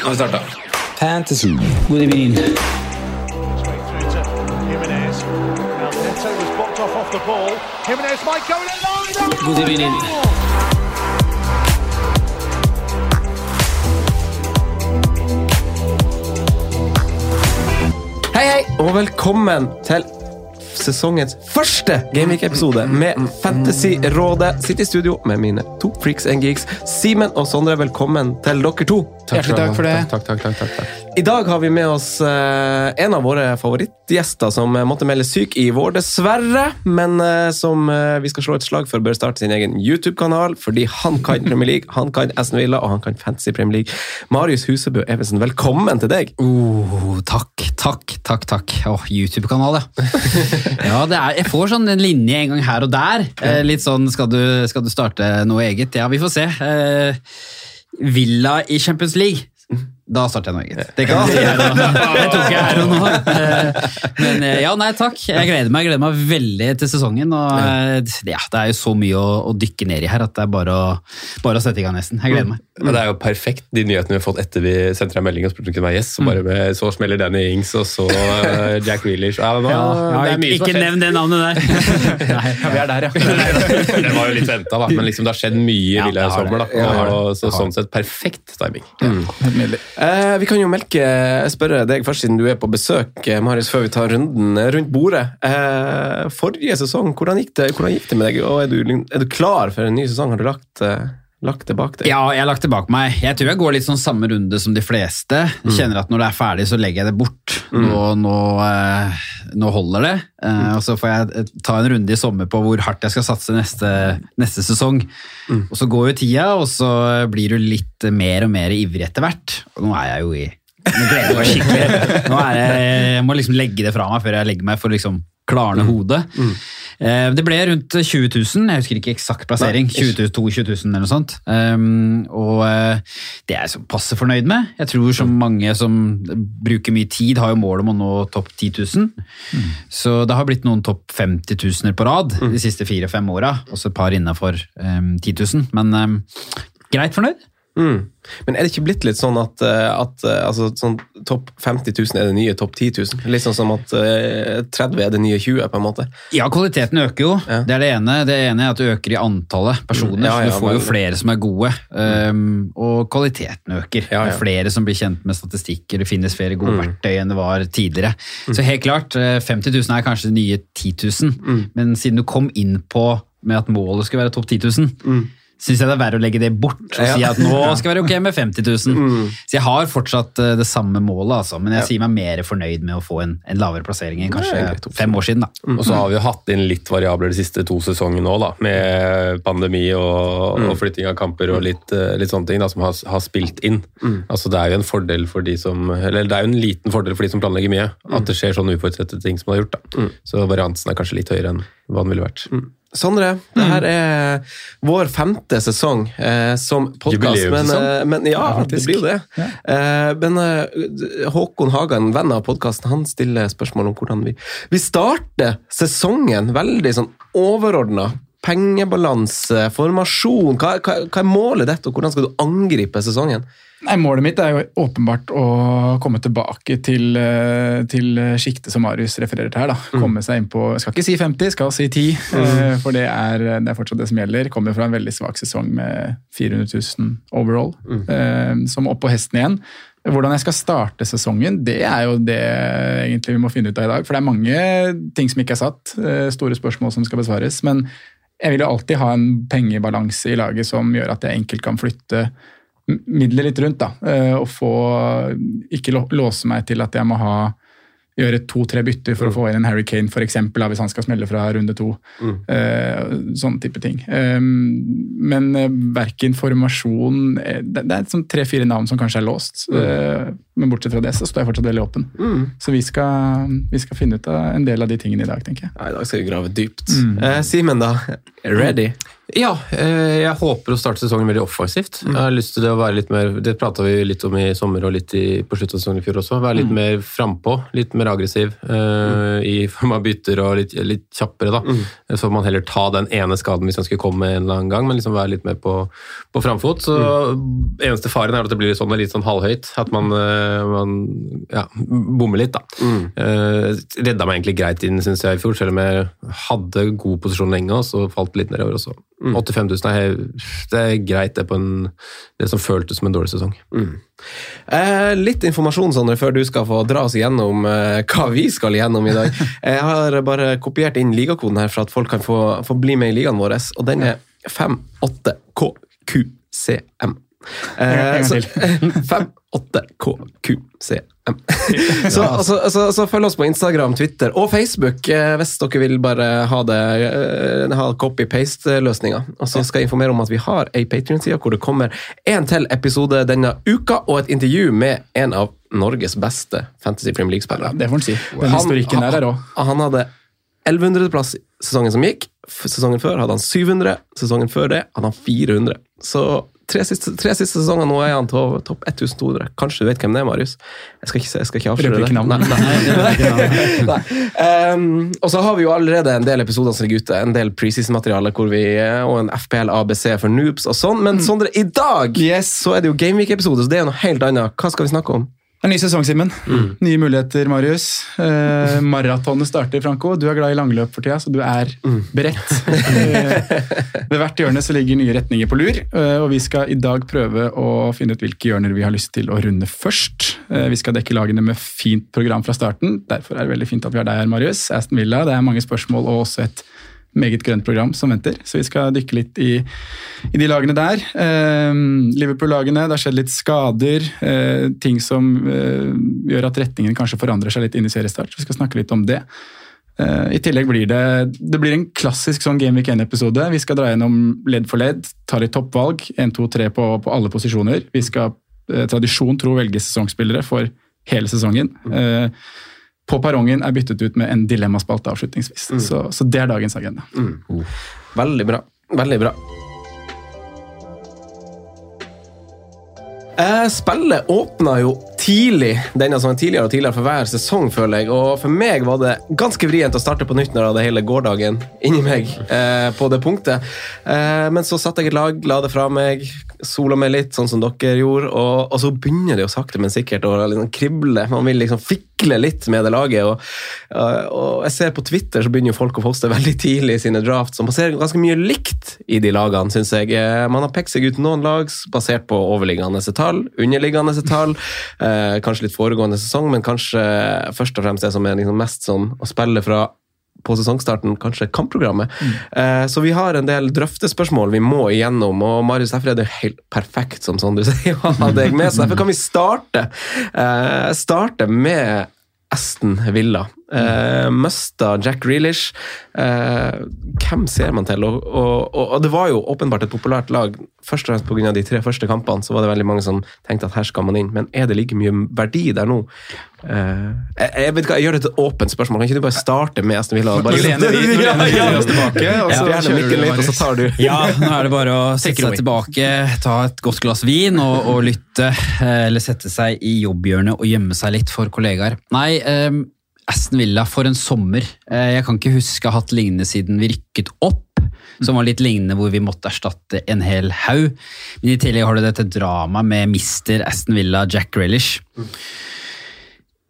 Nå har vi starta. Fantasy. God evening. God evening. Hei, hei, og velkommen til sesongens første Gameweek-episode med Fantasyrådet. Sitter i studio med mine to freaks and geeks. Simen og Sondre, velkommen til dere to. Hjertelig takk for det. Takk, takk, takk, takk, takk. I dag har vi med oss eh, en av våre favorittgjester som eh, måtte melde syk i vår, dessverre. Men eh, som vi skal slå et slag for bør starte sin egen YouTube-kanal, fordi han kan Premier League, han kan Aston Villa og han kan Fantasy Premier League. Marius Husebø Evensen, velkommen til deg. Oh, takk, takk, takk. takk. Åh, YouTube-kanal, ja. ja det er, jeg får sånn en linje en gang her og der. Eh, litt sånn skal du, skal du starte noe eget? Ja, vi får se. Villa i Champions League. Da starter jeg noe eget. Det kan jeg si. Det tok jeg her og nå. Eh, Men eh, ja, nei takk. Jeg gleder meg, jeg gleder meg veldig til sesongen. Og eh, ja, det er jo så mye å, å dykke ned i her at det er bare å, bare å sette i gang nesten. Jeg gleder meg. Men det er jo perfekt, de nyhetene vi har fått etter vi sendte deg melding og spurte om du kunne være gjest. Så bare med, så smeller Danny Ings, og så Jack Reelish Ja, Ja, ikke nevn det navnet der. Nei, ja, vi er der, ja. Det var jo litt venta, da. Men liksom, det har skjedd mye i Villa i sommer. Da. Og, så sånn sett perfekt timing. Mm. Eh, vi kan jo melke, spørre deg først, siden du er på besøk, eh, Marius, før vi tar runden eh, rundt bordet. Eh, forrige sesong, hvordan gikk, det, hvordan gikk det med deg? Og er, du, er du klar for en ny sesong? Har du lagt, eh, lagt det bak deg? Ja, jeg har lagt det bak meg. Jeg tror jeg går litt sånn samme runde som de fleste. Mm. Kjenner at når det er ferdig, så legger jeg det bort. Nå, nå, eh, nå holder det. Eh, Mm. og så får jeg eh, ta en runde i sommer på hvor hardt jeg skal satse neste, neste sesong. Mm. Og så går jo tida, og så blir du litt mer og mer ivrig etter hvert. Og nå er jeg jo i Nå gleder jeg meg skikkelig. Nå er jeg, jeg må liksom legge det fra meg før jeg legger meg for å liksom klarne Mm. hodet. Eh, Det ble rundt 20 000, jeg husker ikke eksakt plassering. Nei, 20 000, 22 000 eller noe sånt. Um, og eh, det er jeg så passe fornøyd med. Jeg tror så mange som bruker mye tid, har jo mål om å nå topp 10 000. Så det har blitt noen topp 50 000 på rad de siste fire-fem åra. Også et par innafor um, 10 000. Men um, greit fornøyd. Mm. Men er det ikke blitt litt sånn at, eh, at eh, altså, sånn, topp 50 000 er det nye topp 10 000? Litt sånn som at uh, 30 er det nye 20, på en måte? Ja, kvaliteten øker jo. Ja. Det er det ene. Det ene er at det øker i antallet personer. Mm, ja, ja, så du får jo flere som er gode. Um, og kvaliteten øker. Det er flere som blir kjent med statistikker, det finnes flere gode Mm. verktøy enn det var tidligere. Så helt klart, eh, 50 000 er kanskje det nye 10 000, Mm. men siden du kom inn på med at målet skulle være topp 10 000, syns jeg det er verre å legge det bort og Mm. Si at nå skal det være ok med 50 000. Mm. Så jeg har fortsatt eh, det samme målet, altså, men jeg sier meg mer fornøyd med å få en, en lavere plassering enn kanskje fem år siden. da. Og så har vi jo hatt inn litt variabler de siste to sesongene òg, med pandemi og, og flytting av kamper og litt, eh, litt sånne ting da, som har, har spilt inn. Altså Det er jo en fordel for de som Eller det er jo en liten fordel for de som planlegger mye, at det skjer sånne uforutsette ting som man har gjort. da. Så variansen er kanskje litt høyere enn hva den ville vært. Sondre, det her er vår femte sesong eh, som podkast. Men, eh, men ja, Ja, det blir jo det. Eh, men eh, Håkon Hagan, venn av podkasten, han stiller spørsmål om hvordan vi Vi starter sesongen veldig sånn overordna. Pengebalanse, formasjon. Hva, hva, hva er målet ditt, og hvordan skal du angripe sesongen? Nei, Målet mitt er jo åpenbart å komme tilbake til, eh, til sjiktet som Marius refererer til her. da. Komme seg inn på skal ikke si 50, skal si 10, mm. for det er, det er fortsatt det som gjelder. Kommer fra en veldig svak sesong med 400 000 overall. mm. Som opp på hesten igjen. Hvordan jeg skal starte sesongen, det er jo det egentlig vi må finne ut av i dag. For det er mange ting som ikke er satt, eh, store spørsmål som skal besvares. Men jeg vil jo alltid ha en pengebalanse i laget som gjør at jeg enkelt kan flytte midler litt rundt. da, eh, Og få ikke låse meg til at jeg må ha gjøre to-tre bytter for å få inn en Harry Kane, for eksempel, hvis han skal smelle fra runde to. Eh, sånne type ting. Um, men uh, verken formasjon eh, Det, det er sånn tre-fire navn som kanskje er låst. Eh, men bortsett fra det så står jeg fortsatt veldig åpen. Så vi skal, vi skal finne ut av en del av de tingene i dag, tenker jeg. Ja, I dag skal vi grave dypt. Eh, Simen, da? Ready? Ja, eh, jeg håper å starte sesongen veldig offensivt. Jeg har lyst til det å være litt mer Det prata vi litt om i sommer og litt i, på slutten av sesongen i fjor også. Være litt mer frampå, litt mer aggressiv uh, i form av bytter og litt, litt kjappere, da. Så får man heller ta den ene skaden hvis den skulle komme en eller annen gang, men liksom være litt mer på, på framfot. Så eneste faren er at det blir sånn, litt sånn halvhøyt. At man, uh, man ja, bommer litt, da. Eh, redda meg egentlig greit inn, syns jeg, i fjor, selv om jeg hadde god posisjon lenge, og så falt litt nedover også. 85 000 er, det er greit, det, på en, det som føltes som en dårlig sesong. Eh, litt informasjon Sandre, før du skal få dra oss igjennom eh, hva vi skal igjennom i dag. Jeg har bare kopiert inn ligakoden her for at folk kan få, få bli med i ligaen vår, og den er 58KQCM. Eh, gang så, til. 58KQCM. så, altså, altså, altså, følg oss på Instagram, Twitter og Facebook eh, hvis dere vil bare ha det eh, ha copy-paste-løsninga. Og så skal jeg informere om at vi har ei Patrion-side hvor det kommer en til episode denne uka, og et intervju med en av Norges beste Fantasy Premier League-spillere. Det får en si. Den Han. Han, han hadde 1100-plass sesongen som gikk. Sesongen før hadde han 700. Sesongen før det hadde han 400. Så tre siste, tre siste sesonger nå er han topp topp 1200. Kanskje du vet hvem det er, Marius? Jeg skal ikke, jeg skal ikke avsløre det. Nei, nei. Nei. Um, og så har vi jo allerede en del episoder som ligger ute. En del preseason-materiale og en FPL ABC for noobs og sånn. Men Sondre, i dag så er det jo Gameweek-episode, så det er noe helt annet. Hva skal vi snakke om? Er ny sesong, Simen. Mm. Nye muligheter, Marius. Eh, maratonet starter, Franco. Du er glad i langløp for tida, så du er Mm. beredt. Eh, ved hvert hjørne så ligger nye retninger på lur, eh, og vi skal i dag prøve å finne ut hvilke hjørner vi har lyst til å runde først. Eh, vi skal dekke lagene med fint program fra starten. Derfor er det veldig fint at vi har deg her, Marius. Aston Villa, det er mange spørsmål og også et meget grønt program som venter, så vi skal dykke litt i, i de lagene der. Eh, Liverpool-lagene, det har skjedd litt skader, eh, ting som eh, gjør at retningen kanskje forandrer seg litt inn i seriestart. Vi skal snakke litt om det. Eh, I tillegg blir det, det blir en klassisk sånn Game Week 1-episode. Vi skal dra gjennom ledd for ledd, ta litt toppvalg, 1, 2, 3 på, på alle posisjoner. Vi skal eh, tradisjon tro velge sesongspillere for hele sesongen. Eh, på perrongen er byttet ut med en dilemmaspalte avslutningsvis. Så, så det er dagens agenda. Veldig bra. Veldig bra. Eh, Spillet åpna jo tidlig denne er tidligere og tidligere for hver sesong, føler jeg. Og for meg var det ganske vrient å starte på nytt når jeg hadde hele gårsdagen inni meg eh, på det punktet. Eh, men så satte jeg et lag, la det fra meg, sola meg litt, sånn som dere gjorde, og, og så begynner det jo sakte, men sikkert å liksom krible. Man vil liksom fikle litt med det laget. Og, eh, og jeg ser på Twitter så begynner jo folk å poste veldig tidlig i sine drafts, og man ser ganske mye likt i de lagene, syns jeg. Eh, Man har pekt seg ut noen lag basert på overliggende tall, underliggende tall, eh, kanskje litt foregående sesong, men kanskje først og fremst det som er liksom mest sånn å spille fra på sesongstarten, kanskje kampprogrammet. Eh, så vi har en del drøftespørsmål vi må igjennom, og Marius, derfor er det helt perfekt, som Sondre sier, å ha deg med. Så derfor kan vi starte, eh, starte med Aston Villa. Eh, Musta Jack Grealish. Uh, hvem ser man til? Og, og, og, og det var jo åpenbart et populært lag. Først og fremst pga. de tre første kampene så var det veldig mange som tenkte at her skal man inn. Men er det like mye verdi der nå? Uh, jeg, jeg vet ikke, jeg gjør det til et åpent spørsmål. Kan ikke du bare starte med Aston Villa? Bare, lene vi- lener oss tilbake, og så ja, kjører mikken du, litt, og så tar du. Ja, nå er det bare å sette seg tilbake, ta et godt glass vin og, og lytte. Eller sette seg i jobbhjørnet og gjemme seg litt for kollegaer. Nei, eh, Aston Villa, for en sommer. Eh, jeg kan ikke huske å ha hatt lignende siden vi rykket opp. Som var litt lignende hvor vi måtte erstatte en hel haug. Men i tillegg har du dette dramaet med mister Aston Villa, Jack Grealish.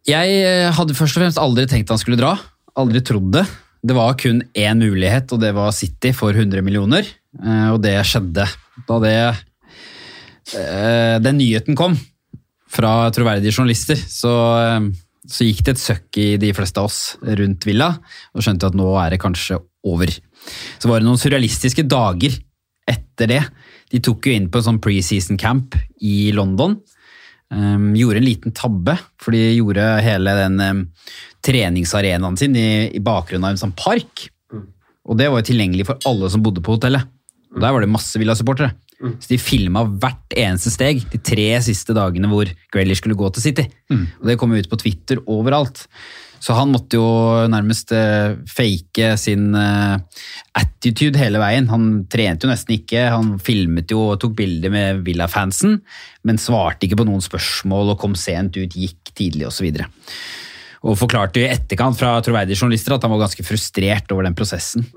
Jeg eh, hadde først og fremst aldri tenkt han skulle dra. Aldri trodd det. Det var kun én mulighet, og det var City for 100 millioner. Eh, Og det skjedde da det, den nyheten kom. fra troverdige journalister, så, så gikk det et søkk i de fleste av oss rundt Villa, og skjønte at nå er det kanskje over. Så var det noen surrealistiske dager etter det. De tok jo inn på en sånn preseason camp i London. Um, gjorde en liten tabbe, for de gjorde hele den um, treningsarenaen sin i, i bakgrunnen av en sånn park. Og det var jo tilgjengelig for alle som bodde på hotellet. Og Der var det masse Villa-supportere. Så de filma hvert eneste steg de tre siste dagene hvor Grealish skulle gå til City. Og Det kom jo ut på Twitter overalt. Så han måtte jo nærmest eh, fake sin eh, attitude hele veien. Han trente jo nesten ikke, han filmet jo og tok bilder med Villa-fansen, men svarte ikke på noen spørsmål og kom sent ut, gikk tidlig osv. Og forklarte i etterkant fra troverdige journalister at han var ganske frustrert over den prosessen.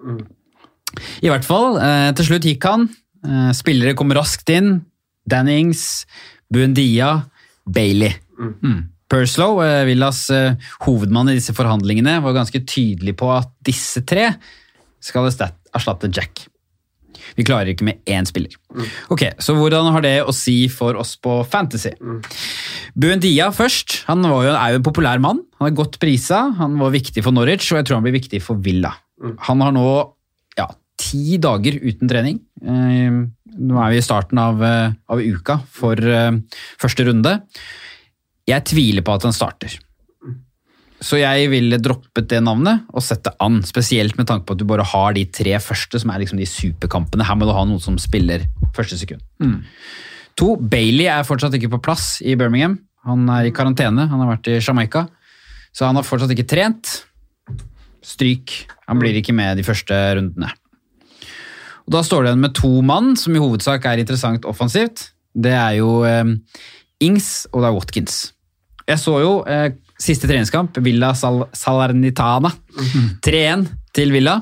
I hvert fall, eh, til slutt gikk han. Eh, Spillere kom raskt inn. Dannings, Buendia, Bailey. Mm. Purslow, eh, Villas eh, hovedmann i disse forhandlingene, var ganske tydelig på at disse tre skal erstat- erstatte Jack. Vi klarer ikke med én spiller. Ok, Så hvordan har det å si for oss på Fantasy? Buendia først. Han var jo, er jo en populær mann. Han er godt prisa. Han var viktig for Norwich, og jeg tror han blir viktig for Villa. Han har nå ti dager uten trening. Eh, Nå er vi i starten av, eh, av uka for eh, første runde. Jeg tviler på at han starter. Så jeg ville droppet det navnet og sette an, spesielt med tanke på at du bare har de tre første, som er liksom de superkampene. Her må du ha noen som spiller første sekund. To, Bailey er fortsatt ikke på plass i Birmingham. Han er i karantene, han har vært i Jamaica. Så han har fortsatt ikke trent. Stryk. Han blir ikke med de første rundene. Og Da står det igjen med to mann, som i hovedsak er interessant offensivt. Det er jo eh, Ings og det er Watkins. Jeg så jo eh, siste treningskamp, Villa Sal Salernitana. 3-1 til Villa.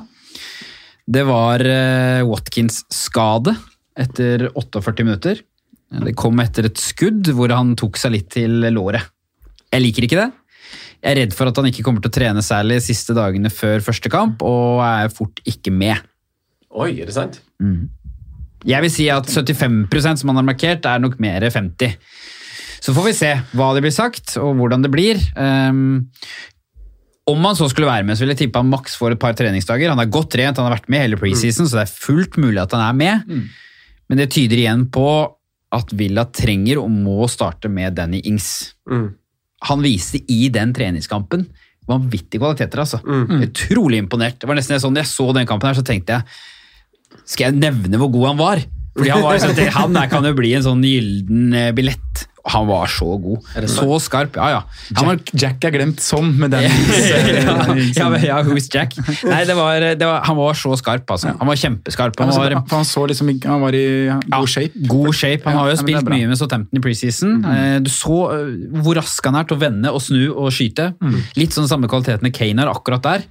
Det var eh, Watkins skade etter 48 minutter. Det kom etter et skudd hvor han tok seg litt til låret. Jeg liker ikke det. Jeg er redd for at han ikke kommer til å trene særlig de siste dagene før første kamp, og er fort ikke med. Oi, er det sant? Jeg vil si at 75% som han har markert, er nok mer 50. Så får vi se hva det blir sagt, og hvordan det blir. Um, om han så skulle være med, så vil jeg tippe han maks får et par treningsdager. Han er godt trent, han har vært med hele preseason, så det er fullt mulig at han er med. Men det tyder igjen på at Villa trenger og må starte med Danny Ings. Han viste i den treningskampen vanvittige kvaliteter, altså. Utrolig imponert. Det var nesten sånn, Da jeg så den kampen her, så tenkte jeg Skal jeg nevne hvor god han var? Fordi Han var sånn, han der kan jo bli en sånn gylden eh, billett. Han var så god. Så skarp. Ja, ja. Han var, Jack, Jack er glemt sånn med den. ja, ja, who's Jack? Nei, det var, det var, han var så skarp, altså. Han var kjempeskarp. Han var, han, han så liksom Han var i god shape. God shape. Han har jo spilt mye med Southampton i preseason. Eh, Du så eh, hvor rask han er til å vende og snu og skyte. Litt sånn samme kvalitetene Kane har akkurat der.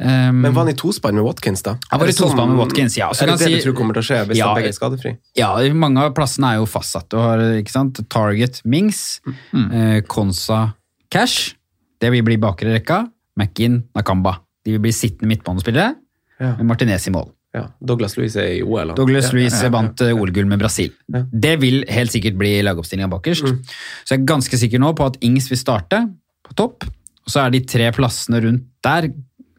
Um, Men var han i tospann med Watkins, da? Han var i sånn- tospann med Watkins, ja. Så er det det si- du tror kommer til å skje hvis Ja, begge er skadefri? Ja, mange av plassene er jo fastsatt. Du har ikke sant? Target Mings, eh, Konsa Cash. Det vil bli bakre rekka. McInn, Nakamba. De vil bli sittende midtbanespillere Ja. med Martinez i mål. Ja. Douglas Louise er i OL. Douglas Ja, ja. vant eh, OL-gull med Brasil. Det vil helt sikkert bli lagoppstillinga bakerst. Så jeg er ganske sikker nå på at Ings vil starte på topp. Og så er de tre plassene rundt der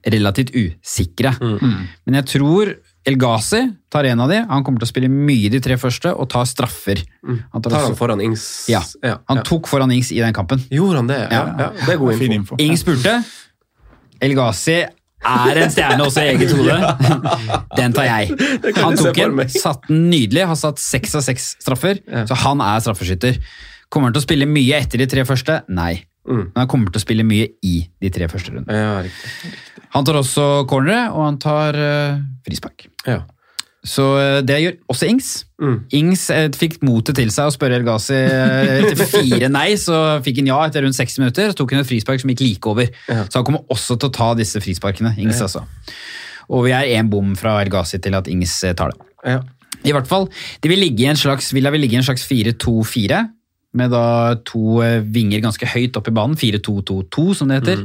relativt usikre. Men jeg tror El Ghazi tar en av de. Han kommer til å spille mye de tre første og tar straffer. Han, tar Tar han foran Ings? Ja. ja. han ja. tok foran Ings i den kampen. Gjorde han det? Ja, Ja. ja. Det er god Fin info. info. Ings spurte. El Ghazi er en stjerne også i eget hode. Den tar jeg. Han tok en, satt den nydelig, har satt seks av seks straffer, så han er straffeskytter. Kommer han til å spille mye etter de tre første? Nei. Mm. Men han kommer til å spille mye i de tre første rundene. Ja, riktig. Han tar også cornere, og han tar uh, frispark. Ja. Så eh, det gjør også Ings. Mm. Ings eh, fikk motet til seg å spørre El Ghazi eh, etter fire nei, så fikk han ja etter rundt 60 minutter. Så tok han et frispark som gikk like over. Ja. Så han kommer også til å ta disse frisparkene. Ings altså. Og vi er én bom fra El Ghazi til at Ings tar det. Ja. I hvert fall, de vil ligge i en slags, Villa vil ligge i en slags 4-2-4, med da to eh, vinger ganske høyt opp i banen, 4-2-2-2 som det heter,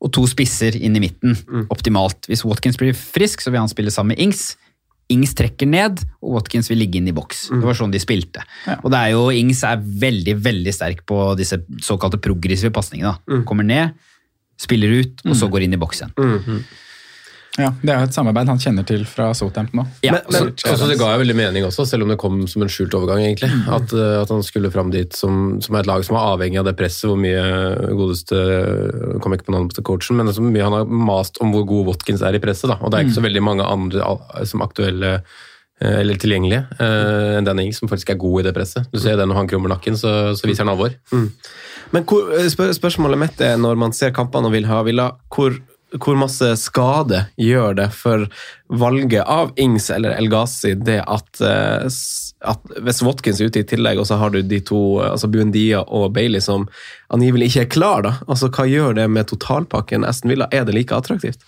og to spisser inn i midten, optimalt. Hvis Watkins blir frisk, så vil han spille sammen med Ings. Ings trekker ned, og Watkins vil ligge inn i boks. Det var sånn de spilte. Og det er jo, Ings er veldig veldig sterk på disse såkalte progressive pasningene. da. Kommer ned, spiller ut, og så går inn i boks igjen. Ja, Det er jo et samarbeid han kjenner til fra Southampton òg. Ja, Men, altså, det ga jo veldig mening også, selv om det kom som en skjult overgang. egentlig, At, eh, at han skulle fram dit som, som er et lag som er avhengig av det presset. Hvor mye godeste kom ikke på navnet på coachen, men så mye han har mast om hvor god Watkins er i presset. da, Og det er ikke så veldig mange andre som aktuelle eh, eller tilgjengelige eh, enn den Ings, som faktisk er god i det presset. Du ser det når han krummer nakken, så, så viser han alvor. Men hvor, eh, spør, spørsmålet mitt er, når man ser kampene og vil ha Villa, hvor, hvor masse skade gjør det for valget av Ings eller El Ghazi det at, eh, at hvis Watkins er ute i tillegg, og så har du de to, eh, altså Buendia og Bailey, som angivelig ikke er klar, da. Altså, hva gjør det med totalpakken Aston Villa? Er det like attraktivt?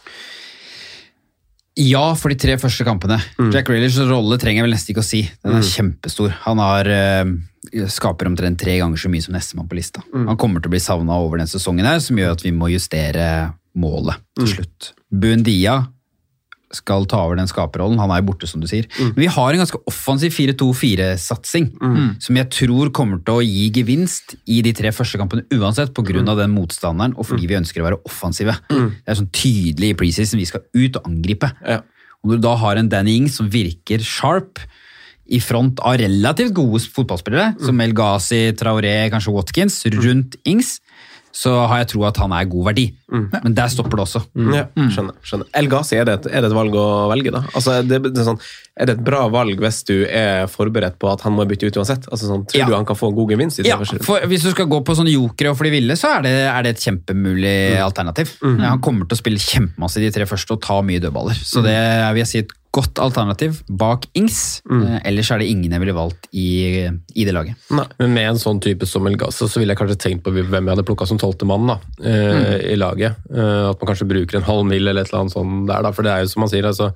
Ja, for de tre første kampene. Jack Reelers rolle trenger jeg vel nesten ikke å si. Den er kjempestor. Han har, uh, skaper omtrent tre ganger så mye som nestemann på lista. Han kommer til å bli savna over den sesongen her, som gjør at vi må justere målet til slutt. Buendia skal ta over den skaperrollen. Han er jo borte, som du sier. Men vi har en ganske offensiv 4-2-4-satsing, som jeg tror kommer til å gi gevinst i de tre første kampene uansett, pga. av den motstanderen og fordi vi ønsker å være offensive. Det er sånn tydelig i preseason. Vi skal ut og angripe. Ja. Og når du da har en Danny Ings som virker sharp, i front av relativt gode fotballspillere, som El Ghazi, Traoré, kanskje Watkins, rundt Ings, så har jeg tro at han er god verdi. Men der stopper det også. Ja, skjønner. skjønner. El Ghazi, er det, er det et valg å velge, da? Altså, det, det er, sånn, er det et bra valg hvis du er forberedt på at han må bytte ut uansett? Altså, sånn, tror Ja. du han kan få god gevinst? i Ja, for Hvis du skal gå på sånne jokere og de ville, så er det, er det et kjempemulig alternativ. Ja, han kommer til å spille kjempemasse i de tre første og ta mye dødballer. Så det er, vil jeg si, et godt alternativ bak Ings. Eh, ellers er det ingen jeg ville valgt i, i det laget. Nei, Men med en sånn type som El Gaza, så ville jeg kanskje tenkt på hvem jeg hadde plukka som tolvte mann da, eh, i laget. Eh, at man kanskje bruker en halv mil eller et eller annet sånt der, da. For det er jo som han sier, altså,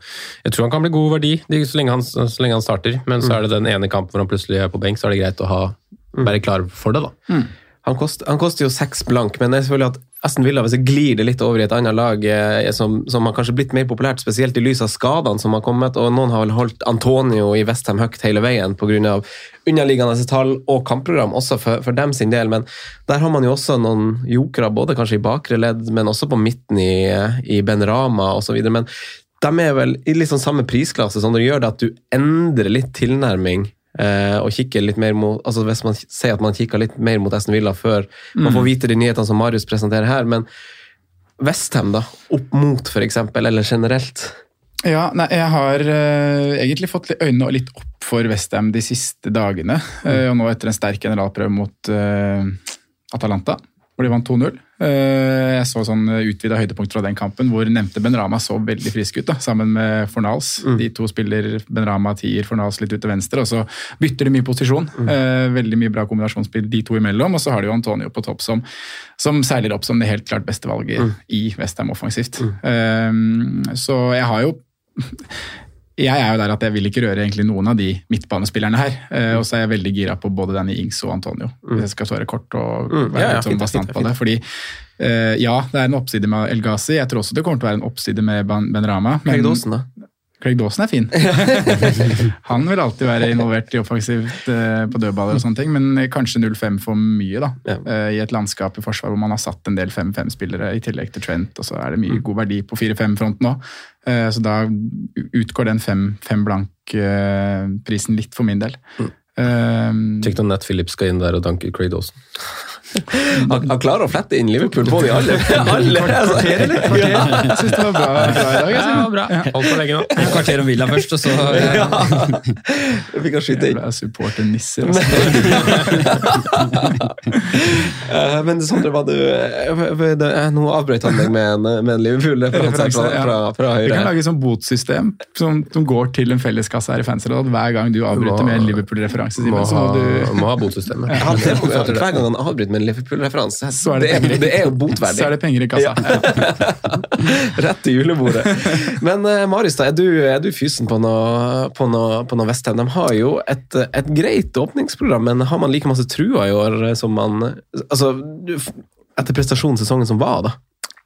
jeg tror han kan bli god verdi så lenge han, så lenge han starter. Men så er det den ene kampen hvor han plutselig er på benk, så er det greit å ha, være klar for det, da. Han, kost, han koster jo seks blank, men det er selvfølgelig at Aston Villa, hvis jeg glir det litt over i et annet lag eh, som, som har kanskje blitt mer populært, spesielt i lys av skadene som har kommet, og noen har vel holdt Antonio i Westham høyt hele veien pga. underliggende tall og kampprogram, også for, for dem sin del, men der har man jo også noen jokere, både kanskje i bakre ledd, men også på midten i, i Ben Rama osv. Men de er vel i sånn samme prisklasse, sånn det gjør det at du endrer litt tilnærming eh, og kikker litt mer mot altså Hvis man sier at man kikker litt mer mot Esten Villa før man får vite de nyhetene som Marius presenterer her, men Westham, da? Opp mot, eksempel, eller generelt? Ja, nei, jeg har uh, egentlig fått litt øynene litt opp for Westham de siste dagene. eh, og nå etter en sterk generalprøve mot uh, Atalanta, hvor de vant 2-0. Eh, jeg så sånn utvida høydepunkt fra den kampen, hvor nevnte Benrama så veldig frisk ut, da, sammen med Fornals. De to spiller Benrama tier, Fornals litt ut til venstre, og så bytter de mye posisjon. Eh, veldig mye bra kombinasjonsspill de to imellom, og så har de jo Antonio på topp som, som seiler opp som det helt klart beste valget i Westham offensivt. Eh, så jeg har jo jeg er jo der at jeg vil ikke røre egentlig noen av de midtbanespillerne her. Eh, og så er jeg veldig gira på både Danny Ings og Antonio. Hvis jeg skal svare kort og Mm, være ja, ja, litt sånn bastant på det. Fordi eh, ja, det er en oppside med El Ghazi. Jeg tror også det kommer til å være en oppside med Ben Rama. men- Dawson, da? Craig Dawson er fin. Han vil alltid være involvert i offensivt eh, på dødballer og sånne ting, men kanskje 0-5 for mye, da. Ja. Eh, I et landskap i forsvar hvor man har satt en del 5-5-spillere i tillegg til Trent, og så er det mye god verdi på 4-5-fronten òg. Så da utgår den 5 blank-prisen litt for min del. Eh, Tenk når Nat Phillips skal inn der og danke Craig Dawson. Han, han klarer å flette inn Liverpool på de alle. alle altså. Kvarter, eller? Kvarter. Jeg syns det var bra, bra i dag. Jeg, Ja, bra. Hold på lenge nå. Et kvarter om Villa først, og så Ja. Det fikk han skyte inn. Jævla supporternisser. Altså. Eh, Men Sondre, var du eh, det- eh, Nå avbrøt han deg med en, med en Liverpool-referanse fra, fra, fra, fra Vi kan lage et sånt botsystem som, som går til en felleskasse her i Fancyråd. Hver gang du avbryter med en Liverpool-referanse, Må Simen, ha, du må ha botsystemet. Ja, hver gang han avbryter med en Liverpool-referanse, Så er det det, er- det er jo så er det penger i kassa. Rett til julebordet. Men uh, Marius, da, er du, er du fysen på noe, på noe, på noe Westham? De har jo et, et greit åpningsprogram, men har man like masse trua i år eh, som man Altså, du- etter prestasjonssesongen som var, da.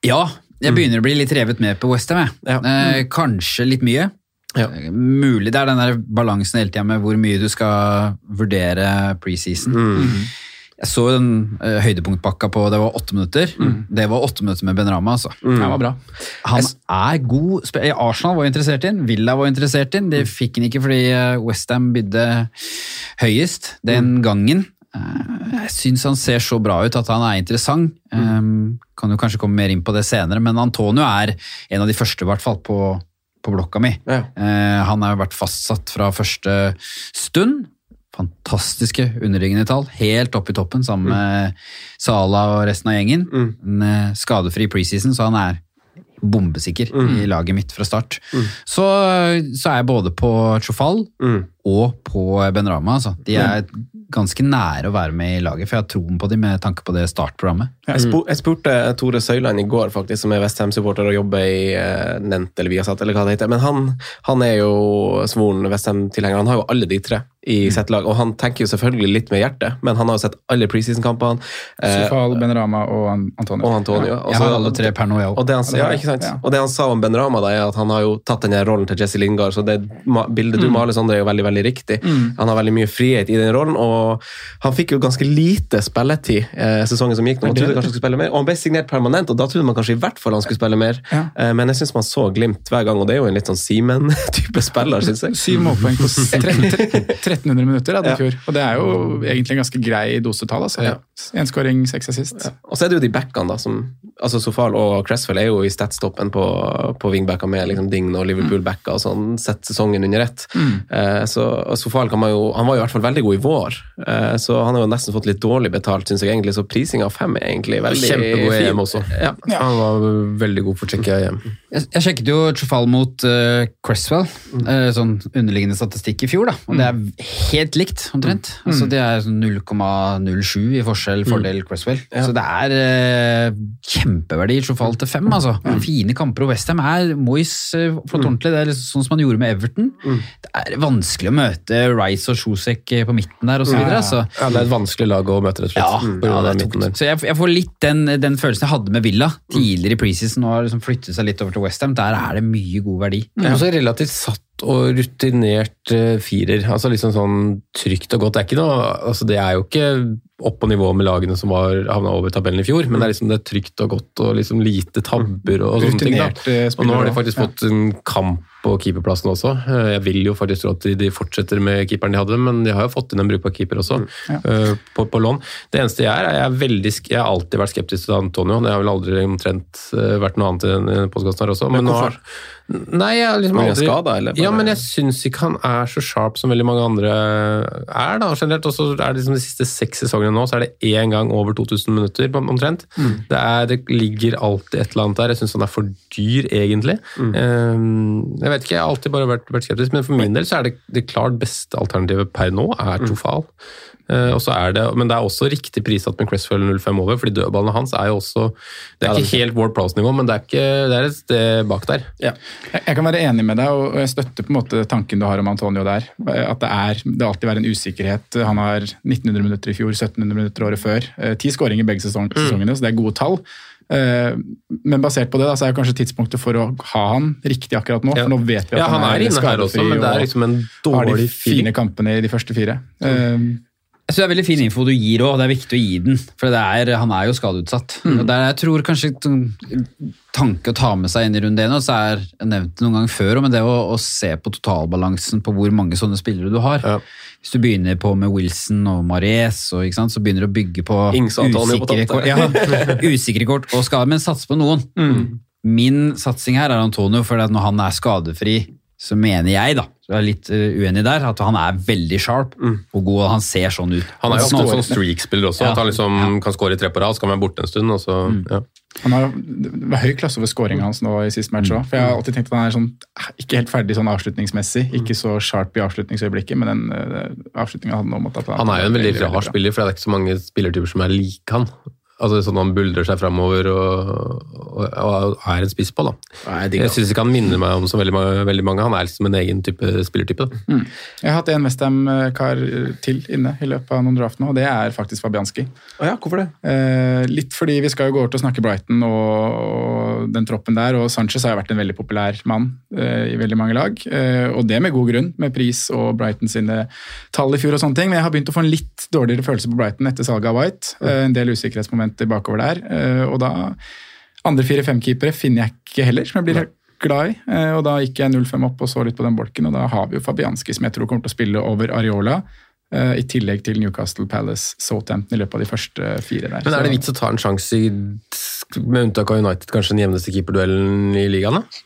Ja, jeg begynner å bli litt revet med på Westham. Ja. Eh, kanskje litt mye. Ja. Mulig det er den der balansen hele tida med hvor mye du skal vurdere preseason. Mm. Jeg så den uh, høydepunktpakka på det var åtte minutter. Det var åtte minutter med Ben Rama. Altså. Mm. Det var bra. Han er god. spiller. Arsenal var interessert i den, Villa var interessert i den. Det fikk han ikke fordi Westham bydde høyest den gangen. Eh, Jeg syns han ser så bra ut at han er interessant. Um, kan jo kanskje komme mer inn på det senere, men Antonio er en av de første i hvert fall på, på blokka mi. Ja. Eh, han har vært fastsatt fra første stund. Fantastiske underliggende tall, helt opp i toppen sammen med Sala og resten av gjengen. En eh, skadefri preseason, så han er bombesikker i laget mitt fra start. Så, så er jeg både på Chofal Mm. og på Ben Rama. Altså. De er ganske nære å være med i laget, for jeg har troen på dem med tanke på det startprogrammet. Jeg, spur, jeg spurte Tore Søyland i går, faktisk, som er Westham-supporter og jobber i eh, Nent eller Viasat, eller hva det heter. Men han, han er jo svoren Westham-tilhenger. Han har jo alle de tre i sitt lag, og han tenker jo selvfølgelig litt med hjertet, men han har jo sett alle preseason-kampene. eh, Sufal, Benrama og Antonio. og Antonio. Jeg har alle tre per nå, jeg Og òg. det, han, ja, ikke sant? Ja. og det han sa om Ben Rama, da, er at han har jo tatt den rollen til Jesse Lingard. Så det bildet du maler, Sondre, er jo veldig veldig riktig. Han har veldig mye frihet i den rollen, og han fikk jo ganske lite spilletid eh, sesongen som gikk. nå. Man trodde kanskje han skulle spille mer, og han ble signert permanent, og da trodde man kanskje i hvert fall han skulle spille mer. Ja. Eh, men jeg syns man så Glimt hver gang, og det er jo en litt sånn Simen-type spiller, syns jeg. Syv målpoeng på 1300 minutter hadde i fjor. Og det er jo egentlig en ganske grei dosetall. Altså. Ja. Én skåring, seks assist. Og så er det jo de backene, da. som altså Sofal og Cresswell er jo i statstoppen på, på wingbacker med liksom Dign og Liverpool-backer og sånn, sett sesongen under ett. Eh, så Sofal kan man jo Han var jo i hvert fall veldig god i vår, eh, så han har jo nesten fått litt dårlig betalt, syns jeg egentlig. Så prisinga av fem er egentlig veldig Kjempegod i. EM også. Ja. Han var veldig god for Tsjekkia hjem. Jeg, jeg sjekket jo Trufal mot uh, Cresswell, eh, sånn underliggende statistikk i fjor, da. Og det er helt likt, omtrent. Altså, det er sånn 0,07 i forskjell, fordel Cresswell. Så det er uh, kjempeverdi i Trufal til fem, altså. Fine kamper, og Westham er Moyes uh, flott ordentlig. Det er liksom sånn som han gjorde med Everton. Det er vanskelig å møte Rice og Sjosek på midten der, osv. Ja, ja. Altså. Ja, det er et vanskelig lag å møte, rett og Ja, slett. Ja, ja, det er tungt. Så jeg, jeg får litt den, den følelsen jeg hadde med Villa tidligere i preseason, Nå har liksom flyttet seg litt over til Westham. Der er det mye god verdi. Også relativt satt og rutinert eh, firer. Altså liksom sånn trygt og godt. Det er, ikke noe, altså det er jo ikke opp på nivå med lagene som var havna over tabellen i fjor, men det er liksom det er trygt og godt og liksom lite tabber og, sånne ting. Da. Og nå har de faktisk Ja. fått en kamp på keeperplassen også. Eh, Jeg vil jo faktisk tro at de- fortsetter med keeperen de hadde, men de har jo fått inn en brukbar keeper også, Ja. eh, på, på lån. Det eneste jeg er, er jeg, er veldig, jeg har alltid vært skeptisk til Antonio. Det har vel aldri omtrent eh, vært noe annet i denne podkasten her også. Men nå har- Nei, jeg har liksom aldri skada, eller bare- Ja, men jeg syns ikke han er så sharp som veldig mange andre er, da, generelt. Og så er det liksom de siste seks sesongene nå, så er det én gang over 2000 minutter, omtrent. omtrent. Det, er, det ligger alltid et eller annet der. Jeg syns han er for dyr, egentlig. Eh, jeg vet ikke, jeg har alltid bare vært, vært skeptisk, men for min del så er det det klart beste alternativet per nå er Trofal. Er det, men det er også riktig prissatt med Cresswell 05 over, fordi dødballene hans er jo også Det er ikke helt Ward Prowse-nivå, men det er, ikke, det er et sted bak der. Jeg, jeg kan være enig med deg, og jeg støtter på en måte tanken du har om Antonio der. At det er det alltid være en usikkerhet. Han har 1900 minutter i fjor, 1700 minutter året før. Eh, Ti skåringer begge sesong, sesongene, så det er gode tall. Eh, Men basert på det da, så er kanskje tidspunktet for å ha han riktig akkurat nå. Ja. For nå vet vi at Ja, han er inne her også, men det er liksom en har de dårlig fine kampene i de første fire. Eh, Jeg synes Det er veldig fin info du gir òg, det er viktig å gi den. For det er, han er jo skadeutsatt. Og det er, jeg tror kanskje sånn tanke å ta med seg inn i runde én, og så er jeg nevnt det noen ganger før, men det å, å se på totalbalansen på hvor mange sånne spillere du har. Ja. Hvis du begynner på med Wilson og Mares, og, ikke sant, så begynner du å bygge på usikre kort, ja, usikre kort og skader, men sats på noen. Min satsing her er Antonio, for når han er skadefri, så mener jeg, da, jeg er litt eh, uenig der, at han er veldig sharp og god, og han ser sånn ut. Han er jo ofte en sånn streak-spiller også, Ja. at han liksom kan skåre i tre på rad, så kan han være borte en stund. og så, ja. Han har høy klasse over scoringa hans nå i siste match òg. For jeg har alltid tenkt at han er sånn, ikke helt ferdig sånn avslutningsmessig. Ikke så sharp i avslutningsøyeblikket, men den uh, avslutninga hadde nå måttet Han er jo en veldig rar spiller, for det er ikke så mange spillertyper som er lik han. Altså sånn Han buldrer seg framover og, og, og er en spiss på. da. Jeg syns ikke han minner meg om så veldig. Veldig mange. Han er liksom en egen type spillertype. da. Mm. Jeg har hatt en Westham-kar til inne i løpet av noen draft nå, og det er faktisk Fabianski. Oh ja, hvorfor det? Eh, litt fordi vi skal jo gå over til å snakke Brighton og, og den troppen der, og Sanchez har jo vært en veldig populær mann eh, i veldig mange lag. Eh, og det med god grunn, med pris og Brighton sine tall i fjor og sånne ting. Men jeg har begynt å få en litt dårligere følelse på Brighton etter salget av White. Eh, en del usikkerhetsmomenter bakover der. eh, og da Andre fire-fem-keepere finner jeg ikke heller, som jeg blir helt glad i. Eh, og da gikk jeg 0-5 opp og så litt på den bolken, og da har vi jo Fabianski, som jeg tror kommer til å spille over Areola. eh, I tillegg til Newcastle Palace, Southampton i løpet av de første fire der. Men er det vits å ta en sjanse, med unntak av United, kanskje den jevneste keeperduellen i ligaen? da?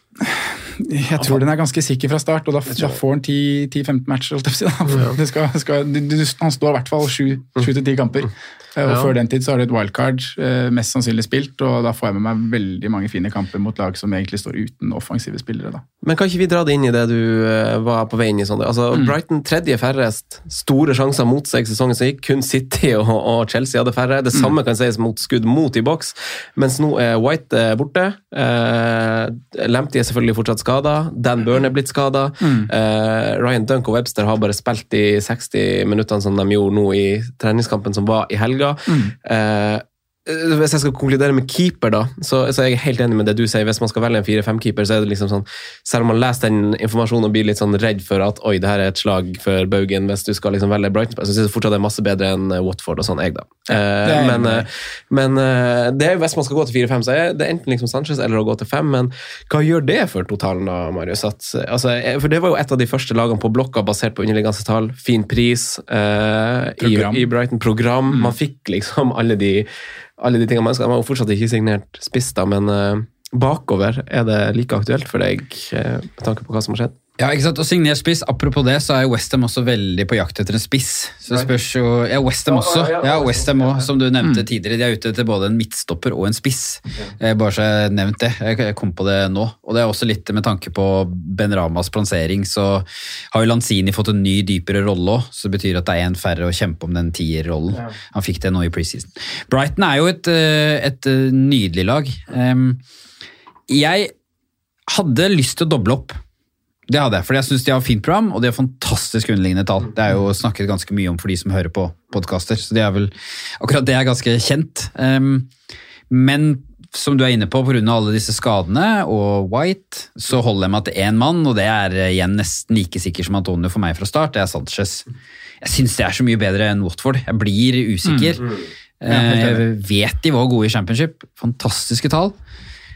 Jeg tror den er ganske sikker fra start, og da, da får han 10-15 matcher. holdt jeg på å si, da. Det skal, skal, du, du, han står i hvert fall 7-10 kamper. Eh, Og Ja. Før den tid så har du et wildcard, eh, mest sannsynlig spilt, og da får jeg med meg veldig mange fine kamper mot lag som egentlig står uten offensive spillere. da. Men kan ikke vi dra det inn i det du eh, var på vei inn i? Sondre? Altså, Brighton tredje færrest, store sjanser mot seg sesongen som gikk. Kun City og, og Chelsea hadde færre. Det samme kan sies mot skudd mot i boks, mens nå er White borte. Eh, Lamptey er selvfølgelig fortsatt skada. Dan Burn er blitt skada. Eh, Ryan Dunk og Webster har bare spilt de 60 minuttene som de gjorde nå i treningskampen som var i helga. Eh, hvis jeg skal konkludere med keeper, da, så, så er jeg helt enig med det du sier. Hvis man skal velge en 4-5-keeper, så er det liksom sånn Selv om man leser den informasjonen og blir litt sånn redd for at oi, det her er et slag for baugen hvis du skal liksom velge Brighton, så syns jeg fortsatt det er masse bedre enn eh, Watford og sånn, jeg, da. det Eh, men eh, men eh, det er, hvis man skal gå til 4-5, så er det enten liksom Sanchez eller å gå til 5. Men hva gjør det for totalen, da, Marius? At, altså, eh, for det var jo et av de første lagene på blokka basert på underliggende tall. Fin pris eh, i, i Brighton-program. Man fikk liksom alle de alle de tingene man ønsker. De har jo fortsatt ikke signert spiss, da, men eh, bakover er det like aktuelt for deg eh, med tanke på hva som har skjedd? Ja, ikke sant? Og signer spiss, Apropos det, så er Westham også veldig på jakt etter en spiss. Så det spørs jo, ja, Westham også. Ja, Westham også, som du nevnte tidligere. De er ute etter både en midtstopper og en spiss. Eh, Bare så jeg nevnte nevnt det. Jeg kom på det nå. Og det er også litt med tanke på Ben Ramas plansering, så har jo Lanzini fått en ny, dypere rolle òg. Så det betyr at det er en færre å kjempe om den tierrollen. Han fikk det nå i preseason. Brighton er jo et, eh, et eh, nydelig lag. Jeg hadde lyst til å doble opp. Det hadde jeg, for jeg syns de har fint program, og de har fantastisk underliggende tall. Det er jo snakket ganske mye om for de som hører på podkaster, så det er vel, akkurat det er ganske kjent. Um, men som du er inne på, pga. alle disse skadene og White, så holder jeg meg til én mann, og det er eh, igjen nesten like sikker som Antonio for meg fra start, det er Sanchez. Jeg syns det er så mye bedre enn Watford. Jeg blir usikker. Mm, mm. Eh, Jeg vet de var gode i championship. Fantastiske tall.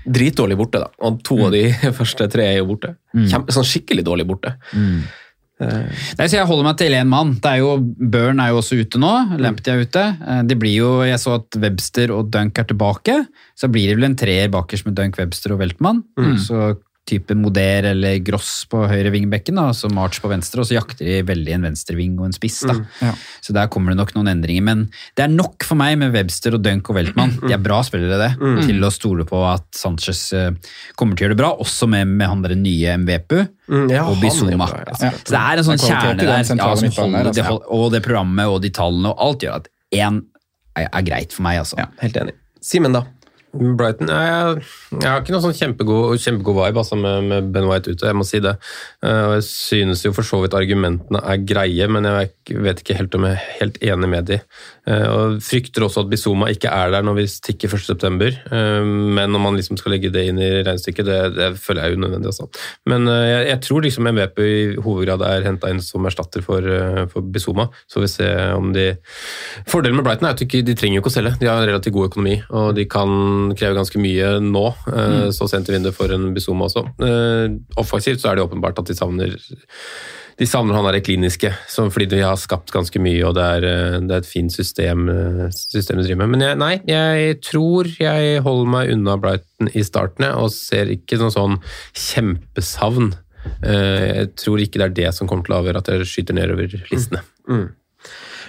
Dritdårlig borte, da. Og to av de første tre er jo borte. Kjempe, sånn skikkelig dårlig borte. Nei, så Jeg holder meg til én mann. Det er jo, Burn er jo også ute nå. Lempty er ute. Eh, Det blir jo, Jeg så at Webster og Dunk er tilbake. Så blir det vel en treer bakerst med Dunk, Webster og Weltmann. Så type Moder eller Gross på høyre vingbekken, da, så March på venstre, og så jakter de veldig en venstreving og en spiss. da. Ja. Så der kommer det nok noen endringer. Men det er nok for meg med Webster og Dunk og Weltmann. De er bra spillere, det. Til å stole på at Sanchez eh, kommer til å gjøre det bra, også med, med han der nye MVPU. Mm, ja, og Bizuma. ja. Så det er en sånn er kjerne der, som holder, der, det altså. hold- og det programmet og de tallene og alt gjør at én er, er greit for meg, altså. Helt enig. Simen, da? Brighton jeg, jeg har ikke noe sånn kjempegod, kjempegod vibe altså, med, med Ben White ute, jeg må si det. Eh, jeg synes jo for så vidt argumentene er greie, men jeg vet ikke helt om jeg er helt enig med de. Eh, og frykter også at Bizuma ikke er der når vi stikker 1.9., uh, men om man liksom skal legge det inn i regnestykket, det, det føler jeg er unødvendig. Altså. Men eh, jeg, jeg tror liksom MVP i hovedgrad er henta inn som erstatter for, for Bizuma, så vi ser om de Fordelen med Brighton er at de, trenger jo ikke å selge, de har relativt god økonomi, og de kan kreve ganske mye nå, Mm. så sent i vinduet for en Bizuma også. Eh, offensivt så er det åpenbart at de savner de savner han der kliniske, fordi de har skapt ganske mye, og det er, eh, det er et fint system, eh, system de driver med. Men jeg, nei, jeg tror jeg holder meg unna Brighton i starten, og ser ikke noe sånn kjempesavn. Eh, Jeg tror ikke det er det som kommer til å avgjøre at jeg skyter nedover listene. Eh,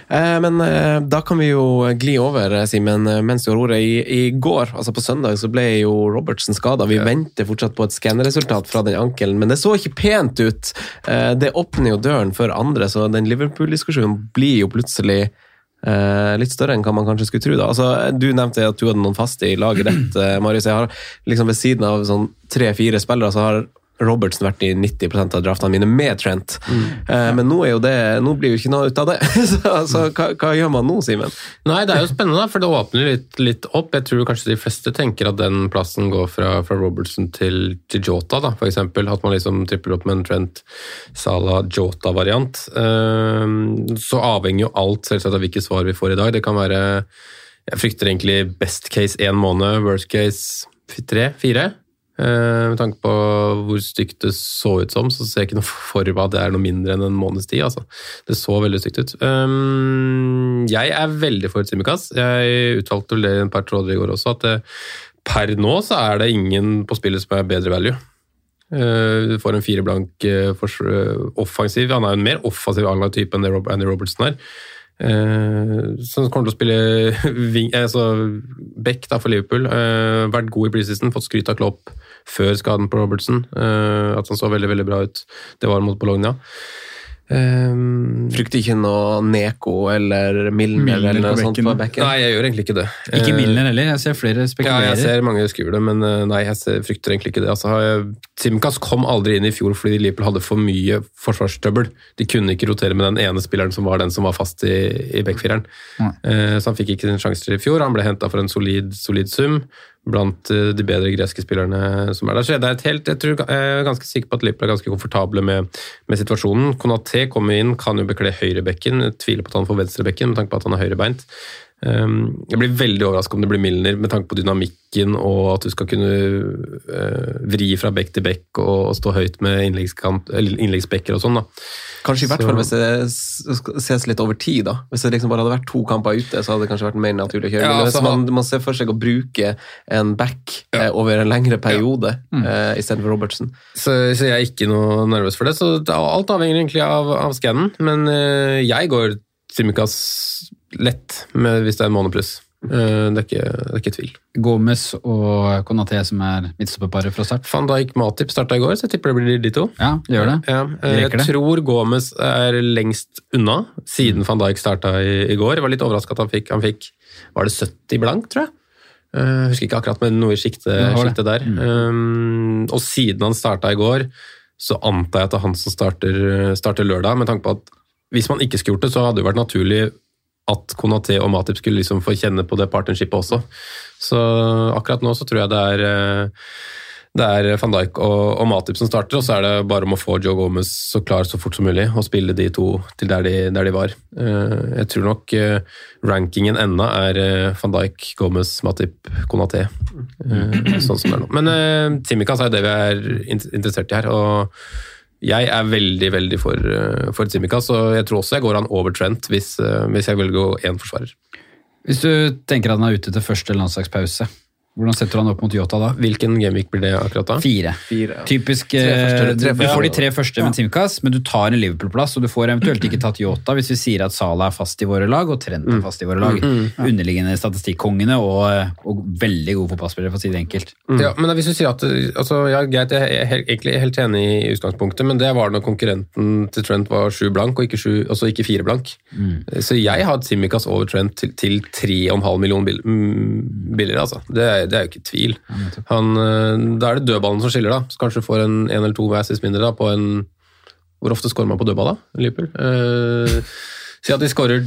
men eh, da kan vi jo gli over, eh, Simen, eh, mens du har ordet. I, I går, altså på søndag, så ble jo Robertsen skada. Vi venter fortsatt på et skanneresultat fra den ankelen, men det så ikke pent ut. Eh, det åpner jo døren for andre, så den Liverpool-diskusjonen blir jo plutselig eh, litt større enn hva man kanskje skulle tro. da. Altså, du nevnte at du hadde noen faste i laget ditt, eh, Marius. Jeg har liksom Ved siden av sånn tre-fire spillere så har Robertsen vært i 90% av draftene mine med Trent. Eh, Men nå, det, nå blir jo ikke noe ut av det. så altså, hva, hva gjør man nå, Simen? Nei, det er jo spennende, for det åpner litt, litt opp. Jeg tror kanskje de fleste tenker at den plassen går fra, fra Robertson til, til Jota, da, eksempel. At man liksom tripper opp med en Trent Sala-Jota-variant. Eh, Så avhenger jo alt selvsagt av hvilke svar vi får i dag. Det kan være Jeg frykter egentlig best case én måned, worst case tre, fire. Eh, med tanke på hvor stygt det så ut som, så ser jeg ikke noe for meg at det er noe mindre enn en måneds tid. Altså. Det så veldig stygt ut. Um, jeg er veldig for Simikaz. Jeg uttalte vel det i en par tråder i går også, at per nå så er det ingen på spillet som er bedre value. Eh, Du får en fire blank eh, fors- offensiv. Han er jo en mer offensiv anlagt type enn det Andy Robertson er. Eh, Som kommer til å spille wing, altså back da, for Liverpool. Uh, vært god i preseason, fått skryt av Klopp før skaden på Robertson. Uh, at han så veldig veldig bra ut. Det var mot Bologna. Um, Frykter ikke noe Neko eller Milner, Milner eller noe sånt på backen? Nei, jeg gjør egentlig ikke det. Ikke Eh, Milner heller, jeg ser flere Ja, spekulerer. jeg ser mange skriver det, men eh, nei, jeg frykter egentlig ikke det. Altså, Simkas kom aldri inn i fjor fordi Liverpool hadde for mye forsvarstrøbbel. De kunne ikke rotere med den ene spilleren som var den som var fast i, i backfireren. Eh, Så han fikk ikke sin sjanse i fjor. Han ble henta for en solid, solid sum blant eh, de bedre greske spillerne som er der. Så det er et helt, jeg, tror, jeg er ganske sikker på at Liverpool er ganske komfortable med, med situasjonen. Konaté kommer inn, kan jo bekle høyrebekken. Tviler på at han får venstrebekken med tanke på at han er høyrebeint. Um, Jeg blir veldig overrasket om det blir Milner med tanke på dynamikken og at du skal kunne eh, vri fra bekk til bekk og stå høyt med innleggsbekker og sånn. da. Kanskje i hvert Så- fall hvis det ses litt over tid. da. Hvis det liksom bare hadde vært to kamper ute, så hadde det kanskje vært mer naturlig å kjøre. Ja, Men hvis altså, man, man ser for seg å bruke en back eh, over en lengre periode Mm. eh, istedenfor Robertsen. Så, så jeg er ikke noe nervøs for det. Så alt avhenger egentlig av, av skannen. Men eh, jeg går Simikaz lett med, hvis det er en måned pluss. Eh, det, er ikke, det er ikke tvil. Gomez og Konaté som er midtstopperparet fra start. Van Dijk Matip starta i går, så jeg tipper det blir de to. Ja, det gjør det. Ja, eh, jeg det. tror Gomez er lengst unna, siden van Dijk starta i, i går. Jeg var litt overraska at han fikk, han fikk Var det 70 blank, tror jeg? Eh, Jeg husker ikke akkurat, men noe i sjiktet der. Um, og siden han starta i går, så antar jeg at det er han som starter, starter lørdag, med tanke på at hvis man ikke skulle gjort det, så hadde det vært naturlig at Konaté og Matip skulle liksom få kjenne på det partnershipet også. Så akkurat nå så tror jeg det er eh, det er van Dijk og, og Matip som starter, og så er det bare om å få Joe Gomez så klar så fort som mulig og spille de to til der de, der de var. Eh, Jeg tror nok eh, rankingen ennå er van Dijk, Gomez, Matip, Konaté. Sånn som det er nå. Men uh, er er det vi er interessert i her. og jeg er veldig veldig for, eh, for Tsimikas, og jeg tror også jeg går han over Trent hvis, eh, hvis jeg velger én forsvarer. Hvis du tenker at han er ute til første landslagspause, hvordan setter du han opp mot Yota da? Hvilken gameweek blir det akkurat da? Fire. Fire, ja. Typisk Tre eh, første- tre Du får de tre første med Simkas, men du tar en Liverpool-plass, og du får eventuelt ikke tatt Yota hvis vi sier at Salah er fast i våre lag, og Trent er fast i våre lag. Underliggende statistikkongene og, og veldig gode fotballspillere, for å si det enkelt. Ja, men hvis du sier at altså, ja, greit, Jeg er helt, egentlig helt enig i utgangspunktet, men det var når konkurrenten til Trent var sju blank, og ikke, sju, altså ikke fire blank. Så jeg har Simkas over Trent til, til 3,5 millioner bill, mm, billigere. Altså. Det, er- det er jo ikke tvil. Han, eh, da er det dødballen som skiller, da. Så kanskje du får en, én eller to assist mindre da, på en Hvor ofte skårer man på dødball, da? Liverpool? Eh, Si at de skårer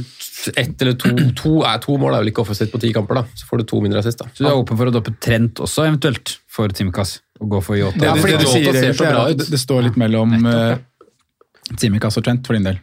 ett eller to, to, er, to mål er vel ikke offensivt på ti kamper, da. Så får du to mindre assist, da. Så du er åpen for å doppe Trent også, eventuelt, for Timikas? Å gå for Yota? Det, fordi det, sier ser så bra ut. det, det står litt mellom uh, Tsimikas og Trent for din del.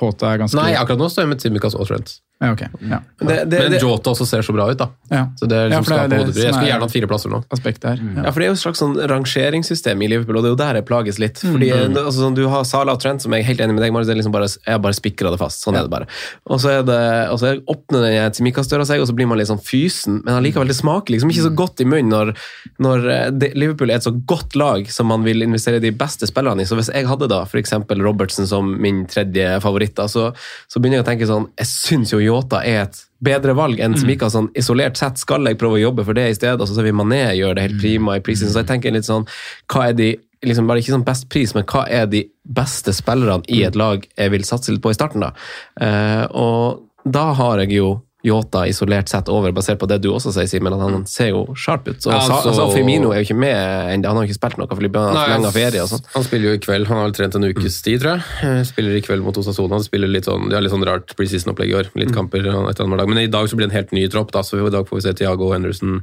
Håta er ganske Nei, akkurat nå står jeg med Timikas og Trent. Ja, okay. Ja. det, det, Men Jota også ser så bra ut, da. Ja. Så det liksom Ja, det det. Jeg skulle er- gjerne hatt fire plasser nå. Aspektet Mm. Ja, for Det er jo et slags sånn rangeringssystem i Liverpool, og det er jo der jeg plages litt. Fordi altså, sånn, Du har Salah og Trent, som jeg er helt enig med deg, Marius, det er liksom bare, jeg bare spikra det fast. Sånn er det bare. Og så, er det, og så åpner den Tsimikas-døra seg, og så blir man litt sånn fysen, men allikevel det smaker liksom ikke så godt i munnen når, når eh, det, Liverpool er et så godt lag som man vil investere de beste spillerne i. Så hvis jeg hadde da f.eks. Robertsen som min tredje favoritt, da, så, så begynner jeg å tenke sånn Jeg syns jo Yota er et bedre valg enn Tsimikas. Sånn, isolert sett skal jeg prøve å jobbe for det i stedet, og så ser vi Mané gjøre det helt prima i prisen. Så jeg tenker litt sånn Hva er de liksom bare ikke sånn best pris, men hva er de beste spillerne i et lag jeg vil satse litt på i starten? da? Eh, og da har jeg jo Yota isolert sett over, basert på det du også sier, Simen, at han ser jo sharp ut. Så altså- altså, Firmino er jo ikke med ennå, han har jo ikke spilt noe fordi han har ferie og sånn. Han spiller jo i kveld, han har vel trent en ukes tid, tror jeg. Eh, Spiller i kveld mot Osasona. Han spiller litt sånn, de har litt sånn rart preseason-opplegg i år. Litt kamper etter annenhver dag. Men i dag så blir det en helt ny tropp, da, så i dag får vi se Thiago Henderson,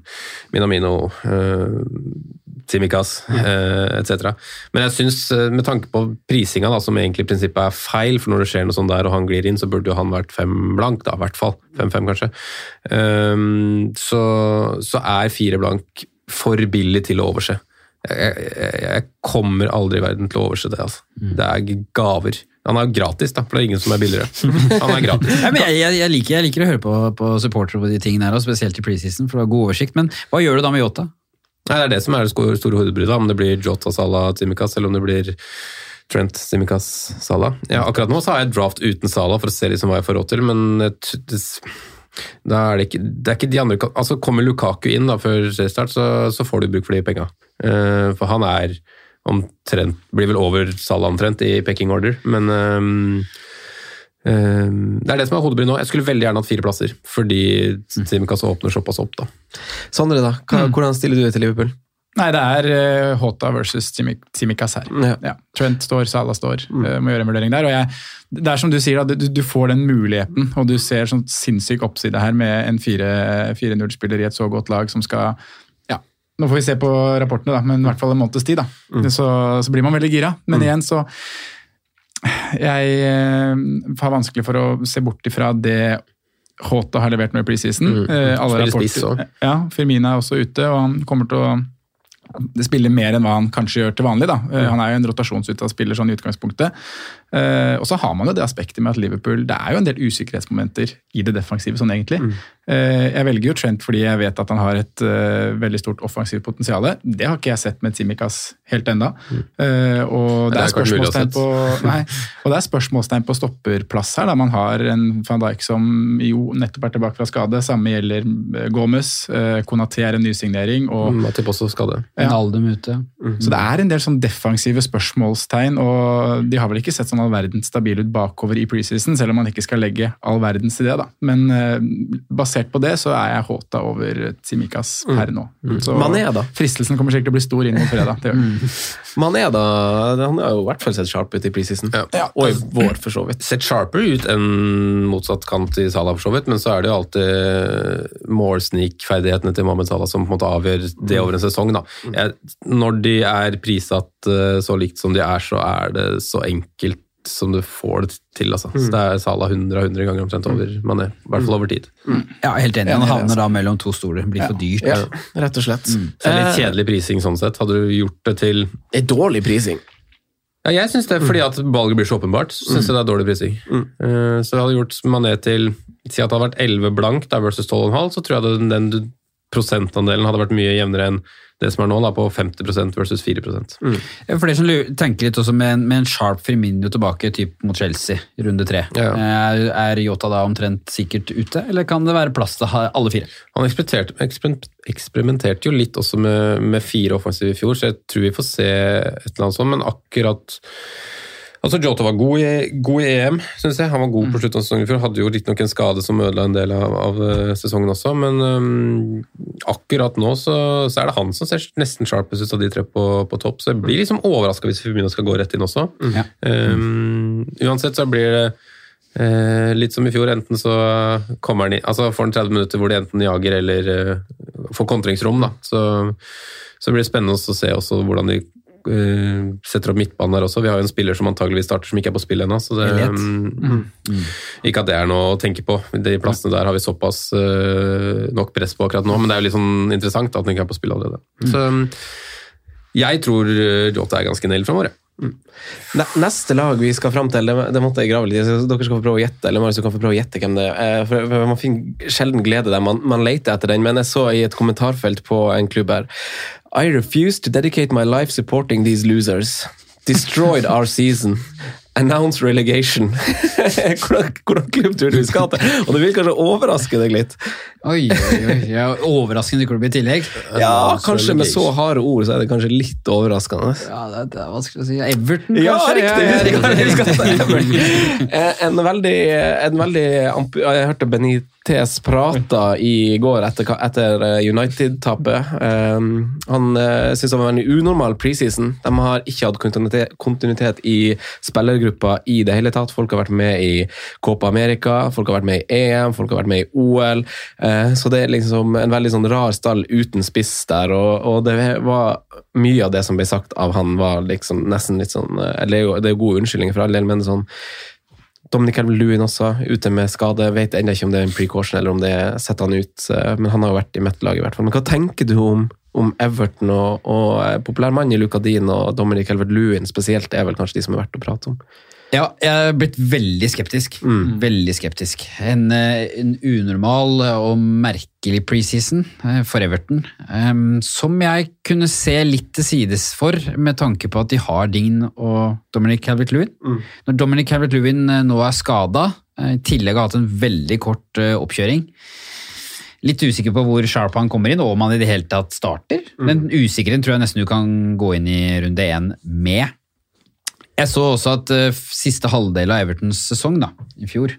Minamino, eh, Timikas eh, etc. Men jeg syns, eh, med tanke på prisinga, da, som egentlig i prinsippet er feil, for når det skjer noe sånt der og han glir inn, så burde jo han vært fem blank, da, i hvert fall. Fem-fem, kanskje. Um, så, så er fire blank for billig til å overse. Jeg, jeg, jeg kommer aldri i verden til å overse det. Altså. Det er gaver. Han er gratis, da, for det er ingen som er billigere. Han er gratis. Ja, men jeg, jeg, jeg, liker, jeg liker å høre på, på supportere på de tingene her, og spesielt i preseason, for du har god oversikt. Men hva gjør du da med Yota? Nei, Det er det som er det store hodebruddet, om det blir Jota Salah Timikas, eller om det blir Trent Timikas Salah. Ja, akkurat nå så har jeg draft uten Salah for å se liksom hva jeg får råd til, men da er det, ikke, det er ikke de andre Altså Kommer Lukaku inn da før start, så, så får du bruk for de penga. Uh, for han er omtrent Blir vel over Salah omtrent i pecking order, men ehm, det er det som er hodebry nå. Jeg skulle veldig gjerne hatt fire plasser, fordi Timikas åpner såpass opp. da. Sondre, da? Hvordan stiller du deg til Liverpool? Nei, det er eh, Hota versus Timi- her. Ja. Trent står, Salah står. Mm. må gjøre en vurdering der. og jeg, Det er som du sier, da, du, du får den muligheten, og du ser sånn sinnssyk oppside her med en 4-0-spiller i et så godt lag som skal ja, Nå får vi se på rapportene, da, men i hvert fall en måneds tid. da. Så, så blir man veldig gira. Men igjen så Jeg eh, har vanskelig for å se bort ifra det Hota har levert nå i preseason. Mm. Eh, alle rapporter- Ja, Firmina er også ute, og han kommer til å det spiller mer enn hva han kanskje gjør til vanlig. da. Eh, Han er jo en rotasjonsutta spiller sånn i utgangspunktet. Eh, og så har man jo det aspektet med at Liverpool Det er jo en del usikkerhetsmomenter i det defensive, sånn egentlig. Eh, jeg velger jo Trent fordi jeg vet at han har et uh, veldig stort offensivt potensial. Det har ikke jeg sett med Simikaz helt enda. Eh, og det er spørsmålstegn på, nei, og det er spørsmålstegn på stopperplass her. da Man har en van Dijk som jo nettopp er tilbake fra skade. Samme gjelder Gomez. Uh, Konaté er en nysignering. og Matip også skade. Ja. Naldum ute. så det er en del sånn defensive spørsmålstegn, og de har vel ikke sett sånn all verdens stabil ut bakover i preseason, selv om man ikke skal legge all verdens i det. da. Men uh, basert på det så er jeg håta over Tsimikas per nå. Så Mané, da? fristelsen kommer sikkert til å bli stor inn mot fredag. Det gjør. Mané, da? Han har jo i hvert fall sett sharp ut i preseason. Ja. Og i vår, for så vidt. Sett sharper ut enn motsatt kant i Salah, for så vidt, men så er det jo alltid more sneak-ferdighetene til Mohammed Salah som på en måte avgjør det over en sesong. Da. Jeg, når de er prissatt eh, så likt som de er, så er det så enkelt som du får det til. Altså. Så det er Sala 100 av 100 ganger omtrent over Mané, i hvert fall over tid. Ja, helt enig. Han havner da mellom to stoler. Blir for dyrt. Ja, rett og slett. Så det er litt kjedelig prising sånn sett. Hadde du gjort det til Det er dårlig prising. Ja, jeg syns det, fordi at valget blir så åpenbart, så syns jeg det er dårlig prising. Eh, Så jeg hadde gjort Mané til Si at det hadde vært 11 blank da versus 12,5, så tror jeg det, den du- prosentandelen hadde vært mye jevnere enn det som er nå, da, på 50% versus 4 mm. For dere som tenker litt også med, en- med en sharp Firmino tilbake typ mot Chelsea runde tre. Ja. Er, er Yota da omtrent sikkert ute, eller kan det være plass til alle fire? Han eksperimenterte, eksper- eksperimenterte jo litt også med, med fire offensive i fjor, så jeg tror vi får se et eller annet sånt, men akkurat Altså, Jota var god i, god i EM, syns jeg. Han var god på slutten av sesongen i fjor. Hadde jo riktignok en skade som ødela en del av, av eh, sesongen også, men um, akkurat nå så, så er det han som ser nesten sharpest ut av de tre på, på topp. Så jeg blir liksom overraska hvis Firmino skal gå rett inn også. Ja. Um, uansett så blir det eh, litt som i fjor. Enten så kommer han i, altså får han 30 minutter hvor de enten jager eller eh, får kontringsrom. Da. Så, så blir det spennende å se også hvordan de setter opp midtbanen der også. Vi har jo en spiller som antageligvis starter som ikke er på spill ennå. Så det, mm, mm, Ikke at det er noe å tenke på. De plassene der har vi såpass uh, nok press på akkurat nå, men det er jo litt sånn interessant at han ikke er på spill allerede. Så jeg tror eh, Jota er ganske nail framover. jeg. Ne- Neste lag vi skal fram til, det, måtte jeg grave litt i. Dere skal få prøve å gjette eller Marius, du kan få prøve å gjette hvem det er. Eh, for Man finner sjelden glede der man, man leter etter den, men jeg så i et kommentarfelt på en klubb her I refuse to dedicate my life supporting these losers. Destroyed our season. Announce relegation. hvordan, hvordan klubb tror du skal til? Og det vil kanskje overraske deg litt. Oi, oi, oi. Ja, overraskende klubb i tillegg. Ja, kanskje med så harde ord så er det kanskje litt overraskende. Ja, det, det er vanskelig å si. Everton, Ja, riktig! Ja, ja, riktig. Eh, En veldig, en veldig Jeg hørte Benitez prata i går etter, etter eh, United-tapet. Um, Han uh, syns det var en unormal preseason. De har ikke hatt kontinuitet, kontinuitet i spillergruppa i det hele tatt. Folk har vært med i Copa America, folk har vært med i EM, folk har vært med i OL. Uh, Så det er liksom en veldig sånn rar stall uten spiss der, og, og det var mye av det som ble sagt av han, var liksom nesten litt sånn eh, Eller det er det er gode unnskyldninger for all del, men sånn Dominic Calvert-Lewin også, ute med skade. Vet ennå ikke om det er en precaution eller om det setter han ut, eh, men han har jo vært i mitt lag i hvert fall. Men hva tenker du om, om Everton og, og populærmannen i Luca Dean og Dominic Elvert Lewin spesielt, er vel kanskje de som er verdt å prate om? Ja, jeg er blitt veldig skeptisk. Veldig skeptisk. En, eh, en unormal og merkelig preseason eh, for Everton, Um, som jeg kunne se litt til sides for, med tanke på at de har Dign og Dominic Calvert-Lewin. Når Dominic Calvert-Lewin eh, nå er skada, i tillegg har hatt en veldig kort oppkjøring, Litt usikker på hvor sharp han kommer inn, og om han i det hele tatt starter. Den usikkerheten tror jeg nesten du kan gå inn i runde én med. Jeg så også at uh, siste halvdel av Evertons sesong da, i fjor,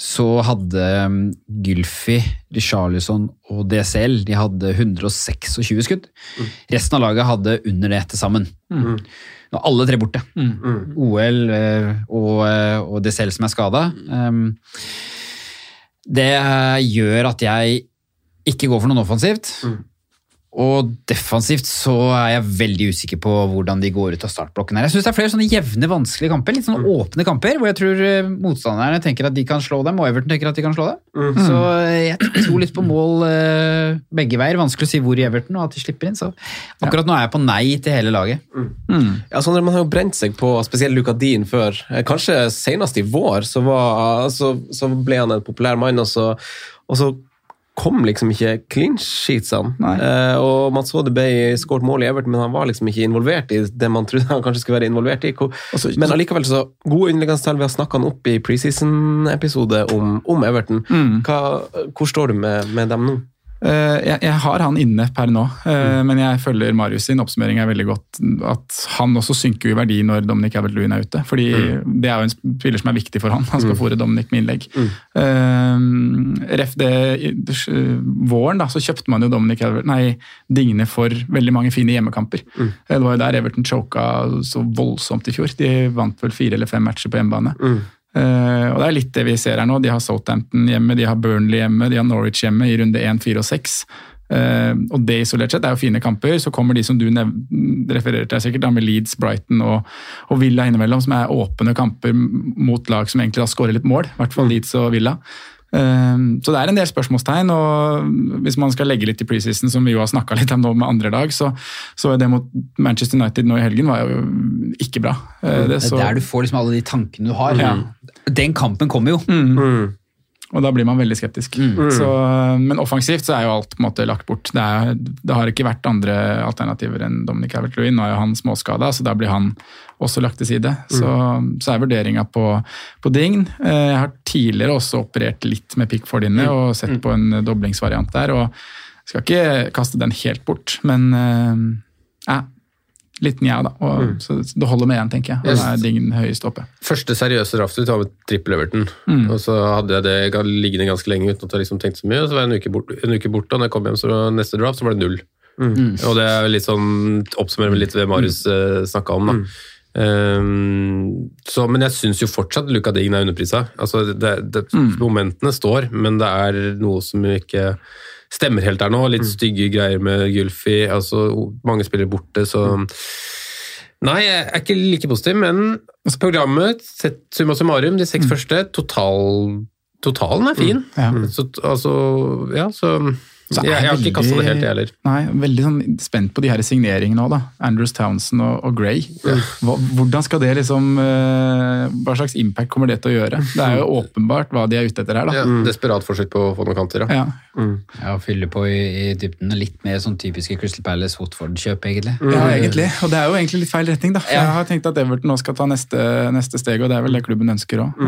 så hadde um, Gylfi, Richarlison og DCL de hadde 126 skudd. Resten av laget hadde under det til sammen. Mm. Nå er alle tre borte. OL uh, og, eh, og DCL som er skada. Um, det eh, gjør at jeg ikke går for noe offensivt. Og defensivt så er jeg veldig usikker på hvordan de går ut av startblokken. her. Jeg synes det er flere sånne jevne, vanskelige kamper. Litt sånne åpne kamper, hvor jeg tror eh, motstanderne tenker at de kan slå dem, og Everton tenker at de kan slå dem. Så eh, jeg tror litt på mål eh, begge veier. Vanskelig å si hvor i Everton, og at de slipper inn. Så akkurat nå er jeg på nei til hele laget. Ja, Sondre, Man har jo brent seg på spesielt Lukadin før. Kanskje senest i vår så, var, så, så ble han en populær mann, og så, og så kom liksom ikke clean sheetsene. Eh, og det ble skåret mål i Everton, men han var liksom ikke involvert i det man trodde han kanskje skulle være involvert i. Hvor- Men allikevel så gode underliggende Vi har snakka han opp i preseason-episode om, om Everton. Hva, hvor står du med, med dem nå? Eh, jeg, jeg har han inne per nå, mm. men jeg følger Marius sin oppsummering er veldig godt. At han også synker i verdi når Dominic Calvert-Lewin er ute. fordi det er jo en spiller som er viktig for han. Han skal fôre Dominic med innlegg. Eh, ref det våren da, så kjøpte man jo Dominic nei, Digne for veldig mange fine hjemmekamper. Eh, Det var jo der Everton choka så voldsomt i fjor. De vant vel fire eller fem matcher på hjemmebane. Eh, og Det er litt det vi ser her nå. De har Southampton hjemme, de har Burnley hjemme, de har Norwich hjemme i runde 1, 4 og 6. Uh, og det isolert sett er jo fine kamper. Så kommer de som du refererer til sikkert, da med Leeds, Brighton og, og Villa innimellom, som er åpne kamper mot lag som egentlig da skårer litt mål. I hvert fall Leeds og Villa. Eh, Så det er en del spørsmålstegn, og hvis man skal legge litt i preseason, som vi jo har snakka litt om nå med andre lag, så, så det mot Manchester United nå i helgen var jo ikke bra. Eh, Det så- er der du får liksom alle de tankene du har. Ja. Den kampen kommer jo. Og da blir man veldig skeptisk. Så, men offensivt så er jo alt på en måte lagt bort. Det, er, det har ikke vært andre alternativer enn Dominic Calvert-Lewin. Nå er jo han småskada, så da blir han også lagt til side. Så, så er vurderinga på, på Dign. Eh, Jeg har tidligere også operert litt med Pickford inne og sett på en doblingsvariant der. og Skal ikke kaste den helt bort, men eh, litt nja, da. Og, Så det holder med én, tenker jeg. Det er din høyeste oppe. Første seriøse draft ut var med trippel Everton. Mm. Og så hadde jeg det liggende ganske lenge uten at jeg liksom tenkte så mye. og Så var jeg en uke, bort, en uke borte, og når jeg kom hjem så var neste draft, så var det null. Og det er litt sånn, oppsummerer litt det Marius uh, snakka om. da. Um, så, men jeg syns jo fortsatt Luca Dign er underprisa. Altså, det, det, Momentene står, men det er noe som ikke stemmer helt der nå. Litt stygge greier med Gylfi. Altså, mange spiller borte, så Nei, jeg er ikke like positiv, men programmet, sett summa summarum, de seks første, total, totalen er fin. Ja. Så, altså, ja, så Så Jeg, jeg har ikke kasta det helt, jeg heller. Nei, veldig sånn spent på de her signeringene òg, da. Andrews Townsend og, og Gray. Hva, hvordan skal det liksom eh, Hva slags impact kommer det til å gjøre? Det er jo åpenbart hva de er ute etter her, da. Ja, Desperat forsøk på å få noen kanter, ja. Ja. Ja, Fylle på i, i dybden. Litt mer sånn typiske Crystal Palace-Watford-kjøp, egentlig. Ja, egentlig. Og det er jo egentlig litt feil retning, da. Jeg har tenkt at Everton nå skal ta neste, neste steg, og det er vel det klubben ønsker òg.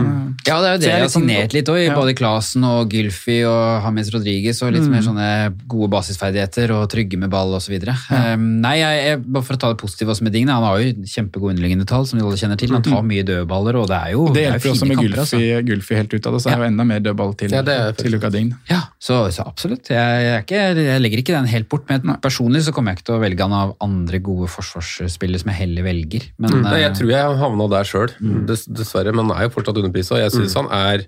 Ja, det er jo det jeg har sånn- signert litt òg, i både Klasen og Gylfi og James Rodriguez, og litt Mm. mer sånne gode basisferdigheter og trygge med ball osv. Um, nei, jeg, jeg, bare for å ta det positive også med Digne, han har jo kjempegode underliggende tall, som vi alle kjenner til. Han tar mye dødballer, og det er jo Det det er hjelper det jo også med kamper, Gulfi, altså. Gulfi helt ut av det, så er jo enda mer dødball til, Ja, det er til Luka Dign. Ja, så, så absolutt. Jeg, jeg, er ikke, jeg legger ikke den helt bort, men personlig så kommer jeg ikke til å velge han av andre gode forsvarsspillere som jeg heller velger. Men, Nei, jeg eh, tror jeg havna der sjøl, dess, dessverre. Men han er jo fortsatt underprisa, jeg syns han er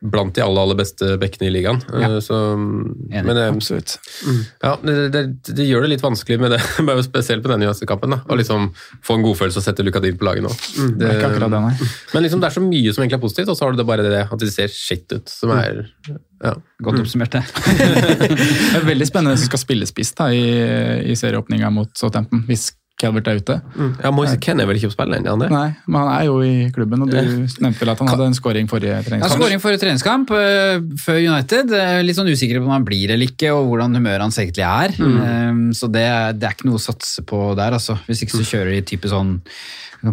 blant de aller aller beste bekkene i ligaen. Ja. Så, Enig. men Absolutt. Mm. ja, det, det, det gjør det litt vanskelig med det, bare spesielt på denne United-kampen. Å liksom få en godfølelse og sette Lukadin på laget nå. Det akkurat det, nei. Men liksom, det er så mye som egentlig er positivt, og så har du det bare det at de ser shit ut, som er ja. Godt oppsummert, det. Det er veldig spennende som skal spille spiss da, i, i serieåpninga mot Southampton, hvis Calvert er ute. Ja, Moise Ken er vel ikke på spillet ennå? Nei, men han er jo i klubben, og du nevnte vel at han hadde en scoring forrige treningskamp? Ja, scoring forrige treningskamp øh, før United. Eh, Litt sånn usikker på om han blir eller ikke, og hvordan humøret hans egentlig er. Eh, Så det, det er ikke noe å satse på der, altså. Hvis ikke så kjører de type sånn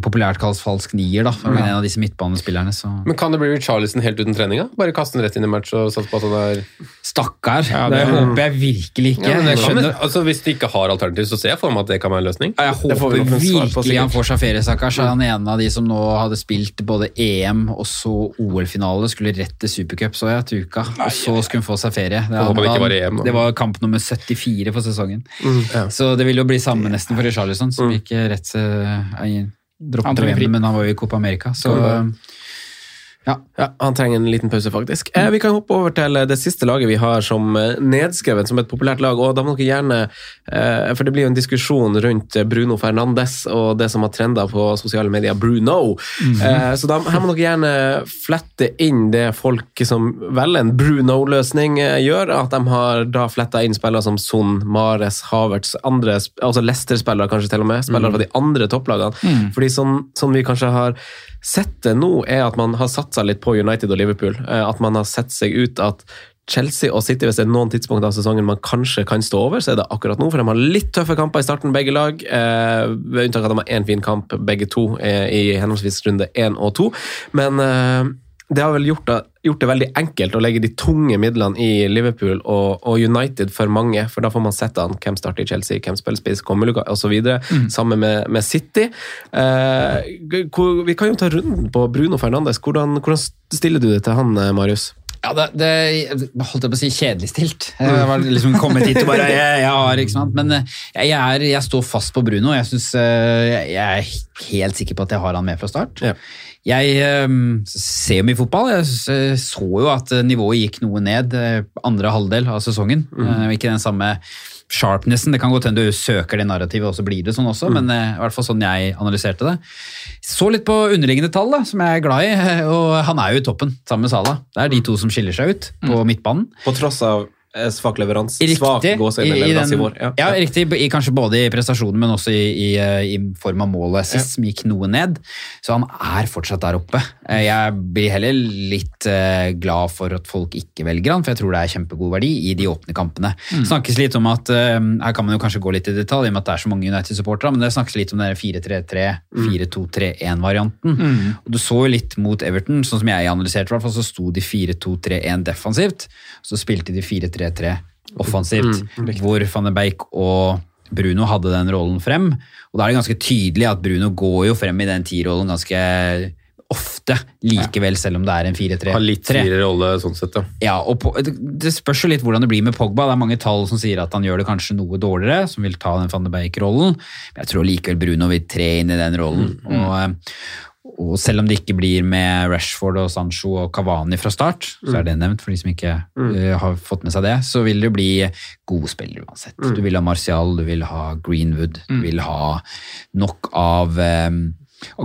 populært kalles falsk nier, da. For En av disse midtbanespillerne, så Men kan det bli Richarlison helt uten treninga? Bare kaste den rett inn i match og satse på at han er Stakkar! Ja, det, det- håper jeg virkelig ikke. ja, jeg kan, altså, Hvis de ikke har alternativ, så ser jeg for meg at det kan være en løsning. Ja, Jeg håper vi virkelig han får seg ferie, stakkars. Han er en av de som nå hadde spilt både EM og så OL-finale, skulle rett til Supercup, så jeg, til uka. Og så skulle han få seg ferie. Det, han, det ikke var EM, det var kamp nummer 74 for sesongen. ja. Så det vil jo bli samme nesten for Richarlison, som gikk rett til droppet. VM, men han var jo i Copa America, så ja. Ja, Han trenger en liten pause, faktisk. Eh, vi kan hoppe over til det siste laget vi har som eh, nedskrevet som et populært lag. og da må dere gjerne, eh, For det blir jo en diskusjon rundt Bruno Fernandes og det som har trenda på sosiale medier, Bruno. eh, så da, her må dere gjerne flette inn det folk som velger en Bruno-løsning, eh, gjør. At de har da fletta inn spillere som Son, Mares, Havertz, andre, altså Leicester-spillere kanskje til og med. Spillere fra de andre topplagene. Fordi sånn, sånn vi kanskje har sett det nå, er at man har satsa litt på United og Liverpool. Eh, At man har sett seg ut at Chelsea og City, hvis det er noen tidspunkt av sesongen man kanskje kan stå over, så er det akkurat nå. For de har litt tøffe kamper i starten, begge lag. Eh, ved unntak av at de har én fin kamp, begge to, eh, i henholdsvis runde én og to. Men eh, det har vel gjort det, gjort det veldig enkelt å legge de tunge midlene i Liverpool og, og United for mange, for da får man sett an hvem starter i Chelsea, hvem spiller spiss, kommer Luka osv. Mm. Sammen med, med City. Eh, hvor, vi kan jo ta runden på Bruno Fernandes. Hvordan, hvordan stiller du det til han, eh, Marius? Ja, det, det holdt jeg på å si kjedelig stilt. Jeg var liksom kommet hit og bare jeg, jeg har, ikke sant? Men eh, jeg, jeg, er, jeg står fast på Bruno. Jeg, synes, eh, jeg, jeg er helt sikker på at jeg har han med fra start. Ja. Jeg eh, ser mye fotball. Jeg eh, så jo at eh, nivået gikk noe ned eh, andre halvdel av sesongen. Mm. Ikke den samme sharpnessen. Det kan godt hende du søker det narrativet, og så blir det sånn også, men eh, i hvert fall sånn jeg analyserte det. Så litt på underliggende tall, da, som jeg er glad i, og han er jo i toppen sammen med Salah. Det er de to som skiller seg ut på midtbanen. På tross av svak leveranse. Svak gåsehud I- i i vår. Ja. ja, riktig. I, kanskje både i prestasjonen, men også i, i, eh, i form av målet sist, som gikk noe ned. Så han er fortsatt der oppe. Eh, Jeg blir heller litt eh, glad for at folk ikke velger han, for jeg tror det er kjempegod verdi i de åpne kampene. snakkes litt om at, eh, Her kan man jo kanskje gå litt i detalj, i og med at det er så mange United-supportere, men det snakkes litt om den 4-3-3, 4-2-3-1-varianten. Og Du så jo litt mot Everton, sånn som jeg analyserte, i hvert fall, så sto de 4-2-3-1 defensivt. Så spilte de 4-3-3 offensivt, hvor van de Beek og Bruno hadde den rollen frem. Og da er det ganske tydelig at Bruno går jo frem i den T-rollen ganske ofte likevel, selv om det er en 4-3. Har litt friere rolle sånn sett, ja. Ja, og på, det, spørs jo litt hvordan det blir med Pogba. Det er mange tall som sier at han gjør det kanskje noe dårligere, som vil ta den van de Beek-rollen. Men jeg tror likevel Bruno vil tre inn i den rollen. Og, eh, og selv om det ikke blir med Rashford og Sancho og Cavani fra start, så er det nevnt for de som ikke uh, har fått med seg det, så vil det bli gode spillere uansett. Du vil ha Martial, du vil ha Greenwood, du vil ha nok av um,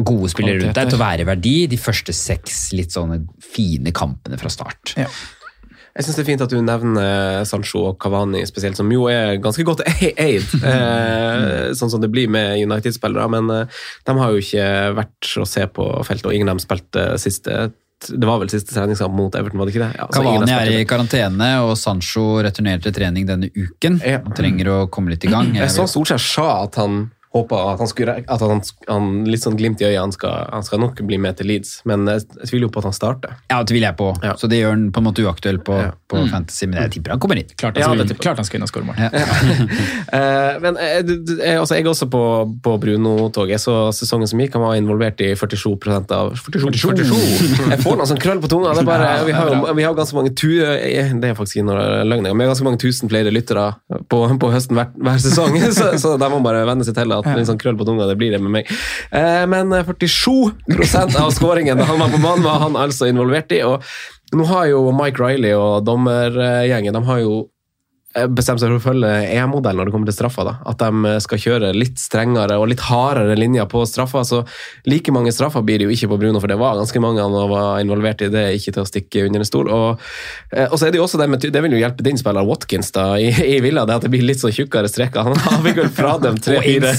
gode spillere rundt deg til å være verdi de første seks litt sånne fine kampene fra start. Ja. Jeg syns det er fint at du nevner Sancho og Cavani spesielt, som jo er ganske godt e- eid, eh, sånn som det blir med United-spillere. Men eh, de har jo ikke vært å se på feltet, og ingen av dem spilte siste det var vel siste treningskamp mot Everton, var det ikke det? Ja, så Cavani har er i karantene, og Sancho returnerer til trening denne uken. Han trenger å komme litt i gang. Jeg så Solskjær sa at han håpa at han skulle at han, han litt sånn glimt i øyet, han skal, han skal nok bli med til Leeds, men jeg, jeg tviler jo på at han starter. Ja, det tviler jeg på. Så det gjør han på en måte uaktuell på, på Mm. Fantasy, men jeg tipper han kommer inn. Klart han ja, klart han skal inn og skåre mål. Eh, men eh, jeg, altså, jeg er også på, på Bruno-toget. Jeg så sesongen som gikk, han var involvert i 47% av 47, 47. Jeg får noe sånn krøll på tunga. Det er bare, vi, har, jo- vi har ganske mange tu, eh, Det er faktisk ikke noe løgn, vi har ganske mange tusen flere lyttere på, på høsten hver, hver sesong, så, så de må bare venne seg til at litt sånn krøll på tunga, det blir det med meg. Eh, men 47% av skåringen da han var på banen, var han altså involvert i. og nå har jo Mike Riley og dommergjengen de har jo eh, bestemt seg for å følge EM-modellen når det kommer til straffa. da. At de eh, skal kjøre litt strengere og litt hardere linjer på straffa. så Like mange straffer blir det jo ikke på Bruno, for det var ganske mange han var involvert i. Det ikke til å stikke under en stol. Og, eh, og så er det jo også det med, det vil jo hjelpe din spiller Watkins da, i, i Villa, det at det blir litt så tjukkere streker. Han har fikk vel fradømt tre-fire.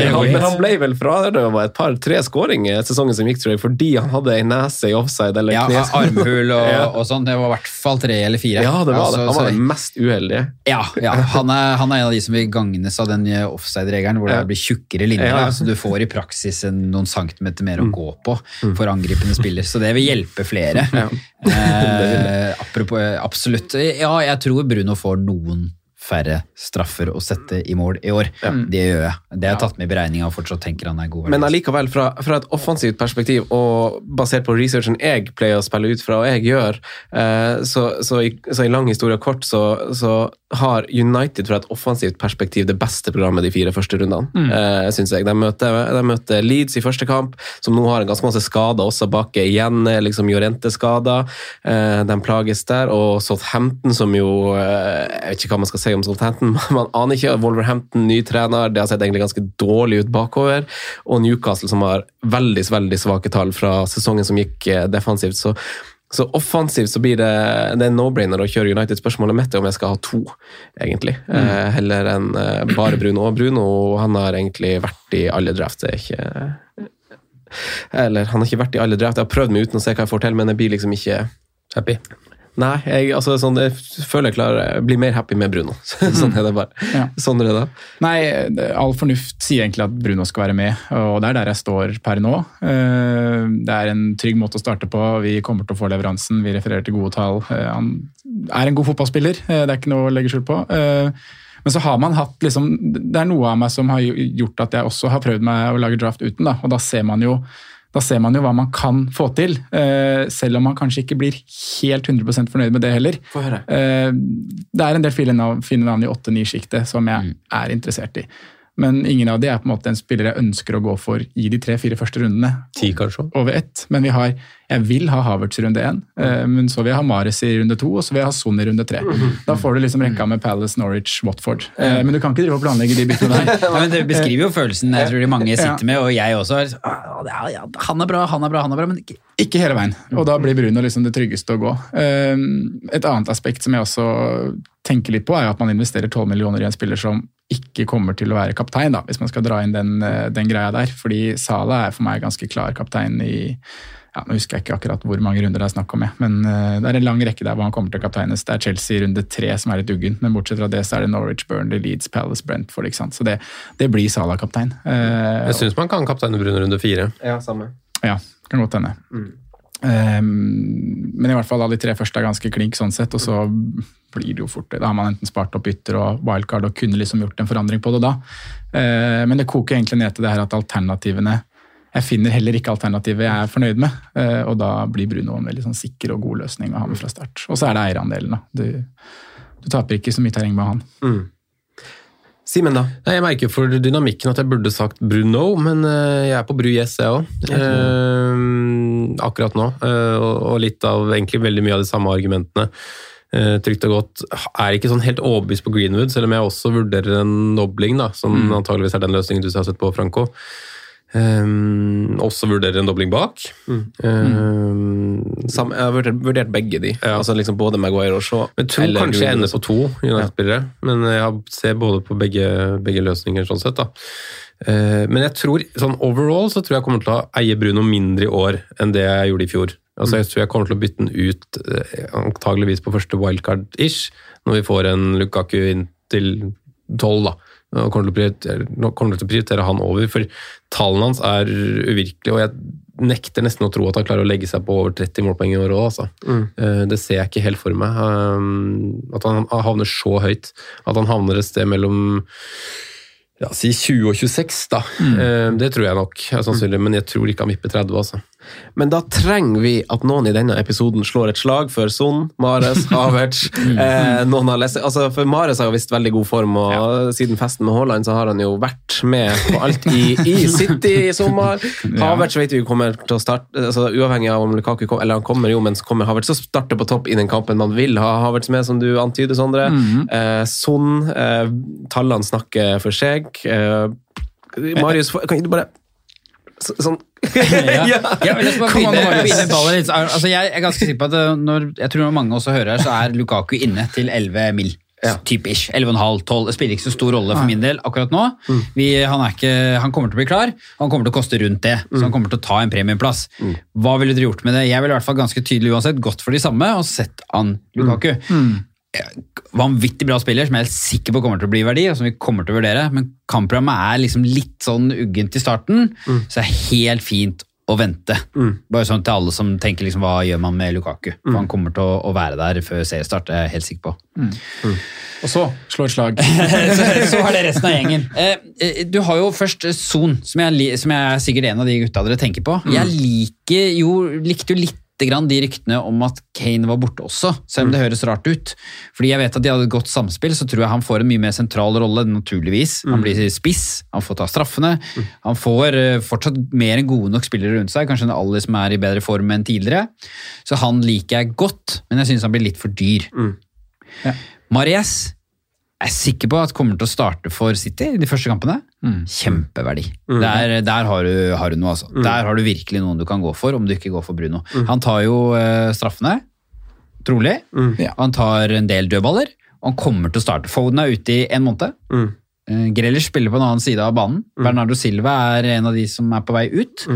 Ja, men han ble vel fradømt et par-tre skåringer sesongen som gikk, tror jeg, fordi han hadde ei nese i offside eller Ja, kne. armhul og, Ja. og sånn. Det var i hvert fall tre eller fire. Ja, det var Altså, det. Han var den mest uheldige. Ja, ja. Han, er, han er en av de som vil gagnes av den offside-regelen, hvor det blir tjukkere linjer. Ja. Så du får i praksis noen centimeter mer å gå på for angripende spiller. Så det vil hjelpe flere. Eh, apropos, eh, absolutt. Ja, jeg tror Bruno får noen færre straffer å sette i mål i år. Det gjør jeg. Det har jeg tatt med i beregninga og fortsatt tenker han er god. Men allikevel, fra, fra et offensivt perspektiv, og basert på researchen jeg pleier å spille ut fra, og jeg gjør, eh, så, så, i, så i lang historie og kort, så, så har United fra et offensivt perspektiv det beste programmet de fire første rundene, Mm. eh, synes jeg. De møter, de møter Leeds i første kamp, som nå har ganske masse skader også bak igjen, eh, liksom Jorente-skader. Eh, de plages der, og Southampton, som jo Jeg vet ikke hva man skal si om Southampton, man aner ikke. Wolverhampton, ny trener, det har sett egentlig ganske dårlig ut bakover. Og Newcastle, som har veldig, veldig svake tall fra sesongen som gikk eh, defensivt. Så, så offensivt så blir det, det er no-brainer å kjøre United. Spørsmålet mitt er om jeg skal ha to, egentlig. Eh, heller enn eh, bare Bruno. Og Bruno han har egentlig vært i alle drafts. Det er ikke Eller han har ikke vært i alle drafts. Jeg har prøvd meg uten å se hva jeg får til, men jeg blir liksom ikke Happy? Nei, jeg, altså, sånn, jeg føler jeg klarer blir mer happy med Bruno. sånn er det bare. Ja. Sånn er det. Nei, all fornuft sier egentlig at Bruno skal være med, og det er der jeg står per nå. Eh, Det er en trygg måte å starte på. Vi kommer til å få leveransen. Vi refererer til gode tall. Eh, Han er en god fotballspiller, eh, det er ikke noe å legge skjul på. Men så har man hatt liksom Det er noe av meg som har gjort at jeg også har prøvd meg å lage draft uten, da. Og da ser man jo da ser man jo hva man kan få til, eh, selv om man kanskje ikke blir helt 100% fornøyd med det heller. Eh, Det er en del fine navn, i 8-9-sjiktet som jeg er interessert i. Men ingen av de er på en måte en spiller jeg ønsker å gå for i de tre-fire første rundene. Ti, kanskje? Over ett. Men vi har, jeg vil ha Havertz i runde én, eh, men så vil jeg ha Mares i runde to, og så vil jeg ha Son i runde tre. Da får du liksom rekka med Palace, Norwich, Watford. Eh, Men du kan ikke drive og planlegge de byttene der. Ja, men Det beskriver jo følelsen jeg tror de mange sitter med, og jeg også. Ah, er- ja, Han er bra, han er bra, han er bra, men ikke Ikke hele veien, og da blir Bruno liksom det tryggeste å gå. Eh, Et annet aspekt som jeg også tenker litt på, er at man investerer 12 millioner i en spiller som ikke kommer til å være kaptein, da, hvis man skal dra inn den, eh, den greia der. Fordi Sala er for meg ganske klar kaptein i ja, Nå husker jeg ikke akkurat hvor mange runder det er snakk om, jeg, men uh, det er en lang rekke der hvor han kommer til å kapteines. Det er Chelsea i runde tre som er litt uggen, men bortsett fra det så er det Norwich, Burnley, Leeds, Palace, Brentford. ikke sant? Så det, det blir Sala kaptein. Uh, Jeg syns man kan kapteine Brun runde fire. Ja, samme. ja, kan godt hende. Ehm, men i hvert fall alle de tre første er ganske klink sånn sett, og så blir det jo fort. Da har man enten spart opp ytter og wildcard og kunne liksom gjort en forandring på det da. Eh, men det koker egentlig ned til det her at alternativene Jeg finner heller ikke alternativet jeg er fornøyd med, eh, og da blir Bruno en veldig sånn sikker og god løsning å ha med fra start. Og så er det eierandelen, da. Du, du taper ikke så mye terreng med han. Simen, da? Nei, Jeg merker for dynamikken at jeg burde sagt Bruno, men eh, jeg er på Bru Yes, jeg òg. akkurat nå. Eh, og, litt av egentlig veldig mye av de samme argumentene. Eh, trygt og godt. Er ikke sånn helt overbevist på Greenwood, selv om jeg også vurderer en dobling, da, som Mm. antageligvis er den løsningen du har sett på, Franco. Um, også vurderer en dobling bak. Um, Sam, jeg har vurdert, vurdert begge de. Altså liksom Både Maguire og Shaw. Jeg tror eller kanskje jeg ender på to United-spillere, men jeg ser både på begge, begge løsninger. sånn sett da. Uh, Men jeg tror, sånn overall så tror jeg kommer til å eie Bruno mindre i år enn det jeg gjorde i fjor. Altså Jeg tror jeg kommer til å bytte den ut eh, antageligvis på første wildcard-ish, når vi får en Lukaku inn til 12 da. Og kommer til, kommer til å prioritere han over, for tallene hans er uvirkelige, og jeg nekter nesten å tro at han klarer å legge seg på over 30 målpoeng i år òg, altså. Mm. Det ser jeg ikke helt for meg. Um, At han havner så høyt. At han havner et sted mellom ja, si 20 og 26, da. Mm. Det tror jeg nok er sannsynlig, men jeg tror ikke han vipper 30, altså. Men da trenger vi at noen i denne episoden slår et slag for Son, Mares, Havertz eh, noen har lest, altså For Mares har jo visst veldig god form, og siden festen med Haaland så har han jo vært med på alt i, i City i sommer. Havertz vet vi kommer til å starte, altså Uavhengig av om Lukaku kommer, eller han kommer jo, men så kommer Havertz til å starte på topp i den kampen man vil ha Havertz med, som du antyder, Sondre. eh, Son, eh, tallene snakker for seg. Eh, Marius, kan ikke du bare så- Sånn ja. Ja, ballet litt. Altså, jeg er ganske sikker på at eh, når, jeg tror mange også hører her, så er Lukaku inne til 11 mil. Typ ish. 11,5-12. Det spiller ikke så stor rolle for min del akkurat nå. Vi, han, er ikke, han kommer til å bli klar, og han kommer til å koste rundt det. Så han kommer til å ta en premieplass. Hva ville dere gjort med det? Jeg ville i hvert fall ganske tydelig uansett gått for de samme og sett an Lukaku. Vanvittig bra spiller som jeg er helt sikker på kommer til å bli verdi, og som vi kommer til å vurdere. Men kampprogrammet er liksom litt sånn uggent i starten, så det er helt fint å vente. Bare sånn til alle som tenker liksom, hva gjør man med Lukaku? For han kommer til å, å være der før seriestart, det er jeg helt sikker på. Og så slå et slag. så, så er det resten av gjengen. Eh, eh, du har jo først Son, som jeg, som jeg er sikkert en av de gutta dere tenker på. Jeg liker jo, likte jo litt grann de ryktene om at Kane var borte også, selv om det høres rart ut. Fordi jeg vet at de hadde et godt samspill, så tror jeg han får en mye mer sentral rolle, naturligvis. Han blir spiss, han får ta straffene. Han får eh, fortsatt mer enn gode nok spillere rundt seg, kanskje en Ali som er i bedre form enn tidligere. Så han liker jeg godt, men jeg synes han blir litt for dyr. Maries er jeg sikker på at kommer til å starte for City de første kampene. Kjempeverdi. Der, der har, du, har du noe, altså. Der har du virkelig noen du kan gå for, om du ikke går for Bruno. Han tar jo eh, straffene, trolig. Ja. Han tar en del dødballer, og han kommer til å starte. Foden er ute i en måned. Eh, Grealish spiller på en annen side av banen. Bernardo Silva er en av de som er på vei ut.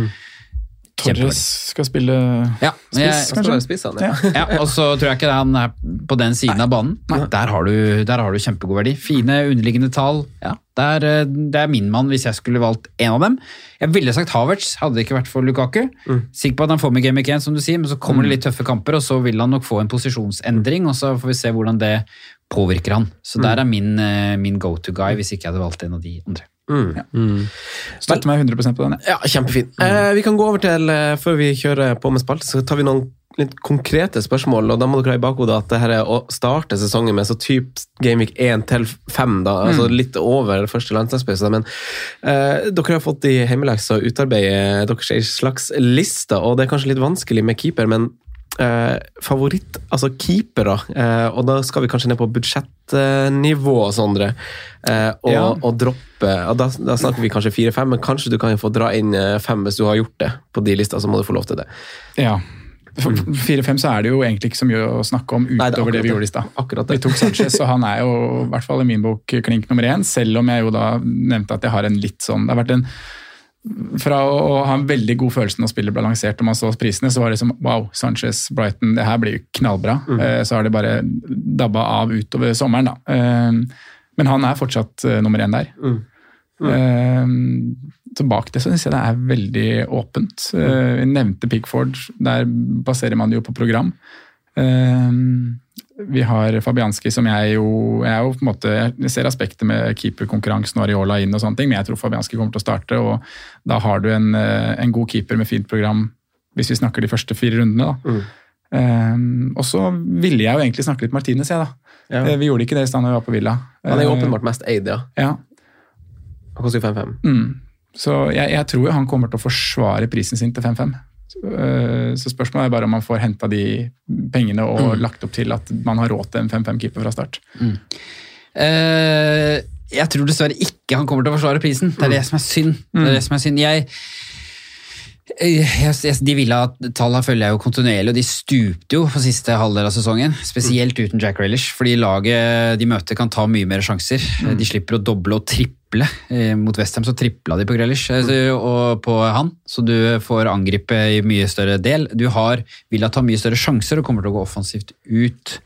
Torres skal spille Ja, spiss, kanskje? Spissene, Ja. ja, og så tror jeg ikke han er på den siden av banen. Der har, du, der har du kjempegod verdi. Fine underliggende tall. Ja, det, er, eh, det er min mann hvis jeg skulle valgt en av dem. Jeg ville sagt Havertz, hadde det ikke vært for Lukaku. Sikker på at han får med Game Week 1, som du sier, men så kommer det litt tøffe kamper, og så vil han nok få en posisjonsendring, og så får vi se hvordan det påvirker han. Så der er min, eh, min go to guy, hvis ikke jeg hadde valgt en av de andre. Støtter meg 100% på den. Ja, kjempefin. Eh, vi kan gå over til, eh, før vi kjører på med spalte, så tar vi noen litt konkrete spørsmål. og Da må dere ha i bakhodet at det her er å starte sesongen med så typ Gameweek 1 til 5, da, altså litt over første landslagspause. Men eh, dere har fått i hjemmeleksa å utarbeide deres slags liste, og det er kanskje litt vanskelig med keeper, men eh, favoritt, altså keepere, eh, og da skal vi kanskje ned på budsjettnivå, Sondre, eh, og, Ja. og droppe og da, da snakker vi kanskje fire-fem, men kanskje du kan få dra inn eh, fem hvis du har gjort det på de lista, så må du få lov til det. Ja. For 4-5 så er det jo egentlig ikke så mye å snakke om Nei, det utover det, vi gjorde i stad. Vi tok Sanchez, og han er jo i hvert fall i min bok klink nummer én, selv om jeg jo da nevnte at jeg har en litt sånn Det har vært en fra å ha en veldig god følelse når spillet ble lansert og man så prisene, så var det som wow, Sanchez, Brighton, det her blir jo knallbra. Mm. Så har det bare dabba av utover sommeren, da. Eh, Men han er fortsatt eh, nummer én der. Eh, Så bak det så synes jeg det er veldig åpent. Eh, Vi nevnte Pickford, der baserer man det jo på program. Vi har Fabianski, som jeg jo Jeg jo på en måte, jeg ser aspektet med keeperkonkurransen og Areola inn, og sånne ting, men jeg tror Fabianski kommer til å starte. og Da har du en, eh, en god keeper med fint program, hvis vi snakker de første fire rundene. da. Eh, og så ville jeg jo egentlig snakke litt Martinez, jeg, da. Ja. Eh, Vi gjorde ikke det i stand da vi var på Villa. Han er jo åpenbart mest eid, ja. Ja, Han koster jo 5-5. Mm. Så jeg, jeg tror jo han kommer til å forsvare prisen sin til 5-5. Så, øh, spørsmålet er bare om man får henta de pengene og lagt opp til at man har råd til en 5-5-keeper fra start. Eh, jeg tror dessverre ikke han kommer til å forsvare prisen. Det er det som er synd. Det er det som er synd. Jeg, jeg, de Villa-tallene følger jeg jo kontinuerlig, og de stupte jo på siste halvdel av sesongen. Spesielt uten Jack Relish, fordi laget de møter kan ta mye mer sjanser. De slipper å doble og triple. Eh, Mot Westham så tripla de på Grealish eh, og på han, så du får angripe i mye større del. Du har Villa ta mye større sjanser og kommer til å gå offensivt ut.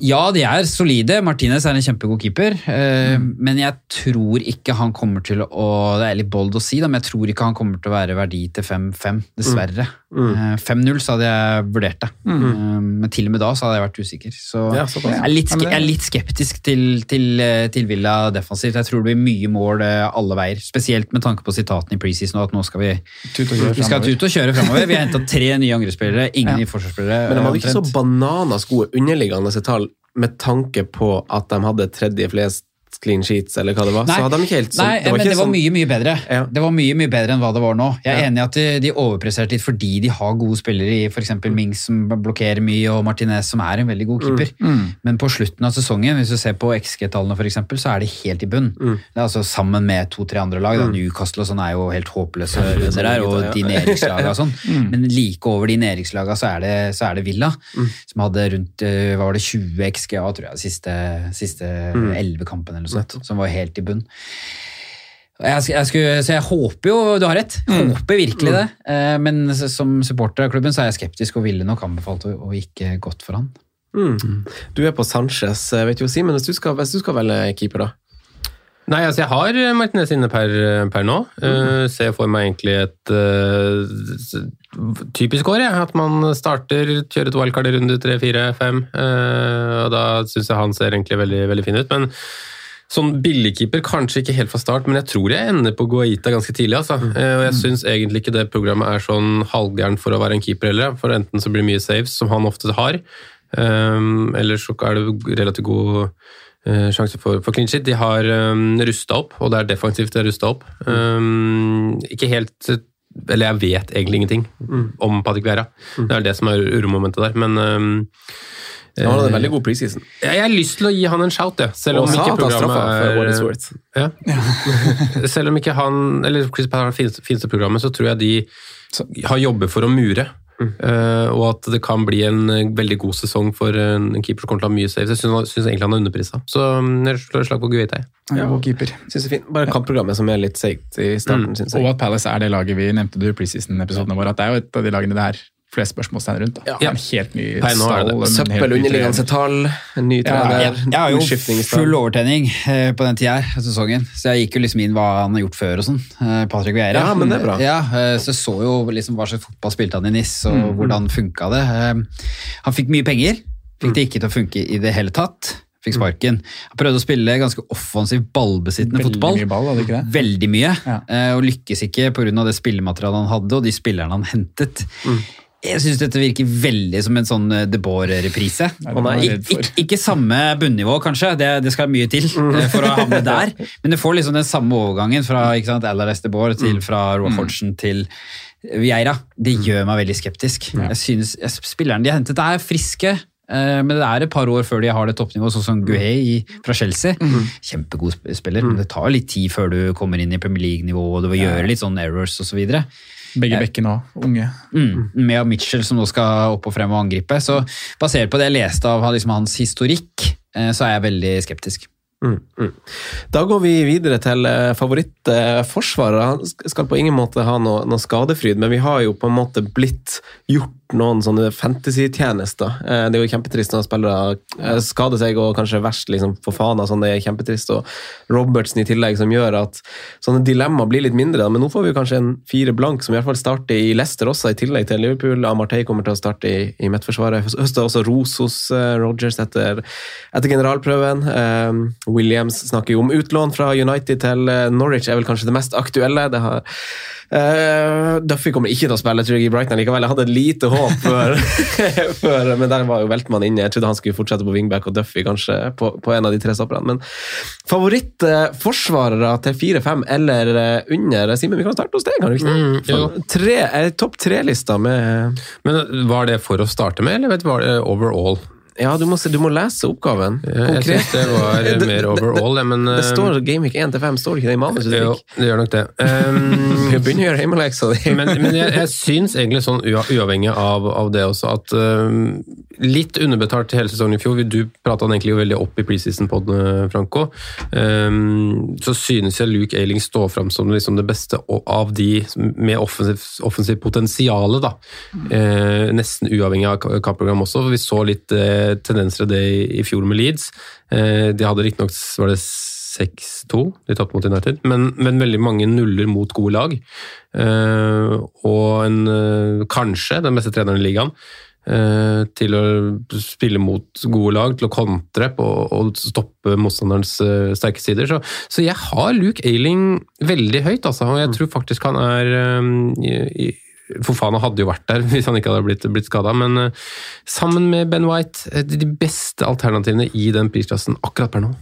Ja, de er solide. Martinez er en kjempegod keeper. Mm. Men jeg tror ikke han kommer til å Det er litt bold å si, da, men jeg tror ikke han kommer til å være verdi til 5-5, dessverre. Mm. Eh, 5-0 så hadde jeg vurdert det. Mm. Eh, Men til og med da så hadde jeg vært usikker. Så Ja, jeg, er litt, Ja, jeg er litt skeptisk til, til, eh, til Villa defensivt. Jeg tror det blir mye mål eh, alle veier. Spesielt med tanke på sitatene i preseason og at nå skal vi vi skal tut og kjøre fremover. Vi har henta tre nye angrepsspillere, ingen nye forsvarsspillere. Men de hadde ikke så bananas gode underliggende tall med tanke på at de hadde tredje flest clean sheets, eller hva det var. Nei, så hadde de ikke helt sånn nei men ikke det var sånn- mye mye bedre. Det var mye mye bedre enn hva det var nå. Jeg er Ja. enig i at de, de overpresterte litt fordi de har gode spillere i f.eks. Mings som blokkerer mye, og Martinez som er en veldig god keeper. Mm. Men på slutten av sesongen, hvis du ser på XG-tallene f.eks., så er de helt i bunn. Det er altså Sammen med to-tre andre lag. Da. Mm. Newcastle og sånn er jo helt håpløse Ja, det er under der, og de nedrykkslaga og sånn. Mm. Men like over de nedrykkslaga så, det- så er det Villa, Mm. som hadde rundt eh, hva var det, 20 XGA, tror jeg, siste, siste Mm. 11 kampene eller noe sånt, som var helt i bunn. Jeg, jeg skulle, så jeg håper jo Du har rett. Mm. Håper virkelig det. Eh, Men som supporter av klubben så er jeg skeptisk og ville nok anbefalt å, å ikke gått for han. Mm. Du er på Sanchez, eh, vet jo Simen, hvis, du skal- hvis du skal velge keeper, da? Nei, altså jeg har Martinez inne per, per nå. Uh, ser for meg egentlig et uh, typisk år, jeg. At man starter, kjører et wildcard i runde tre, fire, fem. Uh, og da syns jeg han ser egentlig veldig, veldig fin ut. Men sånn billigkeeper, kanskje ikke helt fra start, men jeg tror jeg ender på Guaita ganske tidlig. Altså. Eh, og jeg syns egentlig ikke det programmet er sånn halvgærent for å være en keeper heller. For enten så blir det mye saves, som han ofte har, um, eller så er det relativt god eh, sjanse for, for clean shit. De har um, rusta opp, og det er defensivt de har rusta opp. Um, ikke helt Eller jeg vet egentlig ingenting om Patrick Vera. Det er det som er uromomentet der, men um, Han hadde en eh, veldig god preseason. jeg jeg har lyst til å gi han en shout, jeg. Selv om Og ikke programmet er ja. Selv om ikke han, eller Chris Patt har det fineste, programmet, så tror jeg de har jobber for å mure. Uh, og at det kan bli en eh, veldig god sesong for en keeper som kommer til å ha mye saves. Jeg syns syns egentlig han er underprisa. Så mm, jeg slår et slag på Guita. Ja, god keeper. Synes det er fint. Bare kampprogrammet som er litt seigt i starten, Mm. synes Og at Palace er det laget vi nevnte du i preseason-episodene våre, at det er jo et av de lagene det er flest spørsmålstegn rundt. Da. Ja. En helt ny Nei, nå er det det. stall, en Søppel, underliggende tall, en ny Ja, trener, Jeg, jeg har jo full overtenning eh, på den tida her, av sesongen, så jeg gikk jo liksom inn hva han har gjort før og sånn. Eh, Patrick Vieira. Ja, men det er bra. Ja, eh, så jeg så jo liksom hva slags fotball spilte han i NIS, og Mm, hvordan funka det. Han fikk mye penger, fikk Mm. det ikke til å funke i det hele tatt. Fikk sparken. Han prøvde å spille ganske offensiv, ballbesittende Veldig fotball. mye ball, hadde ikke det? Veldig mye, Ja. og lykkes ikke pga. det spillematerialet han hadde og de spillerne han hentet. Mm. Jeg syns dette virker veldig som en sånn eh, De Boer-reprise. Ik ikke, ikke samme bunnivå, kanskje, det, det skal mye til eh, for å havne der. Men du får liksom den samme overgangen fra ikke sant, Alares de Boer til fra Roar Fortsen til Vieira. Det gjør meg veldig skeptisk. Jeg synes, jeg, Spillerne de har hentet, er friske. eh, Men det er et par år før de har det toppnivået, sånn som Guhei fra Chelsea. Kjempegod spiller, men det tar litt tid før du kommer inn i Premier League-nivå og du vil gjøre litt sånn errors osv. Begge bekkene òg, unge. Mm, med Mitchell som nå skal opp og frem og angripe. Så basert på det jeg leste av liksom, hans historikk, eh, så er jeg veldig skeptisk. Mm, mm. Da går vi videre til eh, favorittforsvarer. Han skal på ingen måte ha noe, noe skadefryd, men vi har jo på en måte blitt gjort noen sånne fantasy-tjenester. Eh, Det er jo kjempetrist når spillere eh, skader seg og kanskje verst liksom for faen sånn, det er kjempetrist. Og Robertsen i tillegg som gjør at sånne dilemmaer blir litt mindre. Men nå får vi kanskje en fire blank som i hvert fall starter i Leicester også, i tillegg til Liverpool. Amartey kommer til å starte i, i midtforsvaret. Høster også ros hos Rogers Rodgers etter, etter generalprøven. Eh, Williams snakker jo om utlån fra United til eh, Norwich, er vel kanskje det mest aktuelle. Det har, eh, Duffy kommer ikke til å spille tror jeg, i Brighton likevel. Jeg hadde et lite håp før, før men der var jo Veltmann inne. Jeg trodde han skulle fortsette på wingback og Duffy kanskje på, på en av de tre stopperne. Men favorittforsvarere til 4-5 eller eh, under Simen, vi kan starte hos deg, kan du ikke det? Mm, tre, eh, Topp tre-lista med Men var det for å starte med, eller vet du, var det overall? Ja, du må, se, du må lese oppgaven. Jeg syns det var mer det- overall, det, men Det eh, står Gameweek 1-5, står det ikke det i manuset? Jo, det gjør nok det. Um, Vi begynner å gjøre hjemmeleksa di. men, men jeg, jeg syns egentlig sånn uavhengig av, av det også, at um, litt underbetalt hele sesongen i fjor, du prata egentlig jo veldig opp i preseason-poden, Franco, um, så synes jeg Luke Ailing står fram som liksom det beste av de med offensiv, offensiv potensial, da. Uh, nesten uavhengig av ka- kampprogram også. Vi så litt eh, tendenser av det i, i fjor med Leeds. Eh, de hadde riktignok var det 6-2, de tapte mot United, men, men veldig mange nuller mot gode lag. Eh, og en, eh, kanskje den beste treneren i ligaen. eh, til å spille mot gode lag, til å kontre på og stoppe motstanderens sterke sider. Så, så jeg har Luke Ailing veldig høyt, altså, og jeg tror faktisk han er i, i, Fofana hadde jo vært der hvis han ikke hadde blitt, blitt skada, men eh, sammen med Ben White, de beste alternativene i den prisklassen akkurat per nå.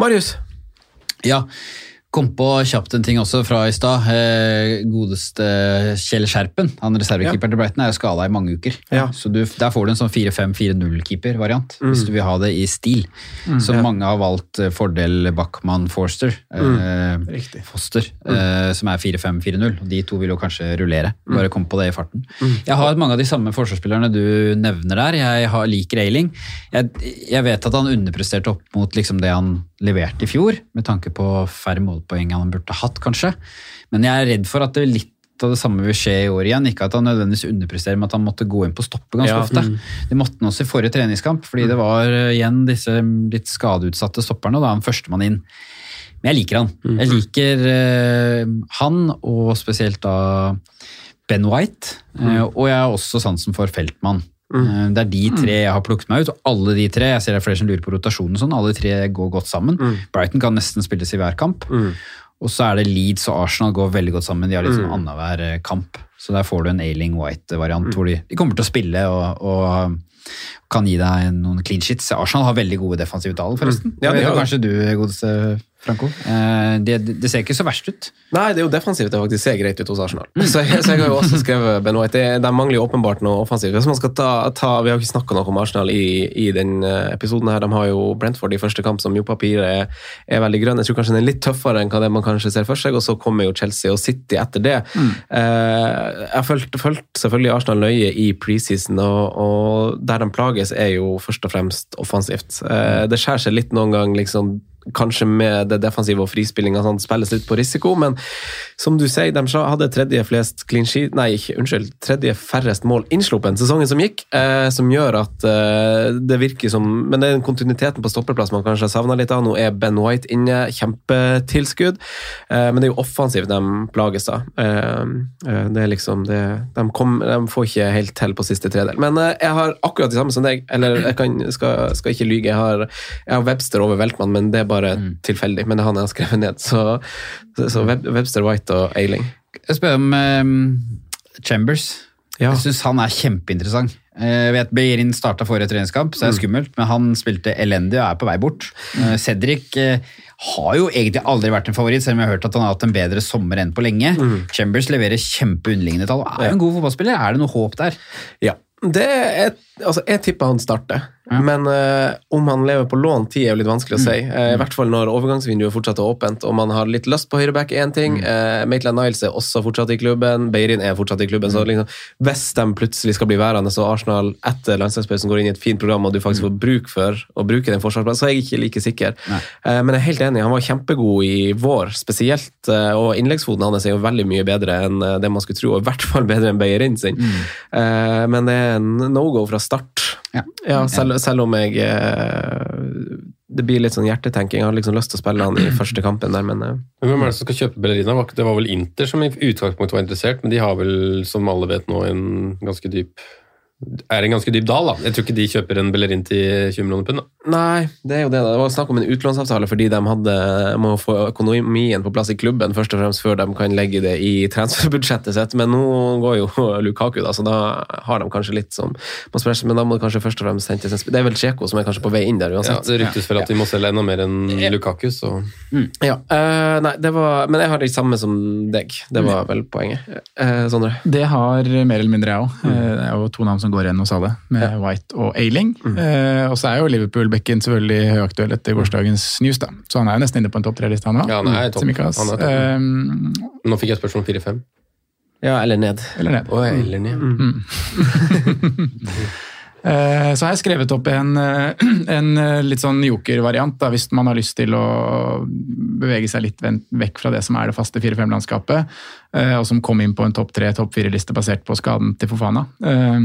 Marius? Ja, kom på kjapt en ting også fra i stad. Eh, godeste Kjell Skjerpen, han reservekeeperen til Brighton, er jo skada i mange uker. Ja. Så du, der får du en sånn 4-5-4-0-keeper-variant, hvis du vil ha det i stil. Så Ja. mange har valgt eh, fordel Bachmann-Forster, eh, Riktig. Foster, eh, som er 4-5-4-0. De to vil jo kanskje rullere. Bare kom på det i farten. Jeg har mange av de samme forsvarsspillerne du nevner der. Jeg har, liker Ailing. Jeg, jeg vet at han underpresterte opp mot liksom det han leverte i fjor, med tanke på færre målpoeng han burde hatt, kanskje. Men jeg er redd for at det litt av det samme vil skje i år igjen. Ikke at han nødvendigvis underpresterer, men at han måtte gå inn på stoppet ganske Ja, ofte. Det måtte han også i forrige treningskamp, fordi det var eh, igjen disse litt skadeutsatte stopperne, og da er han førstemann inn. Men jeg liker han. Jeg liker uh, han, og spesielt da Ben White. Uh, og jeg har også sansen for Feltmann. Eh, Det er de tre jeg har plukket meg ut, og alle de tre jeg ser det er flere som lurer på rotasjonen, sånn, alle tre går godt sammen. Brighton kan nesten spilles i hver kamp. Og så er det Leeds og Arsenal går veldig godt sammen. De har litt sånn annenhver eh, kamp. Så der får du en Ailing White-variant hvor de, de kommer til å spille og, og kan gi deg noen clean sheets. Arsenal har veldig gode defensive tall, forresten. Ja, det det. kanskje du, godeste Franco. Eh, det, det ser ikke så verst ut. Nei, det er jo defensivt det faktisk ser greit ut hos Arsenal. Så jeg, så jeg har jo også skrevet Benoit. Det, de mangler jo åpenbart noe offensivt. Hvis man skal ta, ta, Vi har jo ikke snakka noe om Arsenal i, i den eh, episoden. her. De har jo Brentford i første kamp, som jo papiret er, er veldig grønn. Jeg tror kanskje den er litt tøffere enn hva det man kanskje ser for seg. Og så kommer jo Chelsea og City etter det. Mm. jeg har fulgt, fulgt selvfølgelig Arsenal nøye i preseason, og, og der de plages, er jo først og fremst offensivt. Eh, det skjærer seg litt noen gang, liksom kanskje med det defensive og frispillinga sånn, spilles litt på risiko, men som du sier, de hadde tredje flest clean sheet, nei, unnskyld, tredje færrest mål innsluppet sesongen som gikk, eh, som gjør at eh, det virker som Men det er den kontinuiteten på stoppeplass man kanskje savna litt av. Nå er Ben White inne, kjempetilskudd, eh, men det er jo offensivt de plages da. Eh, eh, det er liksom det, de, kom, de får ikke helt til på siste tredel. Men eh, jeg har akkurat det samme som deg, eller jeg kan, skal, skal ikke lyge. Jeg har, jeg har Webster over Weltmann, men det er bare tilfeldig. Men det er han jeg har skrevet ned. Så, så, så Web, Webster, White og Ailing. Jeg spør om um, Chambers. Ja. Jeg syns han er kjempeinteressant. Eh, Jeg vet Beirin starta forrige treningskamp, så det er skummelt, men han spilte elendig og er på vei bort. Eh, Cedric eh, har jo egentlig aldri vært en favoritt, selv om jeg har hørt at han har hatt en bedre sommer enn på lenge. Chambers leverer kjempeunderliggende tall er jo en god fotballspiller. Er det noe håp der? Ja. Det er, altså, jeg tipper han starter, men uh, om han lever på lån, tid er jo litt vanskelig å si. Eh, I hvert fall når overgangsvinduet fortsatt er åpent og man har litt lyst på høyreback, én ting. Uh, Maitland Niles er også fortsatt i klubben, Beirin er fortsatt i klubben. Så liksom, hvis de plutselig skal bli værende, så Arsenal etter landslagspausen går inn i et fint program og du faktisk får bruk for å bruke den forsvarsplassen, så er jeg ikke like sikker. Men jeg er helt enig, han var kjempegod i vår, spesielt. og innleggsfoten hans er jo veldig mye bedre enn det man skulle tro, og i hvert fall bedre enn Beirin sin. Eh, men det er en no-go fra start. Ja. selv, selv om jeg eh, Det blir litt sånn hjertetenking. Jeg har liksom lyst til å spille han i første kampen der, men eh, Men Hvem er det som skal kjøpe Bellerina? Det var vel Inter som i utgangspunktet var interessert, men de har vel, som alle vet nå, en ganske dyp er en ganske dyp dal. da. Jeg tror ikke de kjøper en Bellerin til 20 millioner pund. da. Nei, det er jo det. da. Det var snakk om en utlånsavtale fordi de hadde, må få økonomien på plass i klubben først og fremst før de kan legge det i transferbudsjettet sitt. Men nå går jo Lukaku, da, så da har de kanskje litt som må spørres, Men da må det kanskje først og fremst hentes en Det er vel Tsjeko som er kanskje på vei inn der uansett. Ja, det ryktes vel at de må selge enda mer enn Lukaku, så Ja, Uh, nei, det var, Men jeg har det samme som deg. Det var vel poenget. Uh, Sondre? Det har mer eller mindre jeg òg. Det er jo to navn som går igjen hos alle, med White og Ailing. Eh, og så er jo Liverpool-bekken selvfølgelig høyaktuell etter gårsdagens news, da. Så han er jo nesten inne på en topp tre-liste, han òg. Ja, han er topp. Han er topp. Eh, Nå fikk jeg spørsmål om 4-5. Ja, eller ned. eller ned. Å, eller ned. Eh, Så har jeg skrevet opp en, eh, en eh, litt sånn joker-variant, hvis man har lyst til å bevege seg litt vekk fra det som er det faste 4-5-landskapet, eh, og som kom inn på en topp tre, topp fire-liste basert på skaden til Fofana. Eh,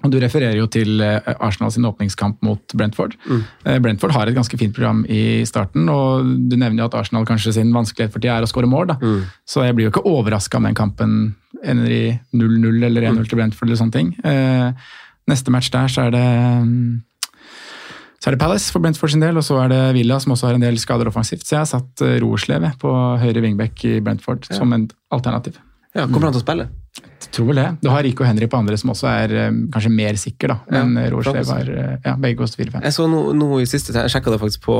Og Du refererer jo til eh, Arsenal sin åpningskamp mot Brentford. Mm. Brentford har et ganske fint program i starten, og du nevner jo at Arsenal kanskje sin vanskelighet for tida er å skåre mål. da. Så jeg blir jo ikke overraska om den kampen ender i 0-0 eller 1-0 til Brentford eller sånne ting. Eh, Neste match der så er det mm, så er det Palace for Brentford sin del, og så er det Villa som også har en del skader offensivt. Så jeg har satt Roersleve på høyre wingback i Brentford som en alternativ. Ja, Kommer han til å spille? Jeg tror vel det. Du har Rico Henry på andre som også er eh, kanskje mer sikker, da. Men Ja, ja, eh, ja, begge hos 4-5. Jeg så noe, noe i siste Jeg sjekka det faktisk på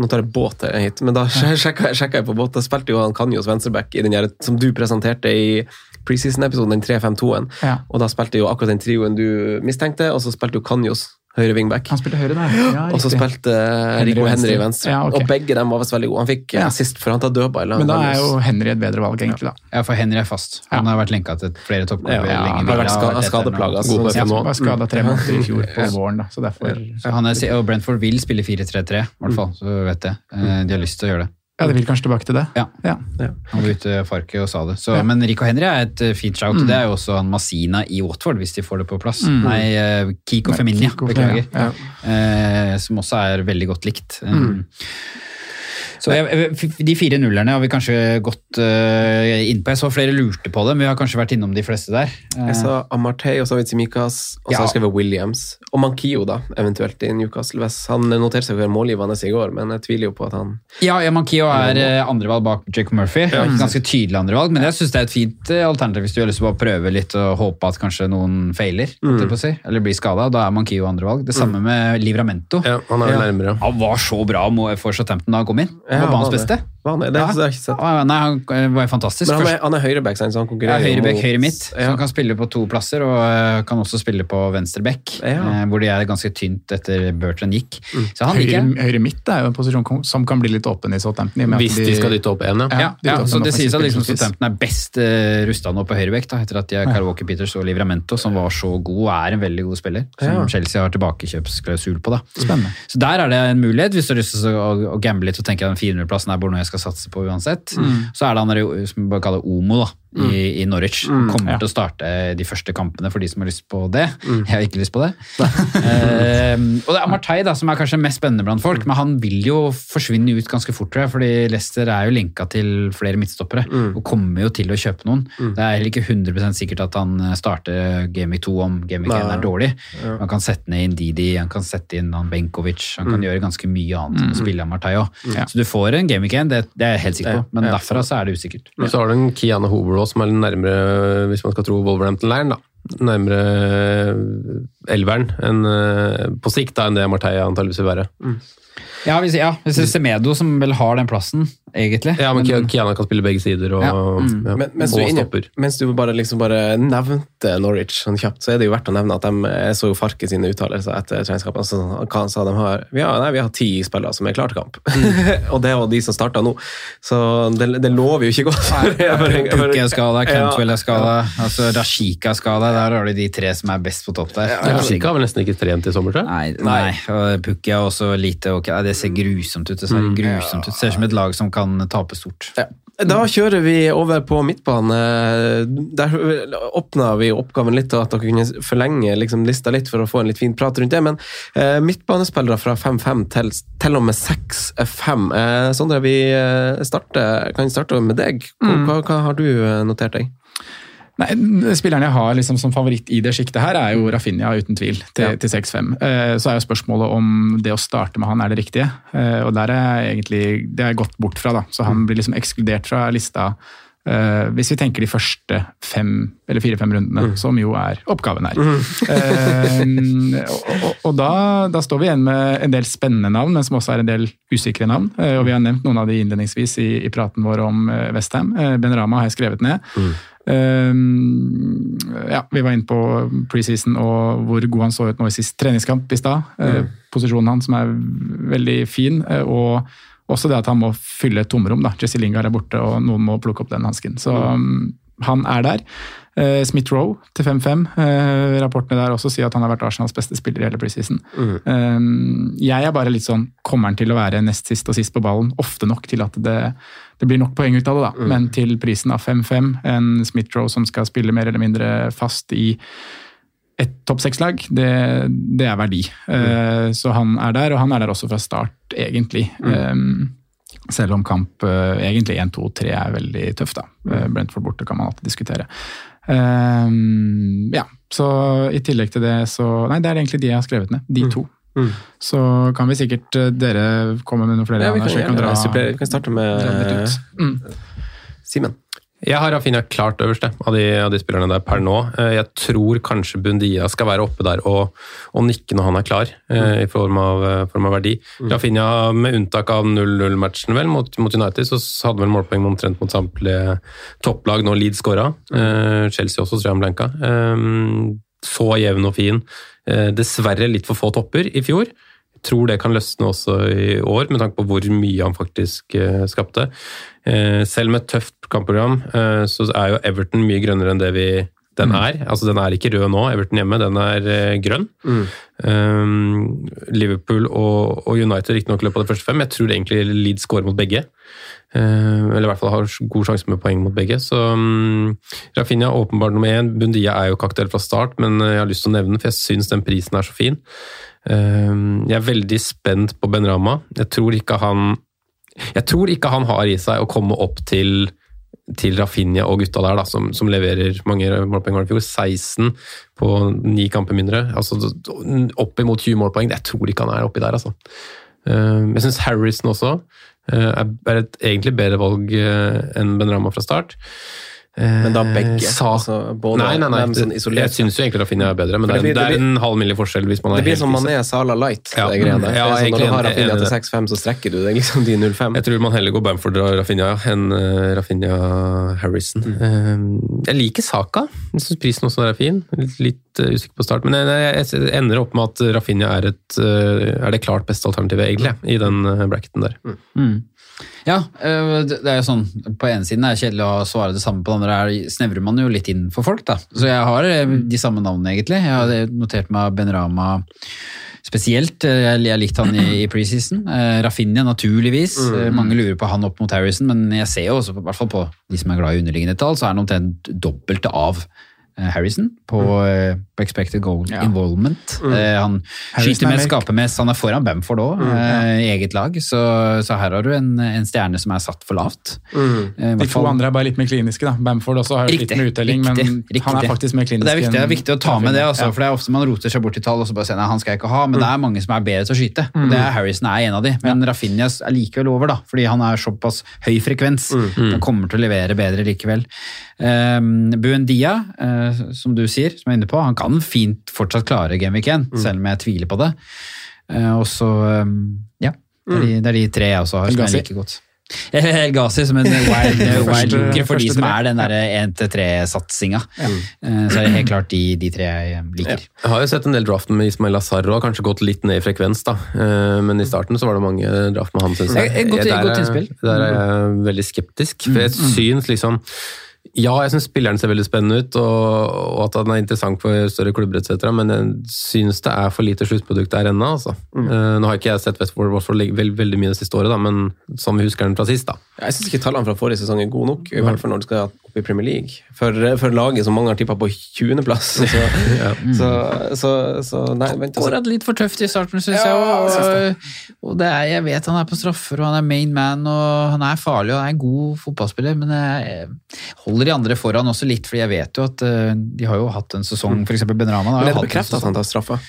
Nå tar jeg båt hit, men da sjekka, jeg på båt. Da spilte jo han Kanjos venstreback i den der, som du presenterte i preseason-episoden, den 3-5-2-en. Ja. Og da spilte jo akkurat den trioen du mistenkte, og så spilte jo Kanjos høyre wingback. Han spilte høyre der. Ja, og så spilte Henry Rico Henry venstre. Ja, okay. Og begge dem var visst veldig gode. Han fikk Ja. sist for han tar dødball. Men da er jo Henry et bedre valg, egentlig. da. Ja, for Henry er fast. Han har vært lenka til flere toppklubber Ja, lenge. han har vært ska- skadeplaga, nå. var skada tre måneder i fjor på våren, da. Så derfor Så han er, og Brentford vil spille 4-3-3, i hvert fall. Så vet jeg. Eh, De har lyst til å gjøre det. Ja, det vil kanskje tilbake til det. Ja. Ja. Han var ute Farke og sa det. Så, Men Rico Henry er et eh, fint shout. Det er jo også han Masina i Watford, hvis de får det på plass. Nei, eh, Kiko Feminia, beklager. Ja. Eh, som også er veldig godt likt. Eh, Så De fire nullerne har vi kanskje gått uh, inn på. Jeg så flere lurte på det, men vi har kanskje vært innom de fleste der. Uh, Jeg sa Amartey, og så har vi og så har Ja. jeg skrevet Williams. Og Mankio, da, eventuelt, i Newcastle. West. han noterte seg for målgivende i går, men jeg tviler jo på at han Ja, Yamankio er eh, andrevalg bak Jacob Murphy. Ganske tydelig andrevalg, men jeg syns det er et fint alternativ hvis du har lyst til å prøve litt og håpe at kanskje noen feiler, mm. si, eller blir skada. Da er Mankio andrevalg. Det samme med Livramento. Ja, han er jo nærmere. Han var så bra for Southampton da han kom inn. Var banens beste. det. Var han det? Det har jeg ikke sett. Nei, han eh, var fantastisk. Men han er, han er høyreback, så han konkurrerer ja, Høyrebekk, mot- høyre midt. Så han kan spille på to plasser, og eh, kan også spille på venstreback, Ja. eh, hvor de er ganske tynt etter Bertrand gikk. Mm. Så han liker Høyre, høyre midt er jo en posisjon som kan bli litt åpen i Southampton. Hvis de skal dytte opp én, ja. Ja, Ja, ja, så Det sies at liksom. Southampton er best uh, rusta nå på høyrebekk, da, etter at de har Karaoke Peters og Livramento, som var så god og er en veldig god spiller, som Ja. Chelsea har tilbakekjøpsklausul på. da. Spennende. Så Der er det en mulighet, hvis du har lyst til å, å gamble litt og tenke at den 400-plassen er jeg skal satse på uansett. Så er det han som vi bare kaller Omo da, i, i Norwich. Kommer ja. til å starte de første kampene for de som har lyst på det. Jeg har ikke lyst på det. Ehm, og det er Amartey da, som er kanskje mest spennende blant folk, men han vil jo forsvinne ut ganske fort, tror jeg, fordi Leicester er jo linka til flere midtstoppere, og kommer jo til å kjøpe noen. Det er heller ikke 100% sikkert at han starter Gameweek 2 om Gameweek 1 er dårlig. Han kan sette ned Indidi, han kan sette inn han Benkovic, han kan gjøre ganske mye annet enn å spille Amartey òg. Så du får en Gameweek 1, det, det er jeg helt sikker på, men derfra så er det usikkert. Men så har du en Kiane Hoover også, som er nærmere, hvis man skal tro Wolverhampton-leiren, da. Nærmere elveren enn eh, på sikt da, enn det Marteia antageligvis vil være. Ja, hvis, ja, hvis det er Semedo som vel har den plassen, egentlig. Ja, men men Kiana kan spille begge sider og, Ja. ja, Men, mens, du og er inne, mens du bare, liksom bare nevnte Norwich sånn kjapt, så er det jo verdt å nevne at de, jeg så jo Farke sine uttalelser etter treningskampen. Altså, hva han sa de har vi har, nei, vi har ti spillere som er klare til kamp. og det var de som starta nå. Så det, det lover jo ikke godt. Pukke er skada, Cantwell er skada, altså Rashika er skada. Der har du de tre som er best på topp der. Ja, har vel nesten ikke trent i sommer, tror jeg. Nei, nei. og Pukki er også lite ok. Nei, Det ser grusomt ut. Det ser grusomt ut. Ser ut som et lag som kan tape stort. Ja. Da kjører vi over på midtbane. Der åpna vi oppgaven litt, og at dere kunne forlenge liksom, lista litt for å få en litt fin prat rundt det. Men eh, midtbanespillere fra 5-5 til, til og med 6-5. Eh, Sondre, vi eh, starter, kan starte med deg. Hva, hva, hva har du eh, notert deg? Nei, Spilleren jeg har liksom som favoritt i det sjiktet her, er jo Rafinha, uten tvil, til, Ja. til 6-5. Eh, Så er jo spørsmålet om det å starte med han er det riktige. Eh, Og der er jeg egentlig, det er jeg gått bort fra, da. Så han blir liksom ekskludert fra lista. Eh, hvis vi tenker de første fem eller fire-fem rundene, som jo er oppgaven her. Eh, og og, og da, da står vi igjen med en del spennende navn, men som også er en del usikre navn. Uh, og Vi har nevnt noen av de innledningsvis i, i praten vår om Westham. Ben Rama har jeg skrevet ned. Um, ja, Vi var inne på preseason og hvor god han så ut nå i sist treningskamp i stad. Eh, posisjonen hans som er veldig fin, Uh, og også det at han må fylle et tomrom. da. Jesse Lingard er borte, og noen må plukke opp den hansken. Så um, han er der. Uh, Smith-Roe til 5-5. Uh, rapportene der også sier at han har vært Arsenals beste spiller i hele preseason. Um, jeg er bare litt sånn Kommer han til å være nest sist og sist på ballen ofte nok til at det, det blir nok poeng ut av det, da. Men til prisen av 5-5, en Smith-Roe som skal spille mer eller mindre fast i et topp seks-lag, det, det er verdi. Eh, så han er der, og han er der også fra start, egentlig. Um, selv om kamp eh, egentlig 1, 2, 3 er veldig tøff, da. Eh, Brentford borte kan man alltid diskutere. Um, ja, så i tillegg til det så Nei, det er egentlig de jeg har skrevet ned. De to. Så kan vi sikkert dere komme med noen flere. Ja, vi kan, Anders, gjerne dra- vi kan starte med. Mm. Simen. Jeg har Rafinha klart øverst av de, av de spillerne der per nå. Eh, Jeg tror kanskje Bundia skal være oppe der og, og nikke når han er klar, mm. i form av, eh, form av verdi. Rafinha, med unntak av 0-0-matchen vel mot, mot United, så hadde vel målpoeng omtrent mot samtlige topplag når Leeds skåra. Mm. Chelsea også, tror jeg han blanka. Eh, Så jevn og fin. Eh, Dessverre litt for få topper i fjor. Tror det kan løsne også i år, med tanke på hvor mye han faktisk eh, skapte. Eh, selv med et tøft kampprogram, eh, så er jo Everton mye grønnere enn det vi den er. Altså Den er ikke rød nå, Everton hjemme, den er eh, grønn. Um, Liverpool og, og United riktignok løp av de første fem. Jeg tror egentlig Leeds scorer mot begge. Uh, eller i hvert fall har god sjanse med poeng mot begge. Så um, Rafinha åpenbart nummer én. Bundia er jo ikke aktuell fra start, men eh, jeg har lyst til å nevne den, for jeg syns den prisen er så fin. Um, jeg er veldig spent på Ben Rama. Jeg tror ikke han jeg tror ikke han har i seg å komme opp til, til Rafinha og gutta der, da, som, som leverer mange målpoeng i fjor. 16 på ni kamper mindre. Altså opp imot 20 målpoeng. Jeg tror ikke han er oppi der, altså. Eh, Jeg syns Harrison også eh, er et egentlig bedre valg eh, enn Ben Rama fra start. Men da begge? Sa Altså, både nei, nei, nei. sånn isolert jeg syns jo egentlig Rafinha er bedre, men det, det er, blir- det er det en halv milli forskjell hvis man er Det blir som man Mané Sala Light. Ja. det greiene. Ja, Det er sånn, når du har Rafinha til 6-5, så strekker du deg liksom de 0-5. Jeg tror man heller går Bamford og Rafinha enn uh, Rafinha Harrison. Mm. jeg liker Saka. Jeg syns prisen også er fin. Litt, eh, usikker på start. Men jeg, jeg, jeg ender opp med at Rafinha er, et, uh, er det klart beste alternativet, egentlig, i den uh, bracketen der. Mm. Ja, øh, det er jo sånn, på ene siden er det kjedelig å svare det samme, på den andre er, snevrer man jo litt inn for folk. da. Så jeg har øh, de samme navnene, egentlig. Jeg har notert meg Ben Rama spesielt. Eh, Jeg, jeg likte han i, i preseason. Eh, Rafinha, naturligvis. Eh, Mange lurer på han opp mot Harrison, men jeg ser jo også, i hvert fall på de som er glad i underliggende tall, så er han omtrent dobbelte av eh, Harrison på, mm. på expected goal Ja. involvement. Mm. Eh, han Harrison skyter med, skaper mest. Han er foran Bamford òg, Mm, i eget lag. Så, så her har du en, en stjerne som er satt for lavt. Eh, De to andre er bare litt mer kliniske. da. Bamford også har riktig, litt mer med uttelling, riktig, men riktig. han er faktisk mer klinisk. Det er viktig, det er viktig å ta med det, altså, Ja. for det er ofte man roter seg bort i tall og så bare sier nei, han skal jeg ikke ha, men Mm. det er mange som er bedre til å skyte. og det er Harrison er en av de, men Rafinha er likevel over, da, fordi han er såpass høy frekvens. Han kommer til å levere bedre likevel. Um, Buendia, eh, som du sier, som jeg er inne på, han kan fint fortsatt klare Game Week 1, selv om jeg tviler på det. Eh, og så, um, ja, det er, de, det er de tre jeg også har, som jeg liker godt. El Ghazi som en wild, wild looker for de som er den derre 1-3-satsinga. Eh, Så er det helt klart de, de tre jeg liker. Jeg har jo sett en del draften med Ismail Azar og kanskje gått litt ned i frekvens, da. Eh, Men i starten så var det mange draft med han, syns jeg. Eh, eh, godt- Der er- Der er jeg veldig skeptisk. For jeg syns liksom Ja, jeg syns spilleren ser veldig spennende ut, og, og at han er interessant for større klubber etc., men jeg syns det er for lite sluttprodukt der ennå. Altså. Eh, Nå har ikke jeg sett Westford Watford veldig, veldig mye det siste året, da, men som vi husker den fra sist, da. Jeg syns ikke tallene fra forrige sesong er gode nok. I hvert fall når du skal opp i Premier League. For, for laget som mange har tippa på 20.-plass. Så, så, så, så, nei, vent og se. Litt for tøft i starten, syns Ja, jeg. Og, og det er, jeg vet han er på straffer, og han er main man, og han er farlig og han er en god fotballspiller, men jeg holder de andre foran også litt, for jeg vet jo at eh, de har jo hatt en sesong, f.eks. Ben Rahman. har Men jo er hatt en bekrefta at han tar straffa?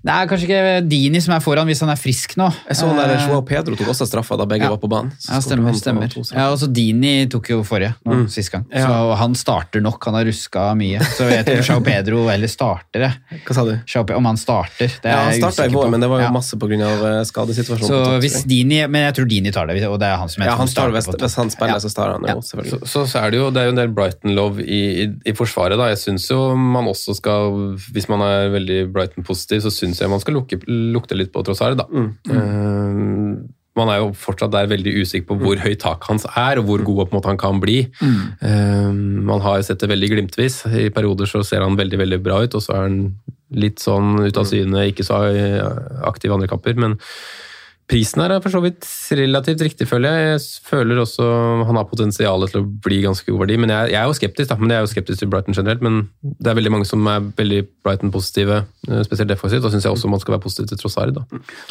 Det er kanskje ikke Dini som er foran, hvis han er frisk nå. Jeg så han der Eh, Joao Pedro tok også straffa da begge Ja. var på banen. Så Ja, stemmer. stemmer. Ja, også Dini tok jo forrige, nå, Mm. sist gang. Ja. Så han starter nok, han har ruska mye. Så jeg tror Joao Pedro eller starter det. Hva sa du? Om han starter, det er Ja, han jeg starta i usikker vår, på. men det var jo masse pga. skadesituasjonen. Så hvis. Dini, Men jeg tror Dini tar det, og det er han som heter ja, han starter hvis, hvis han spiller, Ja. så starter han jo, Ja. Selvfølgelig. så, så er det jo det er jo en del Brighton-love i, i, i forsvaret. da. Jeg synes jo man også skal, Hvis man er veldig Brighton-positiv, så syns jeg man skal lukke, lukte litt på Trossard. da. Mm. Uh, man er jo fortsatt der veldig usikker på hvor høyt taket hans er, og hvor god måte han kan bli. Uh, man har sett det veldig glimtvis. I perioder så ser han veldig veldig bra ut, og så er han litt sånn ut av syne, ikke så aktiv i andre kamper. men Prisen her er for så vidt relativt riktig, føler jeg. Jeg føler også han har potensial til å bli ganske god verdi. Men jeg, jeg er jo skeptisk, da. Men jeg er jo skeptisk til Brighton generelt. Men det er veldig mange som er veldig Brighton-positive, eh, spesielt defensivt. Da syns jeg også man skal være positiv til Trossari. da.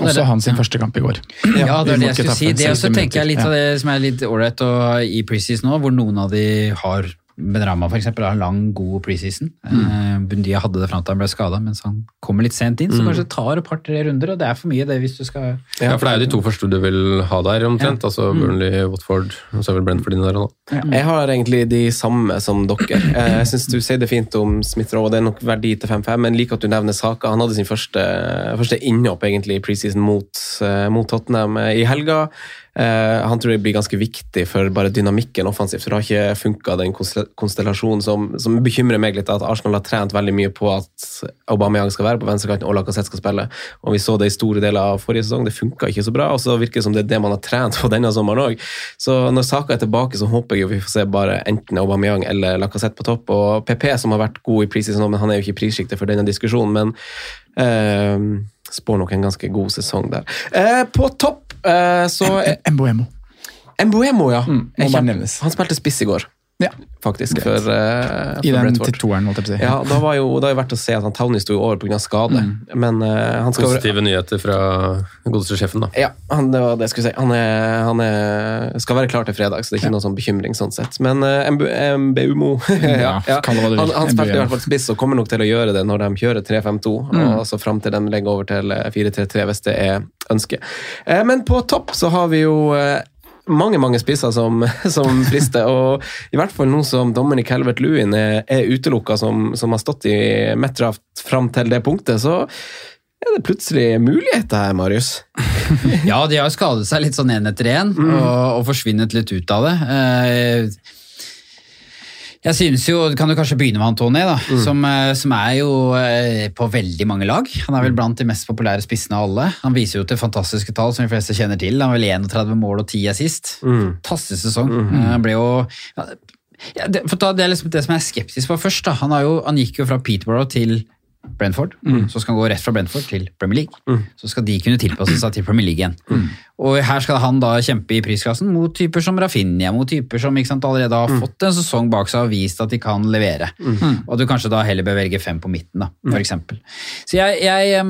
Også hans sin første kamp i går. Ja, det er det jeg skulle si. Det også 60 tenker jeg litt av det som er litt ålreit i preseason nå, hvor noen av de har Benrama for eksempel har lang, god preseason. Mm. Bundia hadde det fram til han ble skada, mens han kommer litt sent inn. Så Mm. kanskje det tar et par-tre runder, og det er for mye det hvis du skal Ja, for det er jo de to første du vil ha der, omtrent. Altså Burnley, Watford og så er vel Brentford inne der. da. Jeg har egentlig de samme som dere. Eh, Jeg syns du sier det fint om Smith Rowe, og det er nok verdi til 5-5, men liker at du nevner Saka. Han hadde sin første, første innhopp egentlig i preseason mot, eh, mot Tottenham eh, i helga. Eh, han tror jeg blir ganske viktig for bare dynamikken offensivt. for Det har ikke funka, den konstellasjonen som, som bekymrer meg litt. At Arsenal har trent veldig mye på at Aubameyang skal være på venstrekanten og Lacassette skal spille. Og Vi så det i store deler av forrige sesong. Det funka ikke så bra. Og så virker det som det er det man har trent på denne sommeren òg. Så når Saka er tilbake, så håper jeg vi får se bare enten Aubameyang eller Lacassette på topp. Og PP, som har vært god i preseason, men han er jo ikke i prissjiktet for denne diskusjonen. men eh, Spår nok en ganske god sesong der. Eh, på topp eh, så Emboemo. Mboemo. Mboemo, ja. Mm. Han spilte spiss i går, Ja, faktisk, Greit. for, uh, I for den Brentford. til toeren, måtte jeg si. Ja, da var jo, det er jo verdt å se at han Townie sto jo over pga. skade, Mm. men uh, han skal Positive nyheter fra den godeste sjefen, da. Ja, han, det var det jeg skulle si. Han, er, han er, skal være klar til fredag, så det er ikke noe sånn bekymring sånn sett. Men uh, MBUMO ja, ja. Han, han spilte i hvert fall spiss og kommer nok til å gjøre det når de kjører 3-5-2, Mm. og så fram til de legger over til eh, 4-3-3 hvis det er ønsket. Eh, men på topp så har vi jo mange mange spisser som, som frister, og i hvert fall nå som Dominic Helvert-Lewin er, er utelukka, som, som har stått i Metraft fram til det punktet, så er det plutselig muligheter her, Marius. Ja, de har skadet seg litt sånn én etter én, og, og forsvinnet litt ut av det. Eh, Jeg synes jo, Kan du kanskje begynne med Antony, da, som, eh, som er jo eh, på veldig mange lag. Han er vel blant de mest populære spissene av alle. Han viser jo til fantastiske tall som de fleste kjenner til. Han har vel 31 mål og 10 assist. Fantastisk sesong. Eh, Han ble jo ja, det, for da, det er liksom det som jeg er skeptisk på først. da. Han, har jo, han gikk jo fra Peterborough til Brentford, så skal han gå rett fra Brentford til Premier League. Så skal de kunne tilpasse seg til Premier League igjen. Og her skal han da kjempe i prisklassen mot typer som Rafinha, mot typer som sant, allerede har fått en sesong bak seg og vist at de kan levere. Og at du kanskje da heller bør velge fem på midten, da, eksempel. Så jeg, jeg,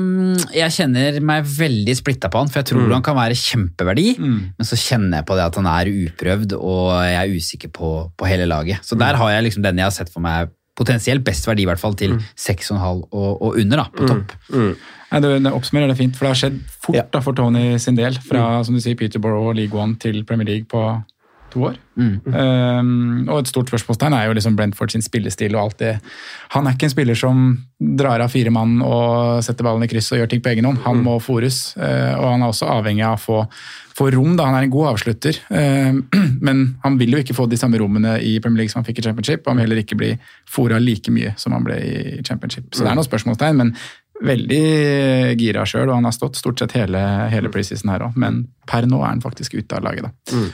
jeg kjenner meg veldig splitta på han, for jeg tror han kan være kjempeverdi, men så kjenner jeg på det at han er uprøvd, og jeg er usikker på, på hele laget. Så der har jeg liksom den jeg har sett for meg potensielt best verdi, i hvert fall til 6,5 og, og under, da, på topp. Nei, det, det oppsummerer det fint, for det har skjedd fort Ja. da, for Tony sin del. Fra som du sier, Peterborough og League One til Premier League på to år. Um, og et stort spørsmålstegn er jo liksom Brentford sin spillestil og alt det. Han er ikke en spiller som drar av fire mann og setter ballen i kryss og gjør ting på egen hånd. Han må fòres, uh, og han er også avhengig av å få, få rom. da Han er en god avslutter, uh, men han vil jo ikke få de samme rommene i Premier League som han fikk i Championship. og Han vil heller ikke bli fòra like mye som han ble i Championship. Så det er noen spørsmålstegn, men veldig gira sjøl, og han har stått stort sett hele, hele preseason her òg. Men per nå er han faktisk ute av laget, da.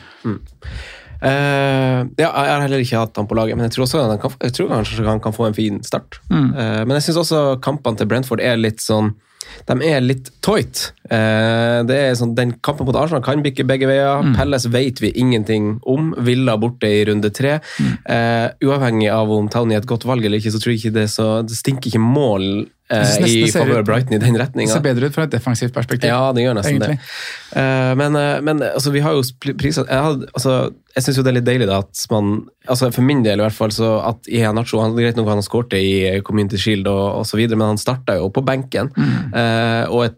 Eh, ja, jeg har heller ikke hatt han på laget, men jeg tror også han kan, jeg tror kanskje han kan få en fin start. Mm. Uh, men jeg syns også kampene til Brentford er litt sånn de er litt tight. Eh, det er sånn, Den kampen mot Arsenal kan bikke begge veier. Mm. Pelles vet vi ingenting om. Villa borte i runde tre. Mm. Eh, uavhengig av om Tony er et godt valg eller ikke, så tror jeg ikke det, så, det stinker ikke mål eh, i det favør Brighton i den Det retninga. ser bedre ut fra et defensivt perspektiv. Ja, det gjør nesten egentlig. det. Eh, men eh, men altså, vi har jo priser Jeg, hadde- altså, jeg syns jo det er litt deilig da, at man altså, For min del i hvert fall, så at Iheanacho Greit nok han har skåret i Community Shield og, osv., men han starta jo på benken. Mm. og jeg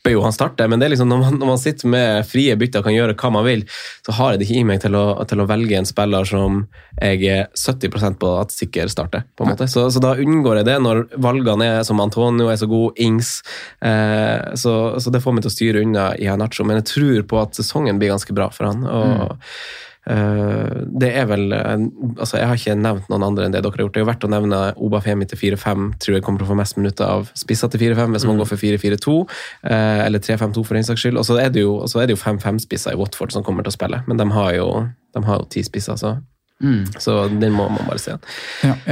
tipper jo han starter, men det er liksom når man, når man sitter med frie bytter og kan gjøre hva man vil, så har jeg det ikke i meg til å, til å velge en spiller som jeg er 70% på at sikker starter. på en måte. Så, så da unngår jeg det når valgene er som Antonio er så god, Ings. Eh, så, så det får meg til å styre unna i Iheanacho, men jeg tror på at sesongen blir ganske bra for han. og Eh, det er vel eh, altså Jeg har ikke nevnt noen andre enn det dere har gjort. Det er jo verdt å nevne Obafemi til 4-5. Tror jeg kommer til å få mest minutter av spissa til 4-5 hvis man går for 4-4-2. eh, eller 3-5-2 for den saks skyld. Og så er det jo, og så er det jo 5-5-spisser i Watford som kommer til å spille, men de har jo de har jo ti spisser, så, Mm. så den må man bare se.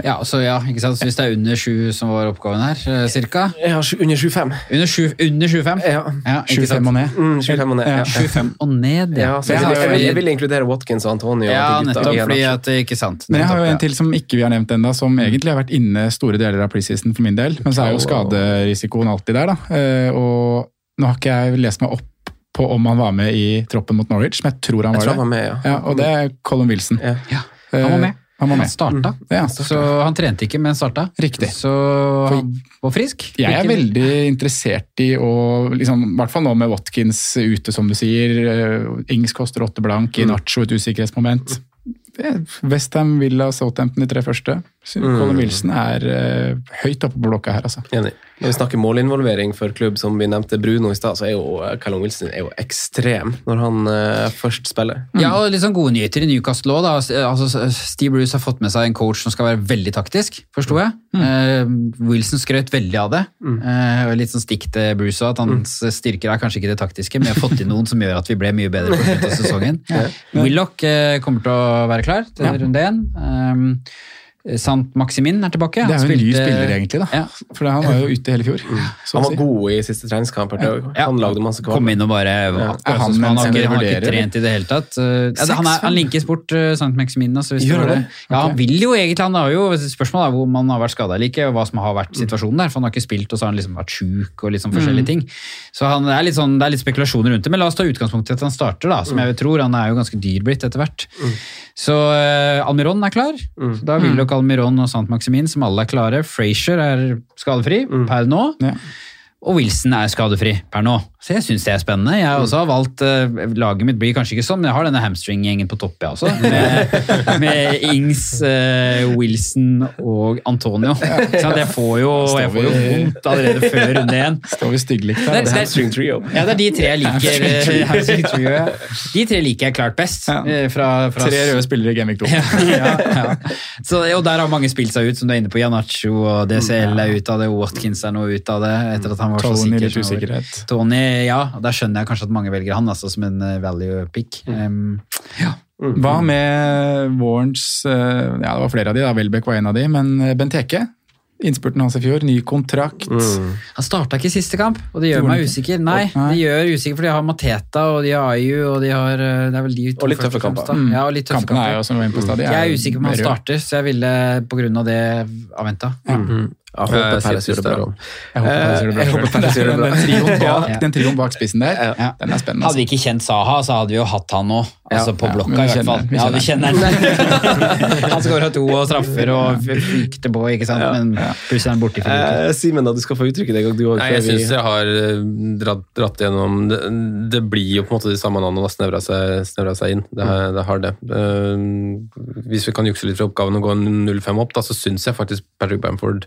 Ja, så ja, ikke sant? Så hvis det er under sju som var oppgaven her, eh, cirka? Ja, under 25. Under sju- under 25? Ja. Ja, ikke 25 og ned. Mm, 25 og ned. Ja. 25 og ned, Ja, så jeg, jeg, vil, jeg vil inkludere Watkins og Antonio. Ja, nettopp fordi at det ikke sant. Men jeg har jo en til som ikke vi har nevnt ennå, som egentlig har vært inne store deler av preseason for min del. Men så er jo skaderisikoen alltid der, da. Eh, Og nå har ikke jeg lest meg opp på om han var med i troppen mot Norwich, men jeg tror han Jeg var tror han var med, ja. Ja, og det er Colin Wilson. Ja. Han var med. Eh, Han var Han med. starta. Ja, Så han trente ikke, men starta. Riktig. Så han var frisk. Jeg er veldig interessert i å, liksom, i hvert fall nå med Watkins ute, som du sier. eh, Ings koster åtte blank, Mm. i Nacho et usikkerhetsmoment. Westham, Villa, Southampton de tre første. Så Mm. Colin Wilson er uh, høyt oppe på blokka her, altså. Enig. Når vi snakker målinvolvering for klubb, som vi nevnte Bruno i stad, så er jo eh, Callum Wilson er jo ekstrem når han uh, først spiller. Ja, og litt sånn gode nyheter i Newcastle òg. Altså, Steve Bruce har fått med seg en coach som skal være veldig taktisk, forsto jeg. Eh, Wilson skrøt veldig av det. Eh, og litt sånn stikk til Bruce òg, at hans styrker er kanskje ikke det taktiske, men vi har fått inn noen som gjør at vi ble mye bedre på slutten av sesongen. Willoch eh, kommer til å være klar til Ja. runde én. Um, Sant Maximin er tilbake. Det er jo en ny spiller, egentlig. da. Ja. For han var jo ute hele fjor. Mm. Han var si. god i siste treningskamp. Ja. Han lagde masse Kom inn og bare Ja. Er han som han, har han ikke, han har ikke trent i det hele tatt. Uh, ja, han, er, han linkes bort uh, Sant Maximin. Altså, hvis Gjør det det. Ja, han vil jo egentlig, han har jo, Spørsmålet er hvor man har vært skada eller ikke, og hva som har vært situasjonen der. For han har ikke spilt, og så har han liksom vært sjuk og litt sånn forskjellige ting. Så han, det, er litt sånn, det er litt spekulasjoner rundt det, men la oss ta utgangspunkt i at han starter, da, som jeg tror. Han er jo ganske dyr blitt etter hvert. Så uh, Almiron er klar. Så da vil nok Almiron og Sant Maximin, som alle er klare. Frazier er skadefri per nå. Ja. Og Wilson er skadefri per nå. Så jeg syns det er spennende. Jeg har også valgt uh, Laget mitt blir kanskje ikke sånn, men jeg har denne hamstring-gjengen på topp, jeg også. Med, med Ings, uh, Wilson og Antonio. Så jeg får jo, jeg får jo vondt allerede før runde én. Står vi styggelikt Det, her. det, Hamstring trio. ja, det er de tre jeg liker. hamstring trio, ja. De tre liker jeg klart best. Ja. eh, Fra, fra Tre røde spillere i Gamevik 2. ja, ja. Så, og der har mange spilt seg ut, som du er inne på. Janacho og DCL er ute av det, Watkins er nå ute av det. etter at han var så Tony sikker. Tony, ja, og da skjønner jeg kanskje at mange velger han altså, som en eh, value pick. Um, ja. Hva med vårens eh, Ja, det var flere av de, da. Welbeck var en av de, men eh, Benteke? Innspurten hans i fjor, ny kontrakt. Han starta ikke siste kamp, og det gjør meg usikker. Nei, Nei. det gjør usikker, for de har Mateta og de har IU, og de har eh, Det er vel de to Og litt tøffe kamper. da. Ja, og litt tøffe Kampene er jo som vi var inne på stadig. Jeg er usikker på om han starter, så jeg ville på grunn av det avventa. Ja, håper Jeg håper Palace gjør det bra Jeg håper. Palace gjør det bra. Den trioen bak, spissen der, Ja. den er spennende. Hadde vi ikke kjent Saha, så hadde vi jo hatt han nå. Altså på blokka, i hvert fall. vi Ja, vi kjenner han. han skåra to og straffer og flykter på, ikke sant. Men plutselig er han borte i fire. Eh, Simen, du skal få uttrykke deg. Nei, jeg syns jeg har eh, dratt, dratt gjennom det, det blir jo på en måte de samme navnene og snevra seg, snevra seg inn. Det, har- det har det. Eh, hvis vi kan jukse litt fra oppgaven og gå 0-5 opp, da, så syns jeg faktisk Patrick Bamford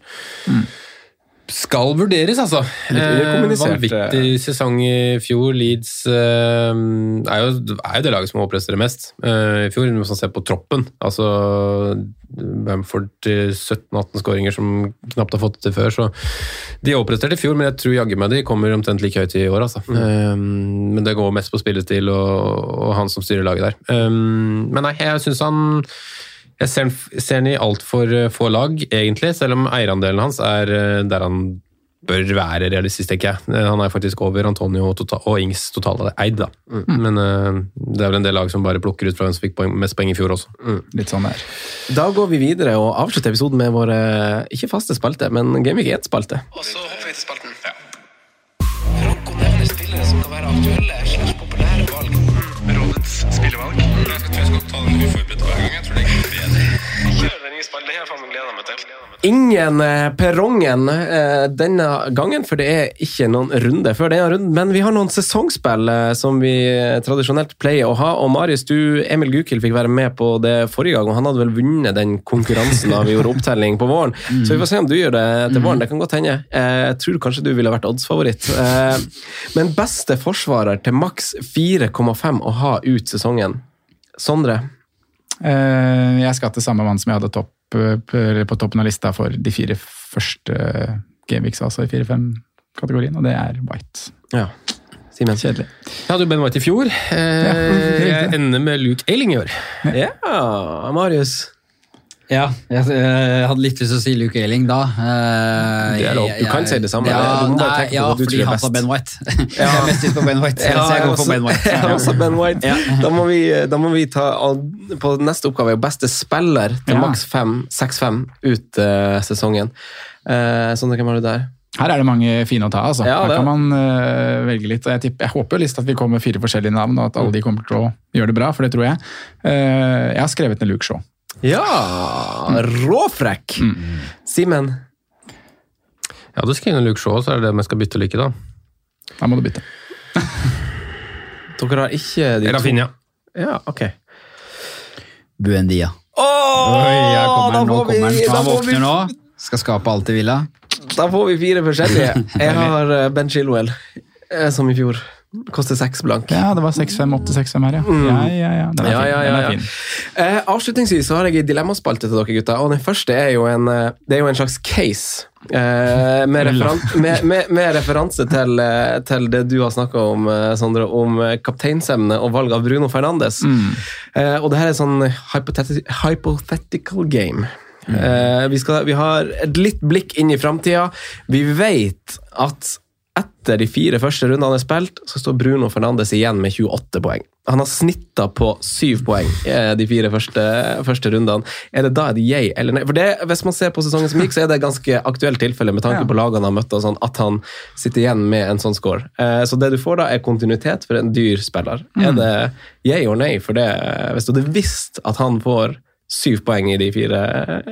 skal vurderes, altså. Eh, vanvittig sesong i fjor. Leeds eh, er, jo, er jo det laget som overpresterer mest eh, i fjor, hvis man ser på troppen. Altså Bamford til 17-18 skåringer som knapt har fått det til før. Så de overpresterte i fjor, men jeg tror jaggu meg de kommer omtrent like høyt i år. Altså. Um, men det går mest på spillestil og, og han som styrer laget der. Um, men nei, jeg syns han Jeg ser, ser han i altfor få lag, egentlig, selv om eierandelen hans er eh, der han bør være realistisk, tenker jeg. Eh, Han er faktisk over Antonio og, total, og Ings totale eid, da. Men uh, det er vel en del lag som bare plukker ut fra hvem som fikk poeng, mest poeng i fjor også. Litt sånn der. Da går vi videre og avslutter episoden med vår eh, ikke faste spalte, men Gameweek 1-spalte. Og så hopper vi til spalten. Franco nevner spillere som kan være aktuelle slags populære valg. Rådets spillevalg. Jeg tror jeg skal ta den uforberedt Kjør den nye spalten. Det har jeg faen meg gleda meg til. Ingen eh, perrongen eh, denne gangen, for det er ikke noen runde før denne runden. Men vi har noen sesongspill eh, som vi tradisjonelt pleier å ha. Og Marius, du, Emil Gukild fikk være med på det forrige gang, og han hadde vel vunnet den konkurransen da vi gjorde opptelling på våren. Så vi får se om du gjør det til våren. Det kan godt hende. Jeg tror kanskje du ville vært oddsfavoritt. Men beste forsvarer til maks 4,5 å ha ut sesongen. Sondre? Eh, Jeg skal til samme mann som jeg hadde topp, eh, på toppen av lista for de fire første Gameweeks, altså i 4-5-kategorien, og det er White. Ja. Simen? Kjedelig. Jeg hadde jo Ben White i fjor. Eh, jeg ender med Luke Ailing i år. Ja, Marius. Ja, jeg, jeg hadde litt lyst til å si Luke Ayling da. Uh, Det er lov. Du jeg- kan si det samme. Ja, Du må bare nei, tenke på ja fordi tror han best. sa Ben White. jeg har mest lyst på Ben White, så jeg går for Ben White. Jeg har også Ben White. Da, må vi, da må vi ta på neste oppgave beste spiller til Ja. maks 6-5 ut uh, sesongen. Uh, sånn, hvem har du der? Her er det mange fine å ta, altså. Ja, Her kan man uh, velge litt. Jeg, tipper, jeg håper jo litt at vi kommer med fire forskjellige navn, og at alle de kommer til å gjøre det bra, for det tror jeg. Uh, jeg har skrevet ned Luke Shaw. Ja! Råfrekk! Simen? Ja, du skal inn og Luke show, så er det det vi skal bytte like, da. Da må du bytte. Dere har ikke de Rafinha. Ja, ok. Buendia. Ja, kommer da nå får vi- da Han får vi- nå. Skal skape alt i villa. Da får vi fire forskjellige. Jeg har eh, Ben Chilwell, eh, som i fjor. Koster seks blank. Ja, det var 6-5, 8-6-5 her, ja. Ja, ja, ja. Den er Mm. Ja, fin. Den er fin. Eh, avslutningsvis så har jeg en dilemmaspalte til dere gutter, og den første er jo en, eh, det er jo en slags case. Eh, med, referan med, med, med referanse til, eh, til det du har snakka om, eh, Sondre, om kapteinsemne og valg av Bruno Fernandes. Eh, og det her er sånn hypothetical game. Eh, vi, skal, vi har et litt blikk inn i framtida. Vi vet at etter de fire første rundene er spilt, så står Bruno Fernandes igjen med 28 poeng. Han har snitta på syv poeng eh, de fire første, første rundene. Er det da et yay eller nei? For det, Hvis man ser på sesongen som gikk, så er det et ganske aktuelt tilfelle med tanke på lagene han har møtt, og sånn, at han sitter igjen med en sånn score. Eh, så det du får da, er kontinuitet for en dyr spiller. Er det yay or nei for det? Hvis du hadde visst at han får syv poeng i, de fire,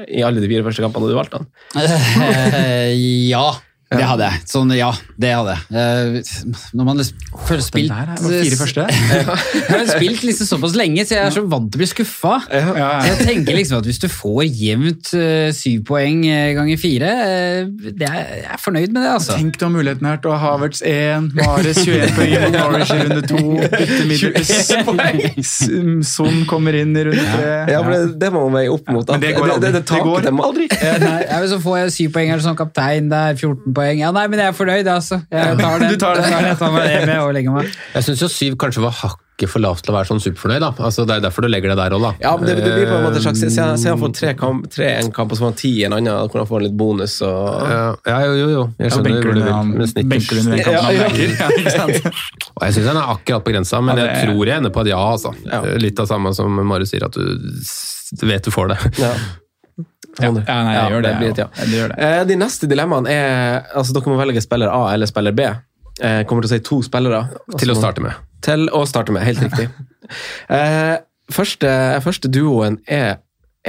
i alle de fire første kampene du valgte han? Ja, det hadde jeg. Sånn, ja, det hadde jeg. Eh, Når man har føler spilt fire første. Jeg har spilt liksom såpass lenge, så jeg er så vant til å bli skuffa. Jeg tenker liksom at hvis du får jevnt eh, syv poeng eh, ganger fire, det jeg er fornøyd med det, altså. Tenk du har muligheten her til å ha Havertz 1, Mares 21 poeng i Norwich i runde 2, bytte midler Son kommer inn i runde 3. Ja, for det, det må man veie opp mot. Det går aldri. Det, det, Det det, går det aldri. Ja, nei, ja, men så får jeg syv poeng eller sånn kaptein der, 14 poeng. Ja, nei, men jeg er fornøyd, altså. Jeg tar det. Du tar det. Jeg tar meg det med og legger meg. Jeg syns jo syv kanskje var hakket for lavt til å være sånn superfornøyd. da. Altså, Det er derfor du legger det der òg, da. Ja, men det, det blir på en måte slags Se han får tre, kamp, tre en kamp, og så får han ti en annen, hvor han får litt bonus. og... Ja, ja, jo, jo, jo. Jeg Ja, skjønner benker hvor du vil. den- snittet- benker du den kampen Ja, ja. Ja, ikke sant? Og jeg syns han er akkurat på grensa, men Ja, det jeg tror jeg ender på et ja. altså. Ja. Litt av samme som Marius sier, at du vet du får det. Ja. Ja, nei, jeg gjør det. blir et ja. ja. Det gjør det. Eh, De neste dilemmaene er altså Dere må velge spiller A eller spiller B. Eh, kommer til å si to spillere. Til å Altså, starte med. Til å starte med, helt riktig. Eh, første, første duoen er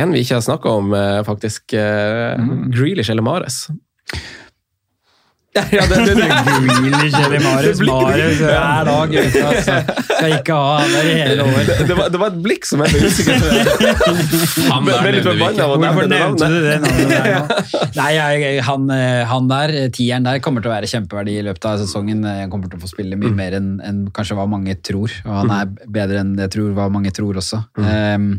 en vi ikke har snakka om, faktisk. Mm. Grealish eller Mares. Ja, det, det, det, Grealish eller Marius Marius hver dag altså. Skal ikke ha han der i hele år. det, det, var, det var et blikk som jeg ble usikker på. Han der ble litt forbanna ikke. Hvorfor nevnte du det navnet der nå? Nei, jeg, han, eh, han der, eh, tieren der, kommer til å være kjempeverdi i løpet av sesongen. Eh, Han kommer til å få spille mye mer enn enn kanskje hva mange tror. Og han er bedre enn jeg tror hva mange tror også. Um,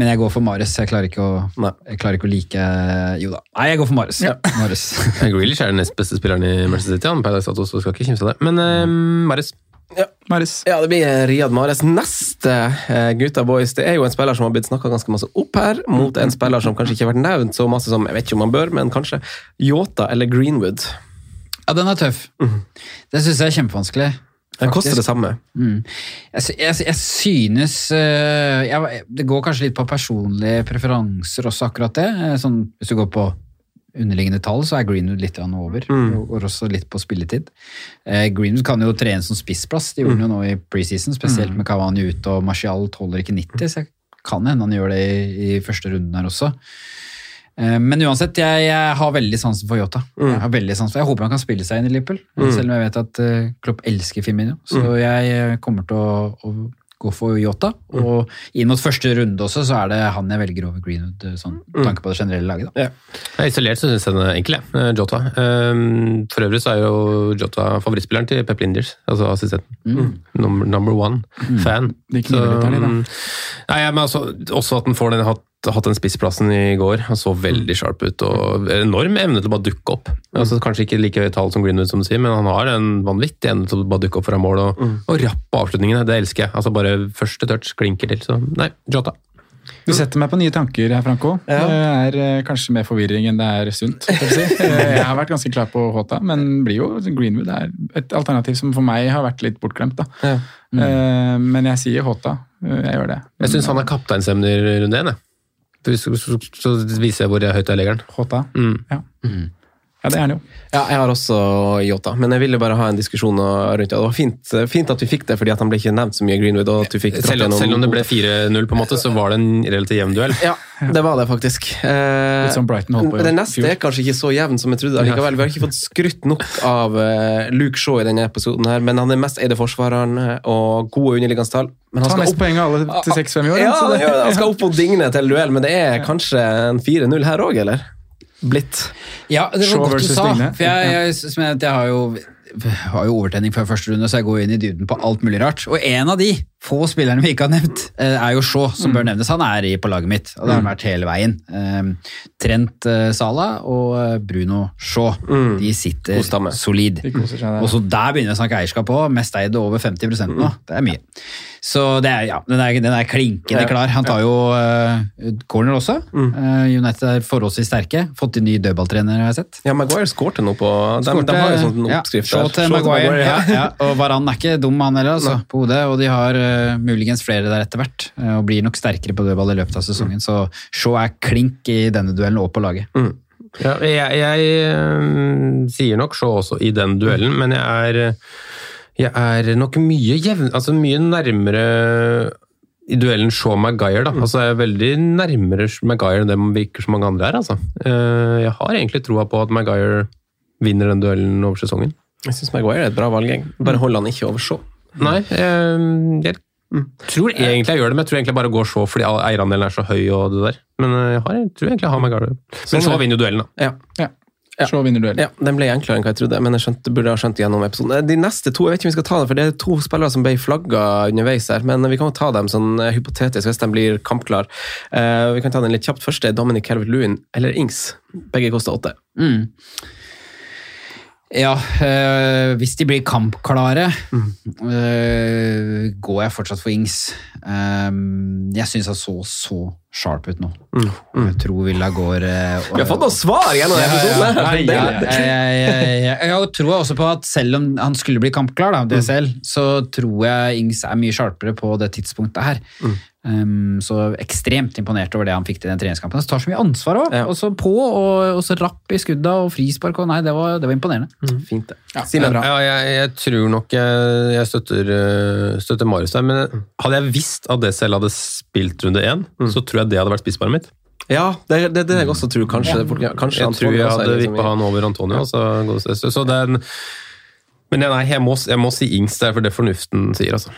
men jeg går for Marius. Jeg klarer ikke å, jeg klarer ikke å like Jo da. Nei, jeg går for Marius. Marius. Grealish er den nest beste spilleren i Manchester City. Han så skal ikke kimse av det. Men uh, Ja. Maris. Ja, det blir Riyad Mares. Neste eh, gutta boys, det er jo en spiller som har blitt snakka ganske masse opp her, mot en spiller som kanskje ikke har vært nevnt så masse som jeg vet ikke om han bør, men kanskje Yota eller Greenwood. Ja, den er tøff. Det syns jeg er kjempevanskelig. Den koster det samme. Mm. Jeg, jeg, jeg synes eh, jeg, Det går kanskje litt på personlige preferanser også, akkurat det. Eh, Sånn, hvis du går på underliggende tall, så er Greenwood litt over. Mm. Og også litt på spilletid. Eh, Greenwood kan jo trene som spissplass, de gjorde Mm. jo nå i preseason, spesielt med Cavani ute, og Martial holder ikke 90, så jeg kan hende han gjør det i, i første runden her også. Eh, Men uansett, jeg, jeg har veldig sansen for Yota. Mm. Jeg, har veldig sansen for, jeg håper han kan spille seg inn i Liverpool, Mm. selv om jeg vet at eh, Klopp elsker Firmino. Så Mm. jeg eh, kommer til å, å gå for Yota. Mm. Og inn mot første runde også, så er det han jeg velger over Greenwood, eh, sånn, med Mm. tanke på det generelle laget. Da. Ja, isolert så syns jeg den er enkel, jeg. eh, Jota. Um, For øvrig så er jo Jota favorittspilleren til Pep Linders, altså assistenten. Mm. Number, number one fan. De kniver litt her, da. Nei, men altså, også at han får den, hatt, hatt den spissplassen i går. Han så veldig sharp ut og enorm evne til å bare dukke opp. Altså, kanskje ikke like høyt tall som Greenwood, som du sier, men han har en vanvittig evne til å bare dukke opp fra mål og, og rappe avslutningene. Det elsker jeg. Altså Bare første touch klinker til. Så nei, Jota. Du setter meg på nye tanker her, Franco. Det er eh, kanskje mer forvirring enn det er sunt. Jeg, si. Eh, jeg har vært ganske klar på Håta, men blir jo Greenwood er et alternativ som for meg har vært litt bortglemt. da. Ja. Mm. Men jeg sier Håta. Jeg gjør det. Jeg syns han er kapteinsemner rundt én. jeg. Så, viser jeg hvor høyt jeg legger den. Håta. Mm. Ja. Ja, det er han jo. Ja, jeg har også Yota, men jeg ville bare ha en diskusjon rundt det. Det var fint, fint at vi fikk det, fordi at han ble ikke nevnt så mye i Greenwood. og at du fikk Selv, selv om det ble 4-0, på en måte, så var det en relativt jevn duell. Ja, det var det faktisk. Eh, Litt som Brighton holdt på i Den neste fjor. er kanskje ikke så jevn som jeg trodde. Likevel, Vi har ikke fått skrytt nok av eh, Luke Shaw i denne episoden, her, men han er mest eide forsvareren eh, og gode underliggende tall. Men han Ta skal mest opp, poeng av alle til 6-5 i år. ja, han, skal opp og digne til duell, men det er kanskje en 4-0 her òg, eller? Blitt. Ja, det var godt du sa. For jeg, jeg, jeg, jeg har jo har jo overtenning før første runde, så jeg går inn i dybden på alt mulig rart. Og en av de få spillerne vi ikke har nevnt, eh, er jo Shaw, som bør nevnes. Han er i på laget mitt, og det har han vært hele veien. Eh, Trent eh, Sala og Bruno Shaw, de sitter solid. Og så der begynner vi å snakke eierskap òg. Mest eid over 50% nå. Det er mye. Så det er, ja, den er, den er klinkende Ja. klar. Han tar jo uh, corner også. Eh, United er forholdsvis sterke. Fått inn ny dødballtrener, har jeg sett. Ja, Maguire skårte noe på De, de har jo sånn oppskrift ja, der. Maguire. Ja, ja. Og Varan er ikke dum, han heller, altså, på hodet. Og de har uh, muligens flere der etter hvert, og blir nok sterkere på dødball i løpet av sesongen. Så Shaw er klink i denne duellen og på laget. Ja, jeg jeg sier nok Shaw også i den duellen, men jeg er, jeg er nok mye jevn, altså mye nærmere i duellen Shaw Maguire. Da. Altså, jeg er veldig nærmere Maguire enn det man virker som mange andre er. Altså. Eh, Jeg har egentlig troa på at Maguire vinner den duellen over sesongen. Jeg syns Maguire er et bra valg. jeg. Bare hold han ikke over Shaw. Nei, jeg, jeg tror egentlig jeg gjør det, men jeg tror egentlig bare går Shaw fordi eierandelen er så høy og det der. Men eh, jeg, har, jeg tror egentlig jeg har Maguire. Men Shaw vinner jo duellen, da. Ja. Ja. Shaw vinner duellen. Ja, Den ble enklere enn hva jeg trodde, men jeg skjønte, burde ha skjønt gjennom episoden. De neste to, jeg vet ikke om vi skal ta det, for det er to spillere som ble flagga underveis her, men vi kan jo ta dem sånn eh, hypotetisk hvis de blir kampklare. Uh, vi kan ta den litt kjapt. Første er Dominic Calvert-Lewin eller Ings. Begge koster åtte. Mm. Ja, øh, hvis de blir kampklare, øh, går jeg fortsatt for Ings. Um, jeg syns han så så sharp ut nå. Jeg tror Villa går uh, Vi har fått noen svar gjennom denne episoden! Ja, ja, ja, jeg, jeg, jeg, jeg tror også på at selv om han skulle bli kampklar, da, DSL, mm. så tror jeg Ings er mye sharpere på det tidspunktet her. Um, så ekstremt imponert over det han fikk til den treningskampen. Han tar så mye ansvar òg. Ja. Og så på, og, og så rapp i skudda og frispark. Og nei, det var, det var imponerende. Fint, det. Simen, Ja, jeg, jeg tror nok jeg, jeg støtter, eh, støtter Marius der, men hadde jeg visst at det selv hadde spilt runde én, så tror jeg det hadde vært spissparet mitt. Ja, det er det, det jeg også tror. Kanskje, kanskje Jeg tror jeg hadde liksom vippa han over Antonio. Så, så, så det er en, men nei, jeg må, jeg må si Ings der, for det fornuften sier, altså.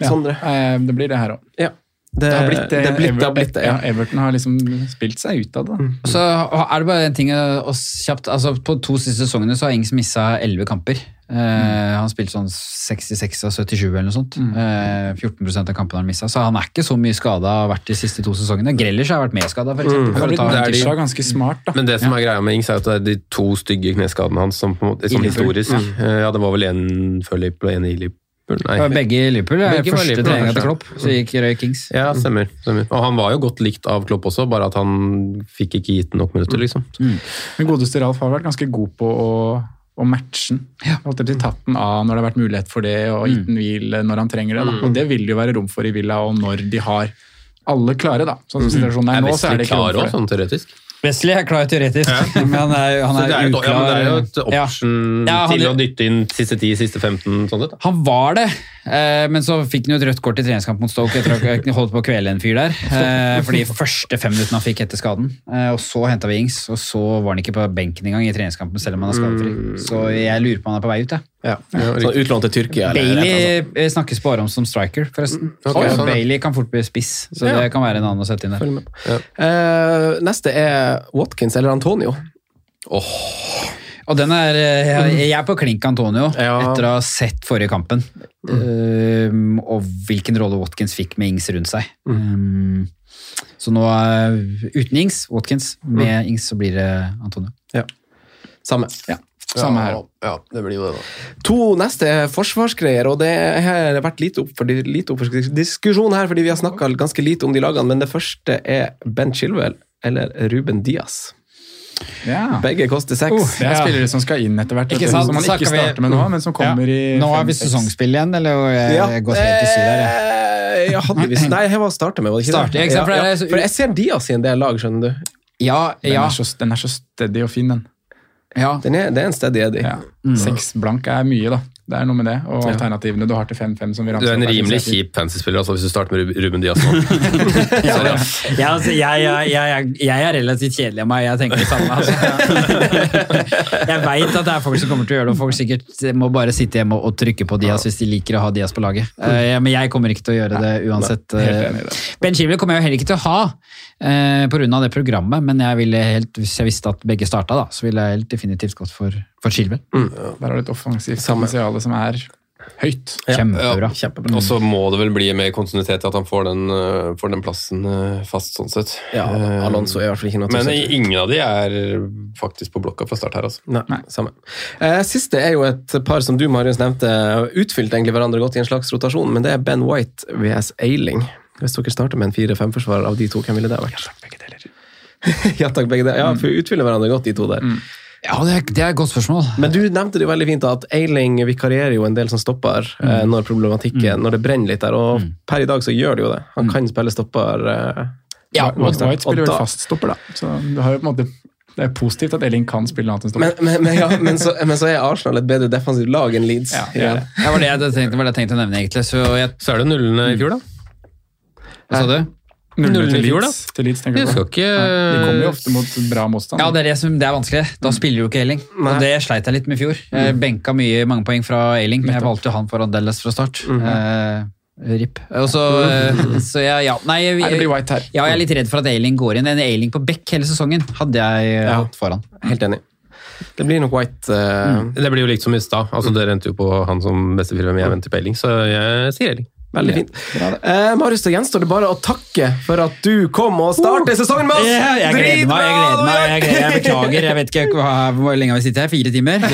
Ja. Sondre. Eh, Det blir det her òg. Ja. Det, Det har blitt det. det, blitt, blitt, det, har blitt det, ja. ja, Everton har liksom spilt seg ut av det. Mm. Så er det bare en ting å- kjapt altså På to siste sesongene så har Ings missa elleve kamper. Eh, han spilte sånn 66 av 77 eller noe sånt. Eh, 14% av kampene har han missa, så han er ikke så mye skada vært de siste to sesongene. Grellers har vært mer skada, f.eks. For det er de- ganske smart, da. Men det som er greia med Ings, er at det er de to stygge kneskadene hans som, på en måte, som historisk. Liverpool. historisk eh, Ja, det var vel en før Liverpool og en i Liverpool. Nei. Begge i Liverpool. er Begge Første Liverpool, treninga til. Klopp, så gikk Røy Kings. Ja, stemmer, stemmer. Og han var jo godt likt av Klopp også, bare at han fikk ikke gitt nok minutter, liksom. Men godeste Ralf har vært ganske god på å, og matche den. Holdt til tatt den av når det har vært mulighet for det, og gitt den hvil når han trenger det. Da. Og det vil det jo være rom for i Villa, og når de har alle klare, da. Sånn som situasjonen er nå, så er det ikke rom for det. Også, sånn teoretisk? Wesley er klar teoretisk, men han er, han er er, jo, ja, men det er jo et option Ja, han- til å dytte inn siste 10, siste 15, sånn det da. Han var det, eh, men så fikk han jo et rødt kort i treningskamp mot Stoke etter å holdt på å kvele en fyr der. Eh, for de første fem minuttene han fikk etter skaden. Eh, og så henta vi Ings, og så var han ikke på benken engang i treningskampen selv om han er skadefri. Så jeg lurer på om han er på vei ut, jeg. Ja. Sånn utlånt til Tyrkia. Bailey eh, snakkes bare om som striker, forresten. Okay, så sånn. Bailey kan fort bli spiss, så Ja. det kan være en annen å sette inn der. Ja. Uh. Eh, neste er Watkins eller Antonio. Og den er, eh, jeg jeg er på klink Antonio Ja. etter å ha sett forrige kampen. Um, og hvilken rolle Watkins fikk med Ings rundt seg. Um, så nå uten Ings, Watkins, med Ings så blir det Antonio. Ja. Samme. Samme her. Ja, det blir jo det, da. To neste er forsvarsgreier, og det har vært lite opp for, lite opp for diskusjon her, fordi vi har snakka ganske lite om de lagene, men det første er Ben Chilwell eller Ruben Diaz. Ja. Begge koster seks. seks. det er Ja. spillere som skal inn etter hvert, Ikke sant? som man ikke starter med nå, men som kommer i Nå er vi sesongspill igjen, eller jeg Ja. går helt til syv her? jeg? Eh, hadde Nei, jeg var å starte med, var det ikke Start, det? ikke sant, Ja, ja. For jeg ser Diaz i en del lag, skjønner du. Ja, Den, er så, den er så steady og fin, den. Ja. Den er, det er en steady Eddie. Ja. Seks blank er mye, da. Det er noe med det. Og alternativene du har til 5-5 som vi Du er en rimelig kjip fancy-spiller altså, hvis du starter med Ruben Diaz nå. Ja, ja, altså, jeg, jeg, jeg, jeg er relativt kjedelig av meg, jeg tenker det samme. Altså. Jeg veit at det er folk som kommer til å gjøre det, og folk sikkert må bare sitte hjemme og, og trykke på Diaz hvis de liker å ha Diaz på laget. Eh, men jeg kommer ikke til å gjøre det uansett. helt enig i det. Ben Chivley kommer jeg jo heller ikke til å ha uh, pga. det programmet, men jeg ville helt, hvis jeg visste at begge starta, da, så ville jeg helt definitivt gått for, for Chilwell. Der har du et offensivt potensial som er høyt. Kjempebra. Kjempebra. Og så må det vel bli mer kontinuitet, at han får den, uh, får den plassen uh, fast, sånn sett. Ja, Eh, Alonso er i hvert fall ikke noe Men sett. ingen av de er faktisk på blokka fra start her, altså. Nei, samme. Uh, siste er jo et par som du, Marius, nevnte, utfylte egentlig hverandre godt i en slags rotasjon, men det er Ben White vs. Eiling. Hvis dere starter med en 4-5-forsvarer av de to, hvem ville det vært? Ja takk, Begge deler. ja takk, begge deler. Ja, for vi utfyller hverandre godt, de to der. Ja, det er, det er et godt spørsmål. Men du nevnte det jo veldig fint at Eiling vikarierer jo en del som stopper eh, når problematikken, når det brenner litt der, og per i dag så gjør det jo det. Han kan spille stopper. Eh, Ja, White. White spiller vel fast stopper, da. Så du har jo på en måte det er positivt at Elling kan spille annet enn stopper. Men, men, men, ja, men, så, men så er Arsenal et bedre defensivt lag enn Leeds. Ja, det er det. Det var det jeg hadde var det jeg tenkte å nevne, egentlig. Så jeg, Så er det nullene i fjor, da. hva sa du? Nuller Nullen til Leeds, til Leeds, tenker Du du på? ikke de kommer jo ofte mot bra motstand. Ja, det er det som det er vanskelig. Da spiller jo ikke Eiling. Og det sleit jeg litt med i fjor. Jeg benka mye, mange poeng fra Eiling. Jeg valgte jo han foran Dallas fra start. eh, RIP. Også, så, eh, jeg, ja, nei, jeg, jeg, det blir White her. ja, jeg er litt redd for at Eiling går inn. En Eiling på bekk hele sesongen hadde jeg eh, Ja. hatt foran. Helt enig. Det blir nok White eh, Det blir jo likt som i stad. Altså, det rente jo på han som beste firma, hvem jeg venter på Elling, så jeg sier Elling. Veldig fint. Eh, Marius, da gjenstår det bare å takke for at du kom og startet sesongen med oss! Yeah, jeg gleder meg. jeg gleder meg, jeg, gleder, jeg beklager. Jeg vet ikke hva, hvor lenge vi sittet her? Fire timer?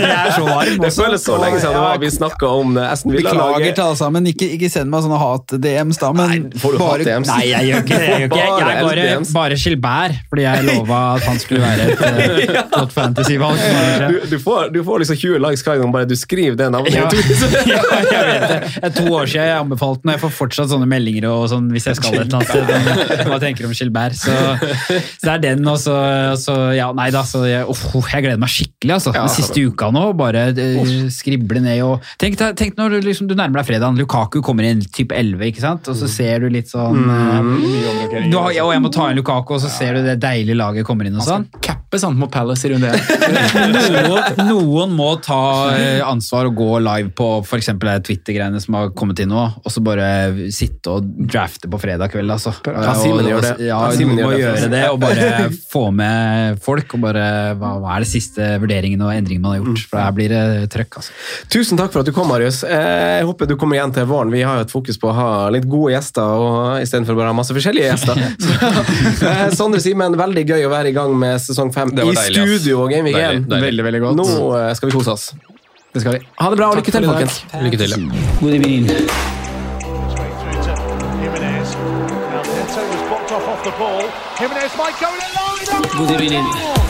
Det er så varm. Det føles så lenge siden det var vi snakka om eh, Aston Beklager til alle sammen. Ikke, ikke send meg sånne hat-DMs, da. Men Nei, får du bare, hat-DMs? Nei, jeg gjør ikke det. Jeg, gjør ikke, jeg, jeg, Bare bare, Gilbert, fordi jeg lova at han skulle være et eh, godt fantasyvalg. Du, du, får, du får liksom 20 likes hver gang bare du skriver det navnet. Ja. jeg vet det. Jeg to år siden jeg anbefalte den, og jeg får fortsatt sånne meldinger og sånn hvis jeg skal et eller annet sted. Hva tenker du om Gilbert. Så, så det er den, og så, så Ja, nei da. Så jeg, oh, jeg gleder meg skikkelig, altså. Den siste uka nå, bare uh, skrible ned og Tenk, tenk når du, liksom, du nærmer deg fredagen. Lukaku kommer inn type 11, ikke sant? og så ser du litt sånn eh, du har, ja, Og jeg må ta inn Lukaku, og så ser du det deilige laget kommer inn og sånn. Cappe sant mot Palace i runde én. Noen, noen må ta eh, ansvar og gå live på f.eks. Twitter-greiene som har kommet inn nå, og så bare sitte og drafte på fredag kveld, altså. Ja, Simen Og- gjør det. Ja, Simen må gjør det. gjøre det, og bare få med folk, og bare hva, hva er det siste vurderingen og endringen man har gjort? For her blir det trøkk, altså. Tusen takk for at du kom, Marius. Eh, Jeg håper du kommer igjen til våren. Vi har jo et fokus på å ha litt gode gjester og istedenfor bare å ha masse forskjellige gjester. Så, eh, Sondre Simen, veldig gøy å være i gang med sesong fem i deilig, studio og Deilig, 1. Veldig, veldig godt. Nå eh, skal vi kose oss. Det skal vi. Ha det bra og lykke til, folkens. Lykke til. Good evening. Good through